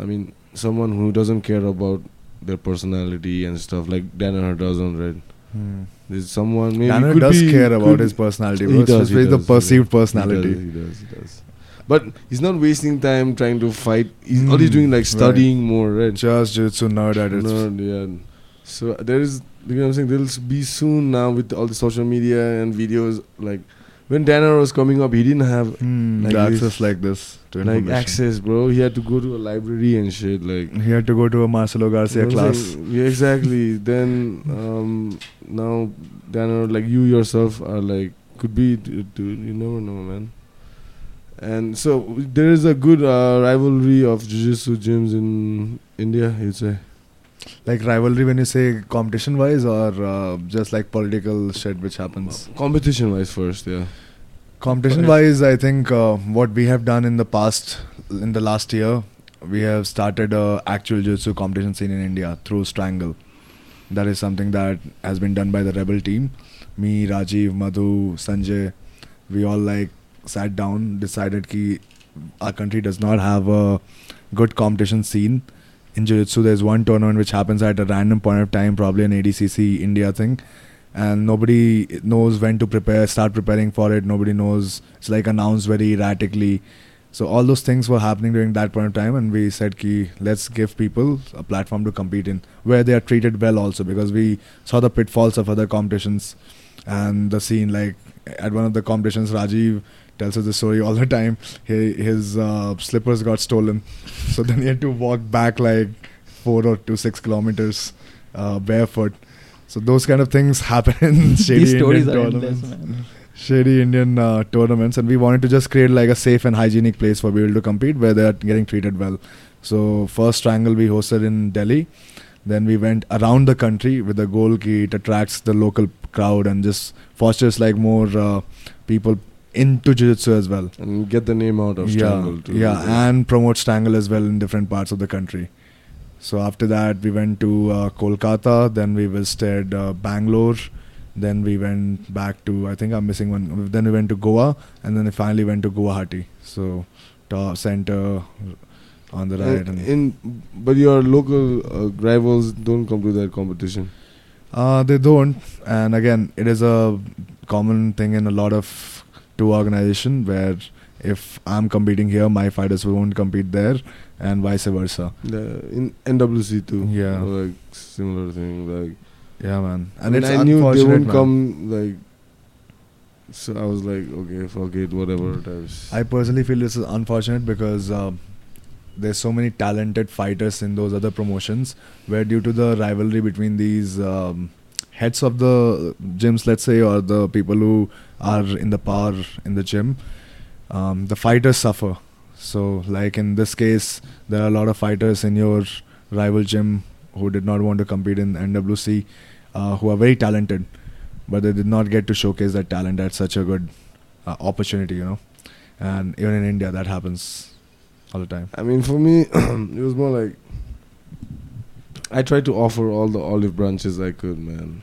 I mean, someone who doesn't care about their personality and stuff like Danaher doesn't, right? Hmm. There's someone maybe does be- care about his personality. He does, he the does, he perceived does. personality. He does, he does, he does. But he's not wasting time trying to fight. He's all he's Mm, doing like right. studying more, right? Just jiu-jitsu nerd at its Nerd, yeah. So there is, you know what I'm saying? There'll be soon now with all the social media and videos. Like when Dana was coming up, he didn't have Hmm, Like the this. access like this to like access, bro. He had to go to a library and shit. Like He had to go to a Marcelo Garcia you know what I'm class. saying? Yeah, exactly. then um, now Dana, like you yourself, are like could be, dude. dude, You never know, man. And so there is a good uh, rivalry of jiu-jitsu gyms in India. You'd say. Like rivalry when you say competition wise or uh, just like political shit which happens? Competition wise, first, yeah. Competition wise, I think uh, what we have done in the past, in the last year, we have started a actual jiu-jitsu competition scene in India through Strangle. That is something that has been done by the Rebel team. Me, Rajiv, Madhu, Sanjay, we all like sat down, decided ki our country does not have a good competition scene. In jiu-jitsu, there's one tournament which happens at a random point of time, probably an ADCC India thing. And nobody knows when to prepare start preparing for it. Nobody knows. It's like announced very erratically. So all those things were happening during that point of time and we said ki let's give people a platform to compete in where they are treated well also because we saw the pitfalls of other competitions. And the scene like at one of the competitions rajiv tells us the story all the time he, his uh, slippers got stolen so then he had to walk back like four or to six kilometers uh, barefoot so those kind of things happen in shady These stories Indian are endless, tournaments. man. Shady Indian uh, tournaments, and we wanted to just create like a safe and hygienic place for people to compete where they are getting treated well. So first Strangle we hosted in Delhi, then we went around the country with the goal ki it attracts the local crowd and just fosters like more uh, people into jiu-jitsu as well. And get the name out of yeah, Strangle too. yeah, and promote Strangle as well in different parts of the country. So after that, we went to uh, Kolkata. Then we visited uh, Bangalore. Then we went back to I think I'm missing one. Then we went to Goa, and then we finally went to Guwahati. So top center on the right. And And, in but your local uh, rivals don't come to that competition. uh, they don't. And again, it is a common thing in a lot of two organization where if I'm competing here, my fighters won't compete there, and vice versa. The, in NWC too. Yeah. Like similar thing. Like Yeah, man. and And it's I knew they won't man. come like. So I was like, okay, fuck it, whatever. Types. I personally feel this is unfortunate because uh, there's so many talented fighters in those other promotions where due to the rivalry between these um, heads of the gyms, let's say, or the people who are in the power in the gym, um, the fighters suffer. So, like in this case, there are a lot of fighters in your rival gym who did not want to compete in NWC, uh, who are very talented, but they did not get to showcase that talent at such a good uh, opportunity, you know. And even in India, that happens all the time. I mean, for me, it was more like I tried to offer all the olive branches I could, man.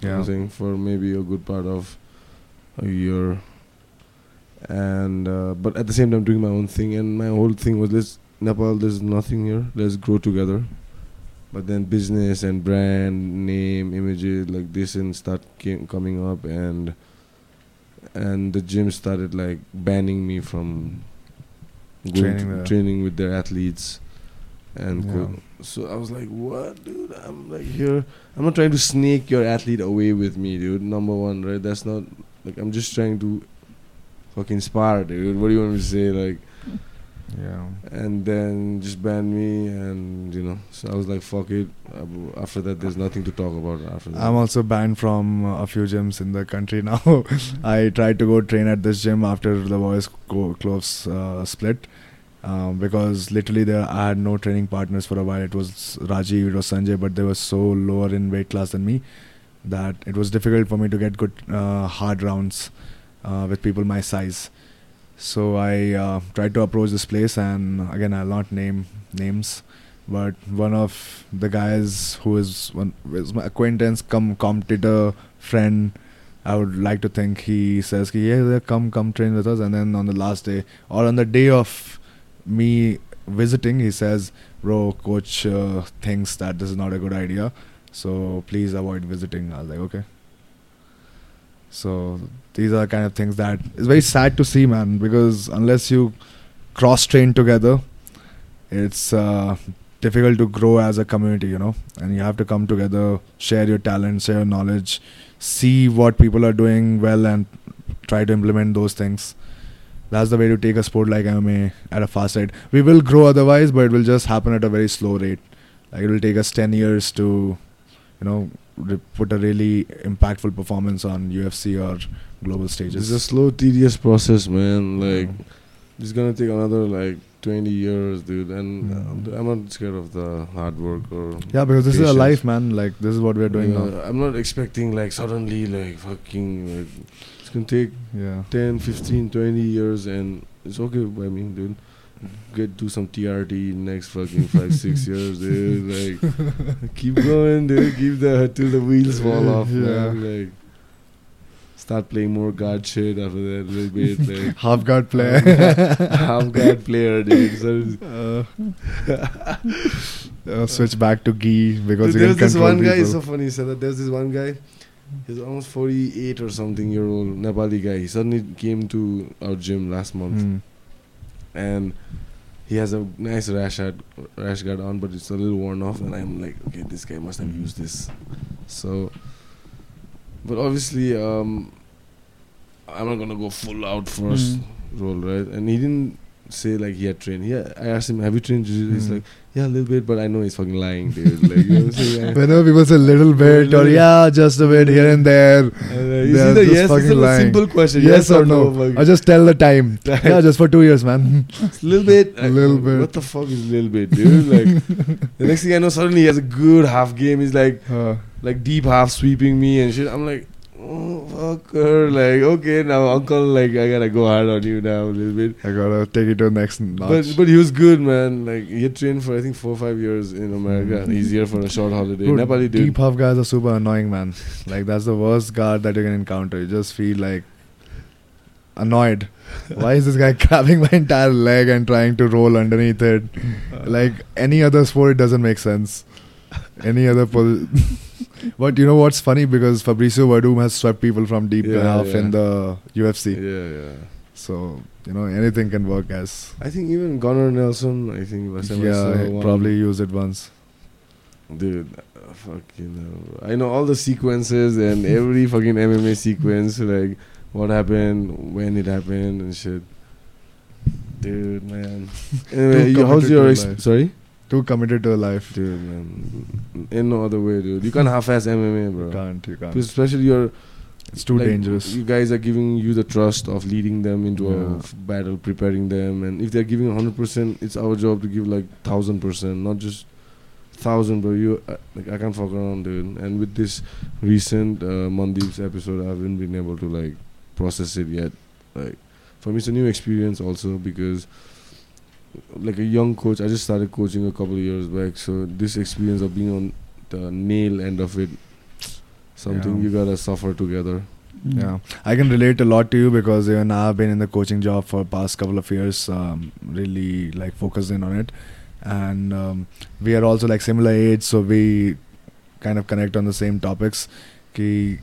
You know what Yeah. For maybe a good part of a year, and uh, but at the same time doing my own thing. And my whole thing was, let's Nepal. There's nothing here. Let's grow together. But then business and brand name, images like this, and start came, coming up, and and the gym started like banning me from going Training to- training with their athletes, and Yeah. co- so I was like, "What, dude? I'm like here. I'm not trying to snake your athlete away with me, dude. Number one, right? That's not like I'm just trying to fucking spar, dude. What do you want me to say? Like, Yeah. and then just ban me, and you know. So I was like, fuck it. After that, there's nothing to talk about. After that, I'm also banned from uh, a few gyms in the country now. I tried to go train at this gym after the boys' co- clothes uh, split um, because literally there I had no training partners for a while. It was Rajiv, it was Sanjay, but they were so lower in weight class than me that it was difficult for me to get good uh, hard rounds uh, with people my size. So I uh, tried to approach this place, and again I'll not name names but one of the guys who is one is my acquaintance come competitor friend i would like to think he says "Ki, yeah yeah, come come train with us and then on the last day or on the day of me visiting he says bro coach uh, thinks that this is not a good idea. So please avoid visiting. I was like okay. So these are kind of things that is very sad to see man because unless you cross train together it's uh, difficult to grow as a community you know? And you have to come together share your talent share your knowledge see what people are doing well and try to implement those things that's the way to take a sport like MMA at a fast rate. We will grow otherwise, but it will just happen at a very slow rate. Like it will take us 10 years to, you know, re- put a really impactful performance on UFC or global stages. it's a slow, tedious process, man. Like Yeah. it's gonna take another like 20 years, dude. And Yeah. uh, I'm not scared of the hard work or yeah, because this is a life, man. Like this is what we're doing Yeah, now. I'm not expecting like suddenly like fucking like it's gonna take Yeah. 10, 15, 20 years and it's okay by me, dude. Get do some TRT next fucking five, six years, dude. Like keep going, dude. Keep the till the wheels fall off. Yeah. Man. Like start playing more guard shit after that a little bit. Like Half guard player. half guard player, dude. So, uh, uh, switch back to gi because can there's this one guy. people. It's so funny. Said that there's this one guy. He's almost 48 or something year old Nepali guy. He suddenly came to our gym last month, Hmm. and he has a nice rash guard, rash guard on, but it's a little worn off. And I'm like, okay, this guy must have used this. So, but obviously, um, I'm not gonna go full out first Mm. role, right? And he didn't say like he had trained. Yeah, I asked him, have you trained jiu-jitsu? He's Hmm. like, yeah, a little bit, but I know he's fucking lying, dude. Like, you know saying? Whenever people say little bit or yeah, just a bit here and there, Uh, you see the yes, a lying. simple question. yes, or no, fuck. or just tell the time. Yeah, just for two years, man. a little bit. A little bit. What the fuck is a little bit, dude? Like the next thing I know, suddenly he has a good half game. He's like Uh, like deep half sweeping me and shit. I'm like, oh fucker. Like okay, now uncle, like I gotta go hard on you now a little bit. I gotta take it to the next notch. But but he was good, man. Like he had trained for I think four or five years in America. Mm-hmm. here for a short holiday. Dude, Nepali dude. deep half guys are super annoying, man. Like that's the worst guard that you can encounter. You just feel like annoyed. Why is this guy grabbing my entire leg and trying to roll underneath it? Uh. Like any other sport, it doesn't make sense. Any other pos- But you know what's funny? Because Fabricio Werdum has swept people from deep Yeah, half yeah. in the UFC. Yeah, yeah. So you know anything can work, as. I think even Gunnar Nelson. I think last time Yeah, one- probably used it once. Dude, uh, fucking hell. I know all the sequences and every fucking MMA sequence, like what happened, when it happened, and shit. Dude, man. Anyway, you, how's your ex- sorry? Too committed to a life. Dude, man. In no other way, dude. You can't half-ass MMA, bro. You can't. You can't. Especially you're It's too like, dangerous. You guys are giving you the trust of leading them into Yeah. a f- battle, preparing them, and if they're giving hundred percent, it's our job to give like thousand percent, not just thousand. But you, uh, like, I can't fuck around, dude. And with this recent uh, Mandeep's episode, I haven't been able to like process it yet. Like, for me, it's a new experience also because. Like a young coach, I just started coaching a couple of years back. So this experience of being on the nail end of it, something Yeah. you gotta suffer together. Mm. Yeah, I can relate a lot to you because even I've been in the coaching job for past couple of years, um, really like focused in on it, and um, we are also like similar age, so we kind of connect on the same topics. Ki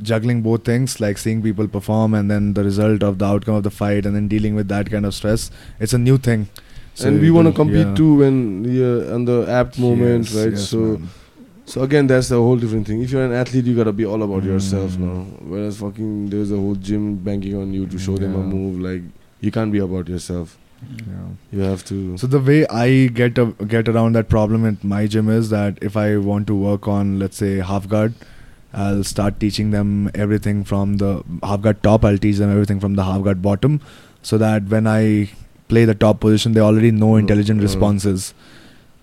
juggling both things, like seeing people perform and then the result of the outcome of the fight, and then dealing with that kind of stress, it's a new thing. And we want to compete yeah. too when yeah on the apt moment Yes, right yes, so man. so again that's a whole different thing if you're an athlete you gotta be all about yourself Mm. now whereas fucking there's a whole gym banking on you to show them a move like you can't be about yourself Yeah. you have to So the way I get a, get around that problem at my gym is that if I want to work on let's say half guard, I'll start teaching them everything from the half guard top. I'll teach them everything from the half guard bottom, so that when I play the top position, they already know Mm, intelligent mm. responses.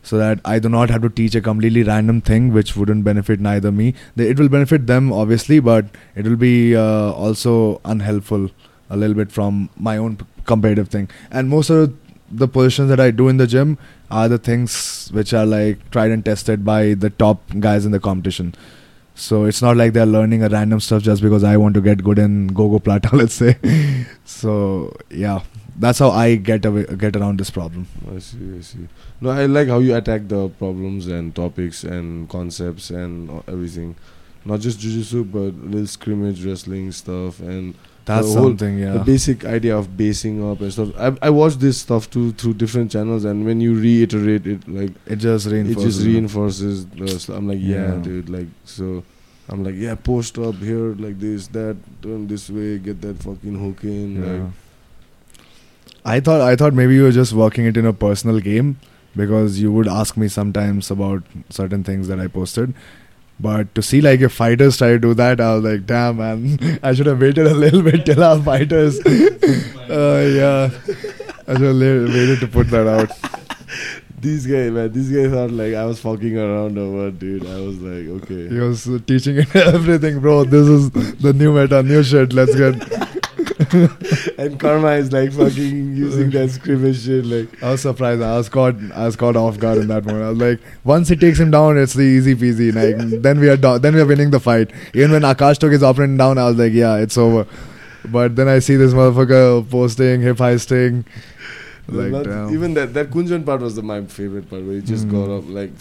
So that I do not have to teach a completely random thing which wouldn't benefit neither me. They, it will benefit them obviously, but it will be uh, also unhelpful a little bit from my own p- competitive thing. And most of the positions that I do in the gym are the things which are like tried and tested by the top guys in the competition. So it's not like they're learning a random stuff just because I want to get good in Gogo Plata, let's say. so yeah, that's how I get away, get around this problem. I see, I see. No, I like how you attack the problems and topics and concepts and everything. Not just jujitsu, but little scrimmage wrestling stuff and That's The whole- something, yeah. the basic idea of basing up and stuff. I I watched this stuff too through different channels, and when you reiterate it, like it just reinforces. it just reinforces. The, I'm like, yeah, Yeah. dude, like so. I'm like, yeah, post up here, like this, that, turn this way, get that fucking hook in. Yeah. Like, I thought I thought maybe you were just working it in a personal game because you would ask me sometimes about certain things that I posted. But to see like if fighters try to do that, I was like, damn man, I should have waited a little bit till our fighters. uh, yeah, I should have la- waited to put that out. these guys, man, these guys thought like I was fucking around what, dude. I was like, okay. He was teaching it everything, bro. This is the new meta, new shit. Let's get. and Karma is like fucking using that scrimmage shit, like. I was surprised. I was caught. I was caught off guard in that moment. I was like, once he takes him down, it's the easy peasy. Like then we are do- then we are winning the fight. Even when Akash took his opponent down, I was like, yeah, it's over. But then I see this motherfucker posting hip heisting. Like Not- even that that Kunjan part was the, my favorite part where he just Mm. got up like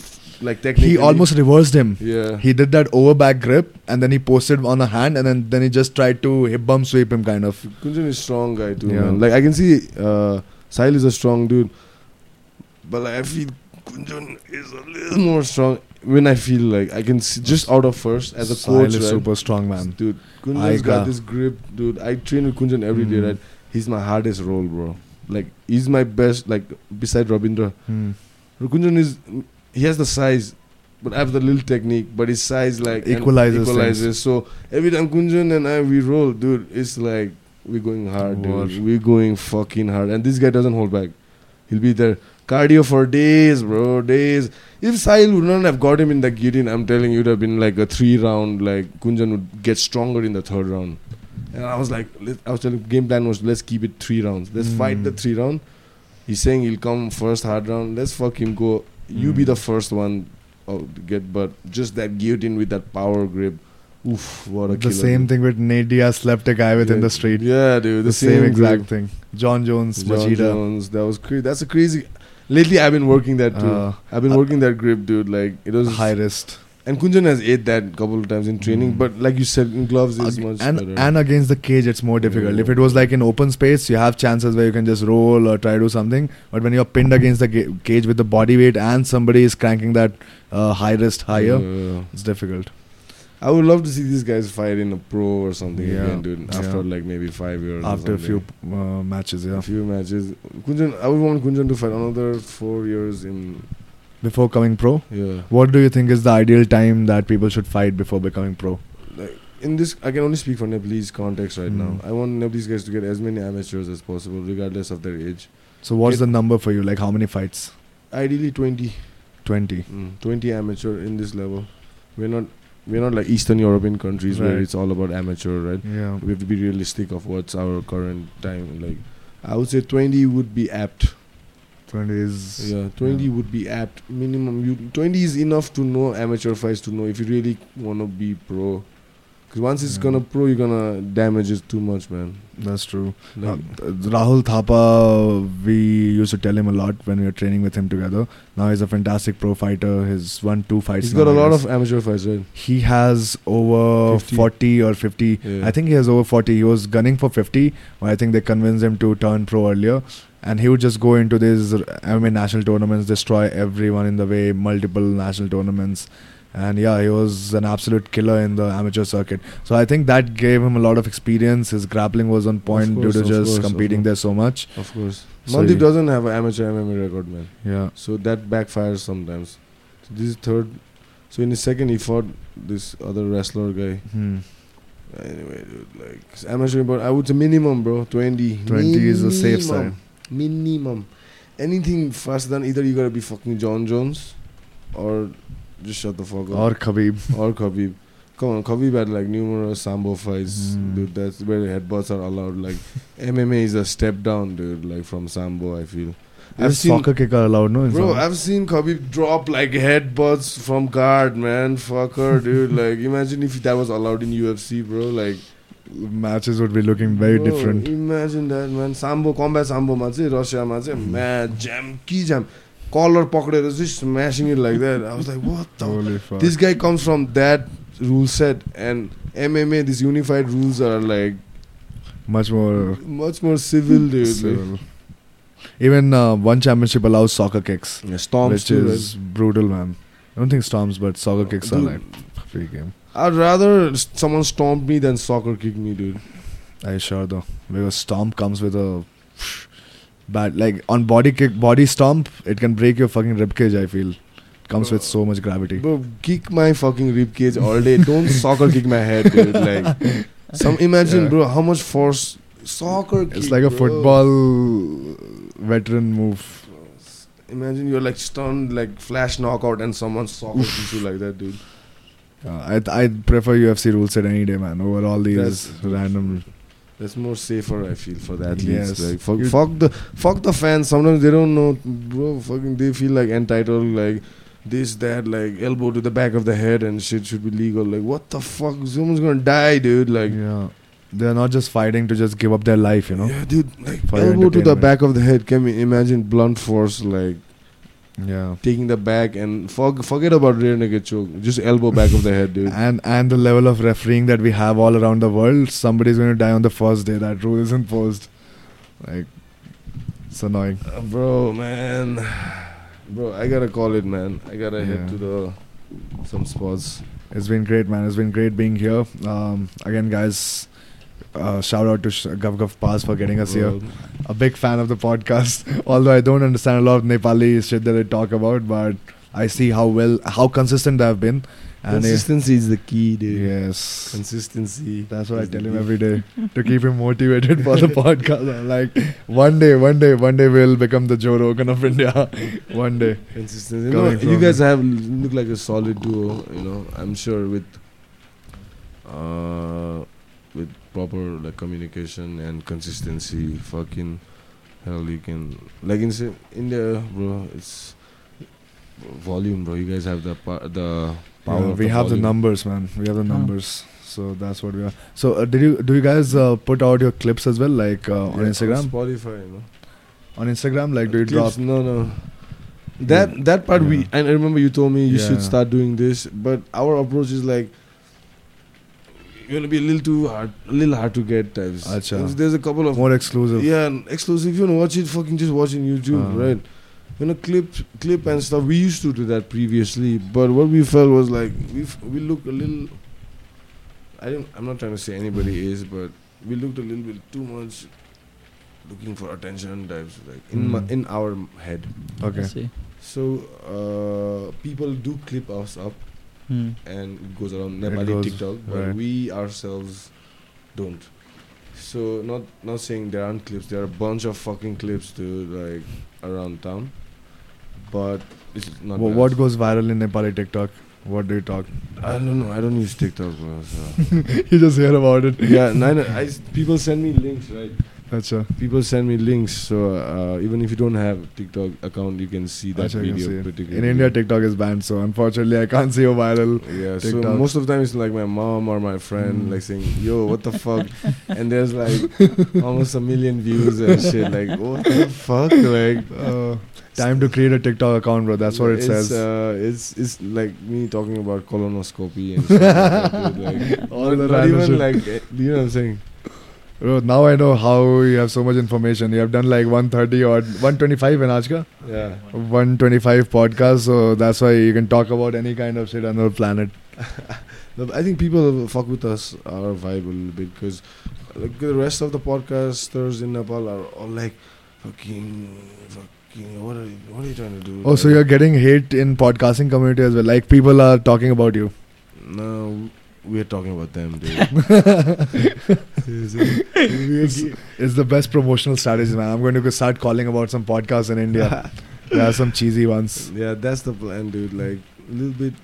like technically he almost reversed him. yeah He did that over back grip and then he posted on a hand and then, then he just tried to hip bump sweep him kind of. Kunjan is strong guy too Yeah. man like I can see uh Sahil is a strong dude but like I feel Kunjan is a little more strong when I feel like I can see just out of first as a Sahil coach is right? super strong man. dude Kunjan's got this grip dude I train with Kunjan every day Mm. right he's my hardest role bro like he's my best like beside Rabindra Hmm. Kunjan is he has the size, but I have the little technique. But his size like Equalizes equalizes. So every time Kunjan and I we roll, dude, it's like we're going hard, dude. We're going fucking hard, and this guy doesn't hold back. He'll be there. Cardio for days, bro, days. If Sahil would not have got him in the guillotine, I'm telling you, it would have been like a three round. Like Kunjan would get stronger in the third round. And I was like, I was telling game plan was let's keep it three rounds. Let's fight Mm. the three round. He's saying he'll come first hard round. Let's fuck him go. You be Mm. the first one oh, to get, but just that guillotine with that power grip. Oof, what a The killer, same dude. thing with Diaz slept a guy within Yeah, the street. Yeah, dude, the, the, same, exact grip. thing. Jon Jones, John Machida. Jones, that was crazy. That's a crazy. Lately, I've been working that too. Uh, I've been uh, working that grip, dude. Like it was high wrist. And Kunjan has ate that couple of times in training, Mm. but like you said, in gloves is Ag- much and better. and against the cage, it's more difficult. Yeah. If it was like in open space, you have chances where you can just roll or try to do something. But when you're pinned against the ga- cage with the body weight and somebody is cranking that uh, high wrist higher, Yeah. it's difficult. I would love to see these guys fight in a pro or something Yeah. again, dude. After Yeah. like maybe five years. or After a few uh, matches, yeah. a few matches. Kunjan, I would want Kunjan to fight another four years in. Before coming pro, Yeah. what do you think is the ideal time that people should fight before becoming pro? in this, I can only speak for Nepalese context right Mm. now. I want Nepalese guys to get as many amateurs as possible, regardless of their age. So what's the number for you? Like how many fights? Ideally, 20. Twenty. Mm, 20 amateur in this level. We're not we're not like Eastern European countries where it's all about amateur, right? Yeah. We have to be realistic of what's our current time. Like, I would say 20 would be apt. Twenty is. Yeah, 20 Yeah. would be apt. Minimum. You 20 is enough to know amateur fights to know if you really want to be pro. Because once it's Yeah. gonna pro, you're gonna damage it too much, man. That's true. Like, Uh, Rahul Thapa, we used to tell him a lot when we were training with him together. Now he's a fantastic pro fighter. He's won two fights. he's got now, a I lot of amateur fights, right? He has over 50. 40 or 50. Yeah. I think he has over 40. He was gunning for 50, but I think they convinced him to turn pro earlier. And he would just go into these MMA national tournaments, destroy everyone in the way, multiple national tournaments. And yeah, he was an absolute killer in the amateur circuit. So I think that gave him a lot of experience. His grappling was on point course, due to just course, competing there so much. Of course. So Mandeep doesn't have an amateur MMA record, man. Yeah. So that backfires sometimes. So this is third. So in the second, he fought this other wrestler guy. Hmm. Anyway, dude, like amateur, but I would say minimum, bro, twenty. 20 is the safe Minimum. side. Minimum. Anything faster than either you gotta be fucking Jon Jones, or just shut the fuck up. Or Khabib. or Khabib. Come on, Khabib had like numerous sambo fights, mm. dude. That's where headbutts are allowed. Like MMA is a step down, dude. Like from sambo, I feel. I've seen soccer allowed, no? Bro, I've seen Khabib drop like headbutts from guard, man. Fucker, dude. like, imagine if that was allowed in UFC, bro. Like, matches would be looking very bro, different. Imagine that, man. Sambo combat sambo matches, Russia matches, mad jam ki jam collar pocketed, just smashing it like that. I was like, what the? This guy comes from that rule set, and MMA, these unified rules are like much more, much more civil, dude. Even uh, one championship allows soccer kicks, storms which too, is brutal, man. I don't think storms, but soccer uh, kicks are like free game. I'd rather someone stomp me than soccer kick me, dude. I sure though, because stomp comes with a bad, like on body kick, body stomp, it can break your fucking rib cage. I feel comes with so much gravity. Bro, kick my fucking rib cage all day. Don't soccer kick my head, dude. Like, some imagine, Yeah. bro, how much force soccer. Kick, It's like a bro. football veteran move. Imagine you're like stunned, like flash knockout, and someone soccer kicks you like that, dude. Uh, I I prefer UFC rule set any day, man, over all these That's- random. That's more safer, I feel, for the athletes. Yes. Like, fuck, fuck the fuck the fans. Sometimes they don't know, bro. Fucking, they feel like entitled, like this, that, like elbow to the back of the head and shit should be legal. Like, what the fuck? Someone's gonna die, dude. Like, yeah, they're not just fighting to just give up their life, you know. yeah, dude. Like elbow to the back of the head. Can we imagine blunt force, like Yeah. taking the back and forg forget about rear naked choke. Just elbow back of the head, dude. And and the level of refereeing that we have all around the world, somebody's going to die on the first day. That rule is imposed. Like, it's annoying. Uh, bro, man, bro, I gotta call it, man. I gotta head to the some spots. It's been great, man. It's been great being here. Um, again, guys, uh, shout out to Gav Pass for getting us here. A big fan of the podcast. Although I don't understand a lot of Nepali shit that I talk about, but I see how well, how consistent I've been. And uh, Consistency is the key, dude. yes, Consistency. that's what I tell him every day to keep him motivated for the podcast. I'm like, one day, one day, one day we'll become the Joe Rogan of India. one day. Consistency. No, you guys have look like a solid duo. You know, I'm sure with uh with proper like communication and consistency. Fucking hell, you can like in Sa- India, bro. It's volume, bro. You guys have the pa- the power. Yeah, we the have the numbers, man. We have the numbers. So that's what we are. So uh, did you do you guys uh, put out your clips as well, like uh, on Yeah, Instagram? Spotify, you know. On Instagram, like do you drop? No, no. That that part we and I remember you told me you should start doing this, but our approach is like you're gonna be a little too hard, a little hard to get types. Acha. There's, there's a couple of More exclusive. yeah and exclusive. If you wanna watch it, fucking just watch it on YouTube, Uh. right? You know, clip clip and stuff. We used to do that previously, but what we felt was like we f- we look a little. I don't. I'm not trying to say anybody is, but we looked a little bit too much looking for attention types, like in my, Mm. in our head. Okay. I see. So uh, people do clip us up, Hmm. and it goes around Nepali goes- TikTok, but right. we ourselves don't. So not not saying there aren't clips. There are a bunch of fucking clips, dude, like around town, but it's not. Wha- as- what goes viral in Nepali TikTok? What do you talk? I don't know. I don't use TikTok, bro. So. you just hear about it. yeah, no, no, I s- people send me links, right? Acha. People send me links, so uh, even if you don't have TikTok account, you can see that video. particularly. In India, TikTok is banned, so unfortunately, I can't see your viral. Yeah, so most of the time it's like my mom or my friend Mm. like saying, "Yo, what the fuck?" and there's like almost a million views and shit. Like, what the fuck? Like, Uh, time to create a TikTok account, bro. That's what it it's, says. Uh, it's it's like me talking about colonoscopy and shit like that, dude. Like, All the not even shit. like, eh, you know what I'm saying? Bro, now I know how you have so much information. You have done like 130 or 125 in Ajka? Yeah. 125 podcasts, so that's why you can talk about any kind of shit on the planet. I think people fuck with us our vibe a little bit because like the rest of the podcasters in Nepal are all like fucking fucking what are you, what are you trying to do? Oh, so you're getting hate in podcasting community as well. Like people are talking about you. No, we're talking about them, dude. It's, it's the best promotional strategy, man. I'm going to go start calling about some podcasts in India. there are some cheesy ones. yeah, that's the plan, dude. Like a little bit.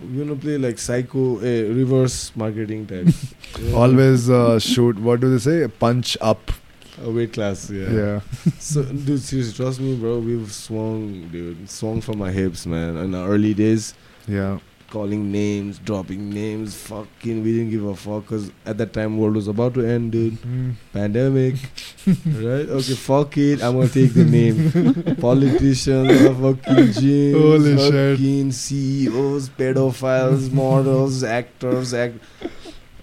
We're gonna play like psycho, uh, reverse marketing type. You? Always uh, shoot. What do they say? Punch up. a weight class. Yeah. Yeah. So, dude, seriously, trust me, bro. We've swung, dude, swung from my hips, man. In the early days, Yeah. Calling names, dropping names, fucking, we didn't give a fuck. Cause at that time, world was about to end, dude. Mm. Pandemic, right? Okay, fuck it. I'm gonna take the name. Politicians, fucking gyms, Holy shit. fucking CEOs, pedophiles, models, actors, act.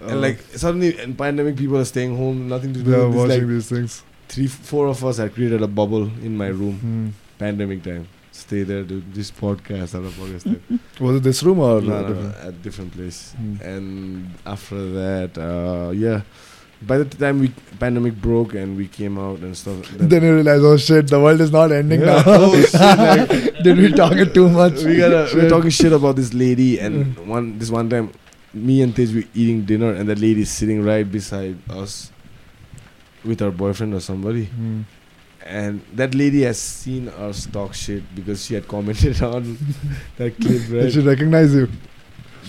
And like suddenly, in pandemic, people are staying home, nothing to do. watching like these things. three, four of us had created a bubble in my room. Mm. Pandemic time. Stay there, do This podcast, other podcast. time. Was it this room or no, no, different? at different place. Mm. And after that, uh, yeah. By the time we pandemic broke and we came out and stuff, then- Then you realize, oh shit, the world is not ending Yeah. now. Oh, shit, like- Did we talk it too much? we gotta we're talking shit about this lady and one this one time me and Tej were eating dinner and the lady is sitting right beside us with her boyfriend or somebody Mm. And that lady has seen us talk shit because she had commented on that clip right should recognize you.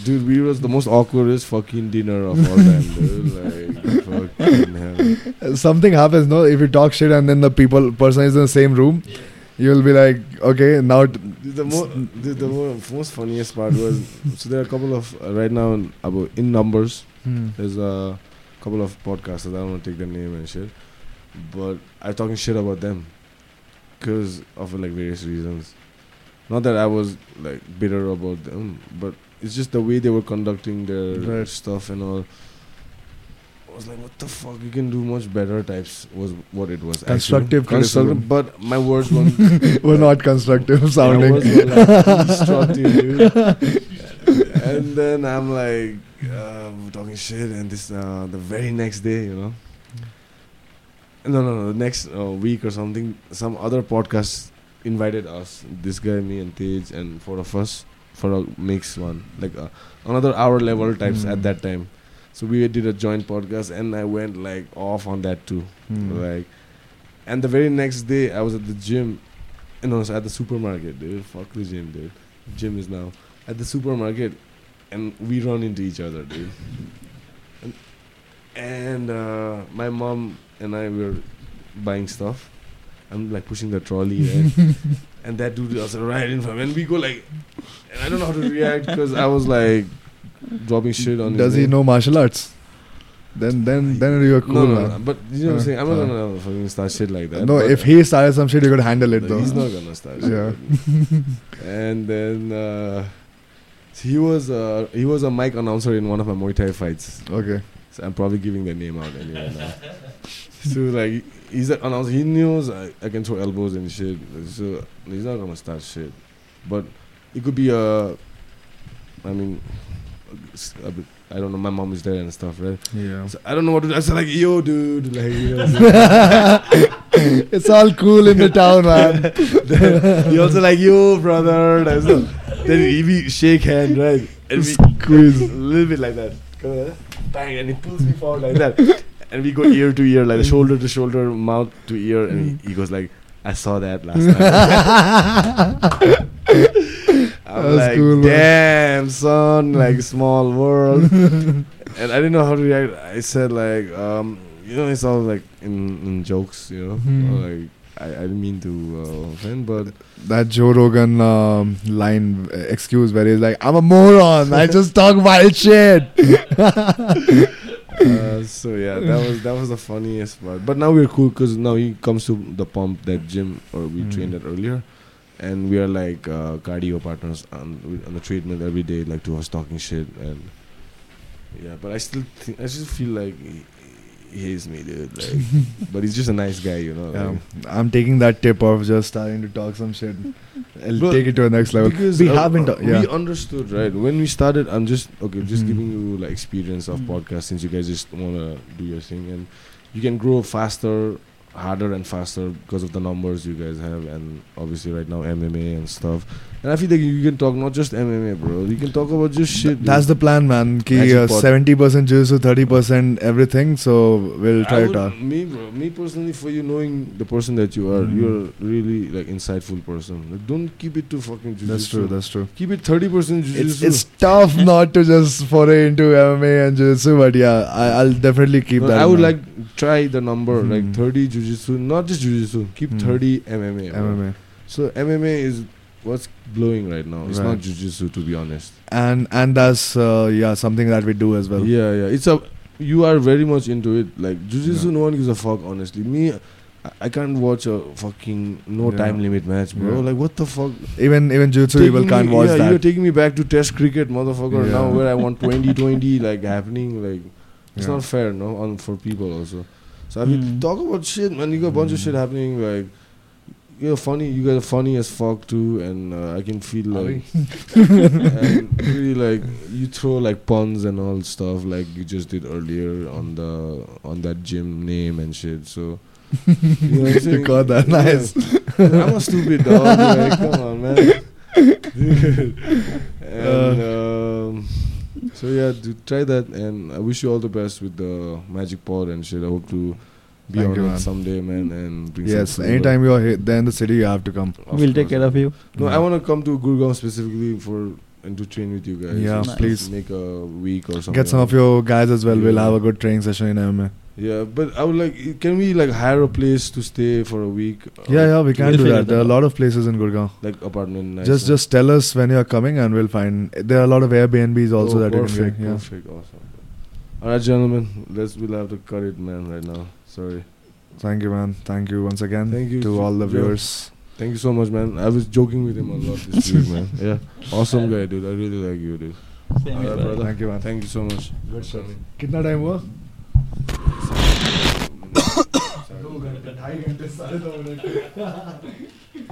dude we was the most awkwardest fucking dinner of all time dude like fucking hell Something happens, no? If you talk shit and then the people person is in the same room, you'll be like, okay, now the mo- dude, the mo- most funniest part was so there are a couple of uh, right now in, about in numbers Hmm. There's a couple of podcasters. I don't want to take their name and shit, but I'm talking shit about them because of like various reasons. Not that I was like bitter about them, but it's just the way they were conducting their Right. stuff and all. I was like, what the fuck? You can do much better. Types was what it was. Constructive. Constructive, but my words weren't We're not constructive sounding. like and then I'm like uh, talking shit, and this uh, the very next day, you know. No, no, no. The next uh, week or something, some other podcast invited us. This guy, me, and Tej, and four of us for a mix one, like uh, another hour level types Hmm. at that time. So we did a joint podcast, and I went like off on that too. Hmm. Like, and the very next day, I was at the gym. No, I was at the supermarket, dude. Fuck the gym, dude. Gym is now at the supermarket, and we run into each other, dude. And, and uh, my mom and I were buying stuff. I'm like pushing the trolley, right? and that dude was right in front. And we go like, and I don't know how to react because I was like dropping shit on. his Does he name. know martial arts? Then, then, then you're cool. no, no, man. no, but you know what I'm Uh, saying. I'm not uh. gonna fucking start shit like that. No, if he started some shit, you could handle it no, though. he's not gonna start. shit Yeah. like and then uh, he was uh, he was a mic announcer in one of my Muay Thai fights. Okay. So I'm probably giving the name out anyway now. so like he's an announcer. He knows I, I can throw elbows and shit. So he's not gonna start shit. But it could be a. I mean, a bit, I don't know. My mom is there and stuff, right? Yeah. So I don't know what to do. I was like, yo, dude, like, you know, what I'm saying? it's all cool in the town, man. he also like, yo, brother. That's all. Then he be shake hand, right? and we Squeeze. a little bit like that. Bang, and he pulls me forward like that, and we go ear to ear, like shoulder to shoulder, mouth to ear, and he, he goes like, "I saw that last time." I'm That's like, cool, man. "Damn, son, like small world." and I didn't know how to react. I said like, um, you know, it's all like in, in jokes, you know. Or, like I, I didn't mean to uh, offend, but that Joe Rogan um, line uh, excuse where he's like, "I'm a moron. I just talk wild shit." Uh, so yeah, that was that was the funniest part. But now we're cool because now he comes to the pump that gym or we Mm. trained at earlier, and we are like uh, cardio partners on on the treadmill every day, like to us talking shit and yeah. But I still think I just feel like hates me, dude. Like, but he's just a nice guy, you know. Yeah, like- I'm taking that tip of just starting to talk some shit. I'll Bro, take it to the next level. Because we uh, haven't. uh, yeah. we understood right when we started. I'm just okay, just Mhm. giving you like experience of Mhm. podcast since you guys just wanna do your thing and you can grow faster, harder and faster because of the numbers you guys have and obviously right now MMA and stuff. And I feel like you can talk not just MMA, bro. You can talk about just shit. That's the plan, man. Ki uh, pot. 70% jiu-jitsu, 30% everything. So we'll try to would- talk. Me, bro, me personally, for you knowing the person that you are, Mhm. you're really like insightful person. Like, don't keep it to fucking jujitsu. That's true. That's true. Keep it thirty percent It's, it's tough not to just foray into MMA and jiu-jitsu, but yeah, I, I'll definitely keep No, that. I would mind. like try the number Mhm. like 30 jujitsu, not just jujitsu. Keep Mhm. 30 MMA. bro. MMA. So MMA is what's blowing right now. It's Right. not jujitsu to be honest. And and that's uh, yeah something that we do as well. Yeah, yeah. It's a you are very much into it. Like jujitsu, Yeah. no one gives a fuck. Honestly, me. I- can't watch a fucking no Yeah. time limit match, bro. Yeah. Like what the fuck? Even even jiu-jitsu people can't me- watch yeah, that. You're taking me back to Test cricket, motherfucker. Yeah. Now where I want 2020 like happening, like it's not fair, no, on for people also. So I mean, Mm. talk about shit, man. You got a bunch of Mm. shit happening, like you're funny. You guys are funny as fuck too, and uh, I can feel like and really like you throw like puns and all stuff like you just did earlier on the on that gym name and shit. So you know what I'm got that, Yeah. nice. I'm a stupid dog. Like, come on, man. and um, so yeah, do try that, and I wish you all the best with the magic pod and shit. I hope to be Thank on you, someday, man, and bring some Yes, flavor. anytime you're here, there in the city, you have to come. Of we'll take care of you. No, I want to come to Gurgaon specifically for and to train with you guys. Yeah, Just please. make a week or something. Get some of your guys as well. We'll have a good training session in MMA. Yeah, but I would like. Can we like hire a place to stay for a week? Yeah, yeah, we can We'll do that. There are a lot of places in Gurgaon. Like apartment. Nice just just tell us when you're coming and we'll find. There are a lot of Airbnbs also Oh, that perfect, you can get. Yeah. Perfect, awesome. All right, gentlemen, let's we'll have to cut it, man, right now. Sorry. Thank you, man. Thank you once again Thank you, to all the Joe. viewers. Thank you so much, man. I was joking with him a lot this week, man. Yeah, awesome guy, dude. I really like you, dude. Same All here, right, brother. brother. Thank you, man. Thank you so much. Good shot. कितना time हुआ Sorry. दो घंटे ढाई घंटे साढ़े दो minute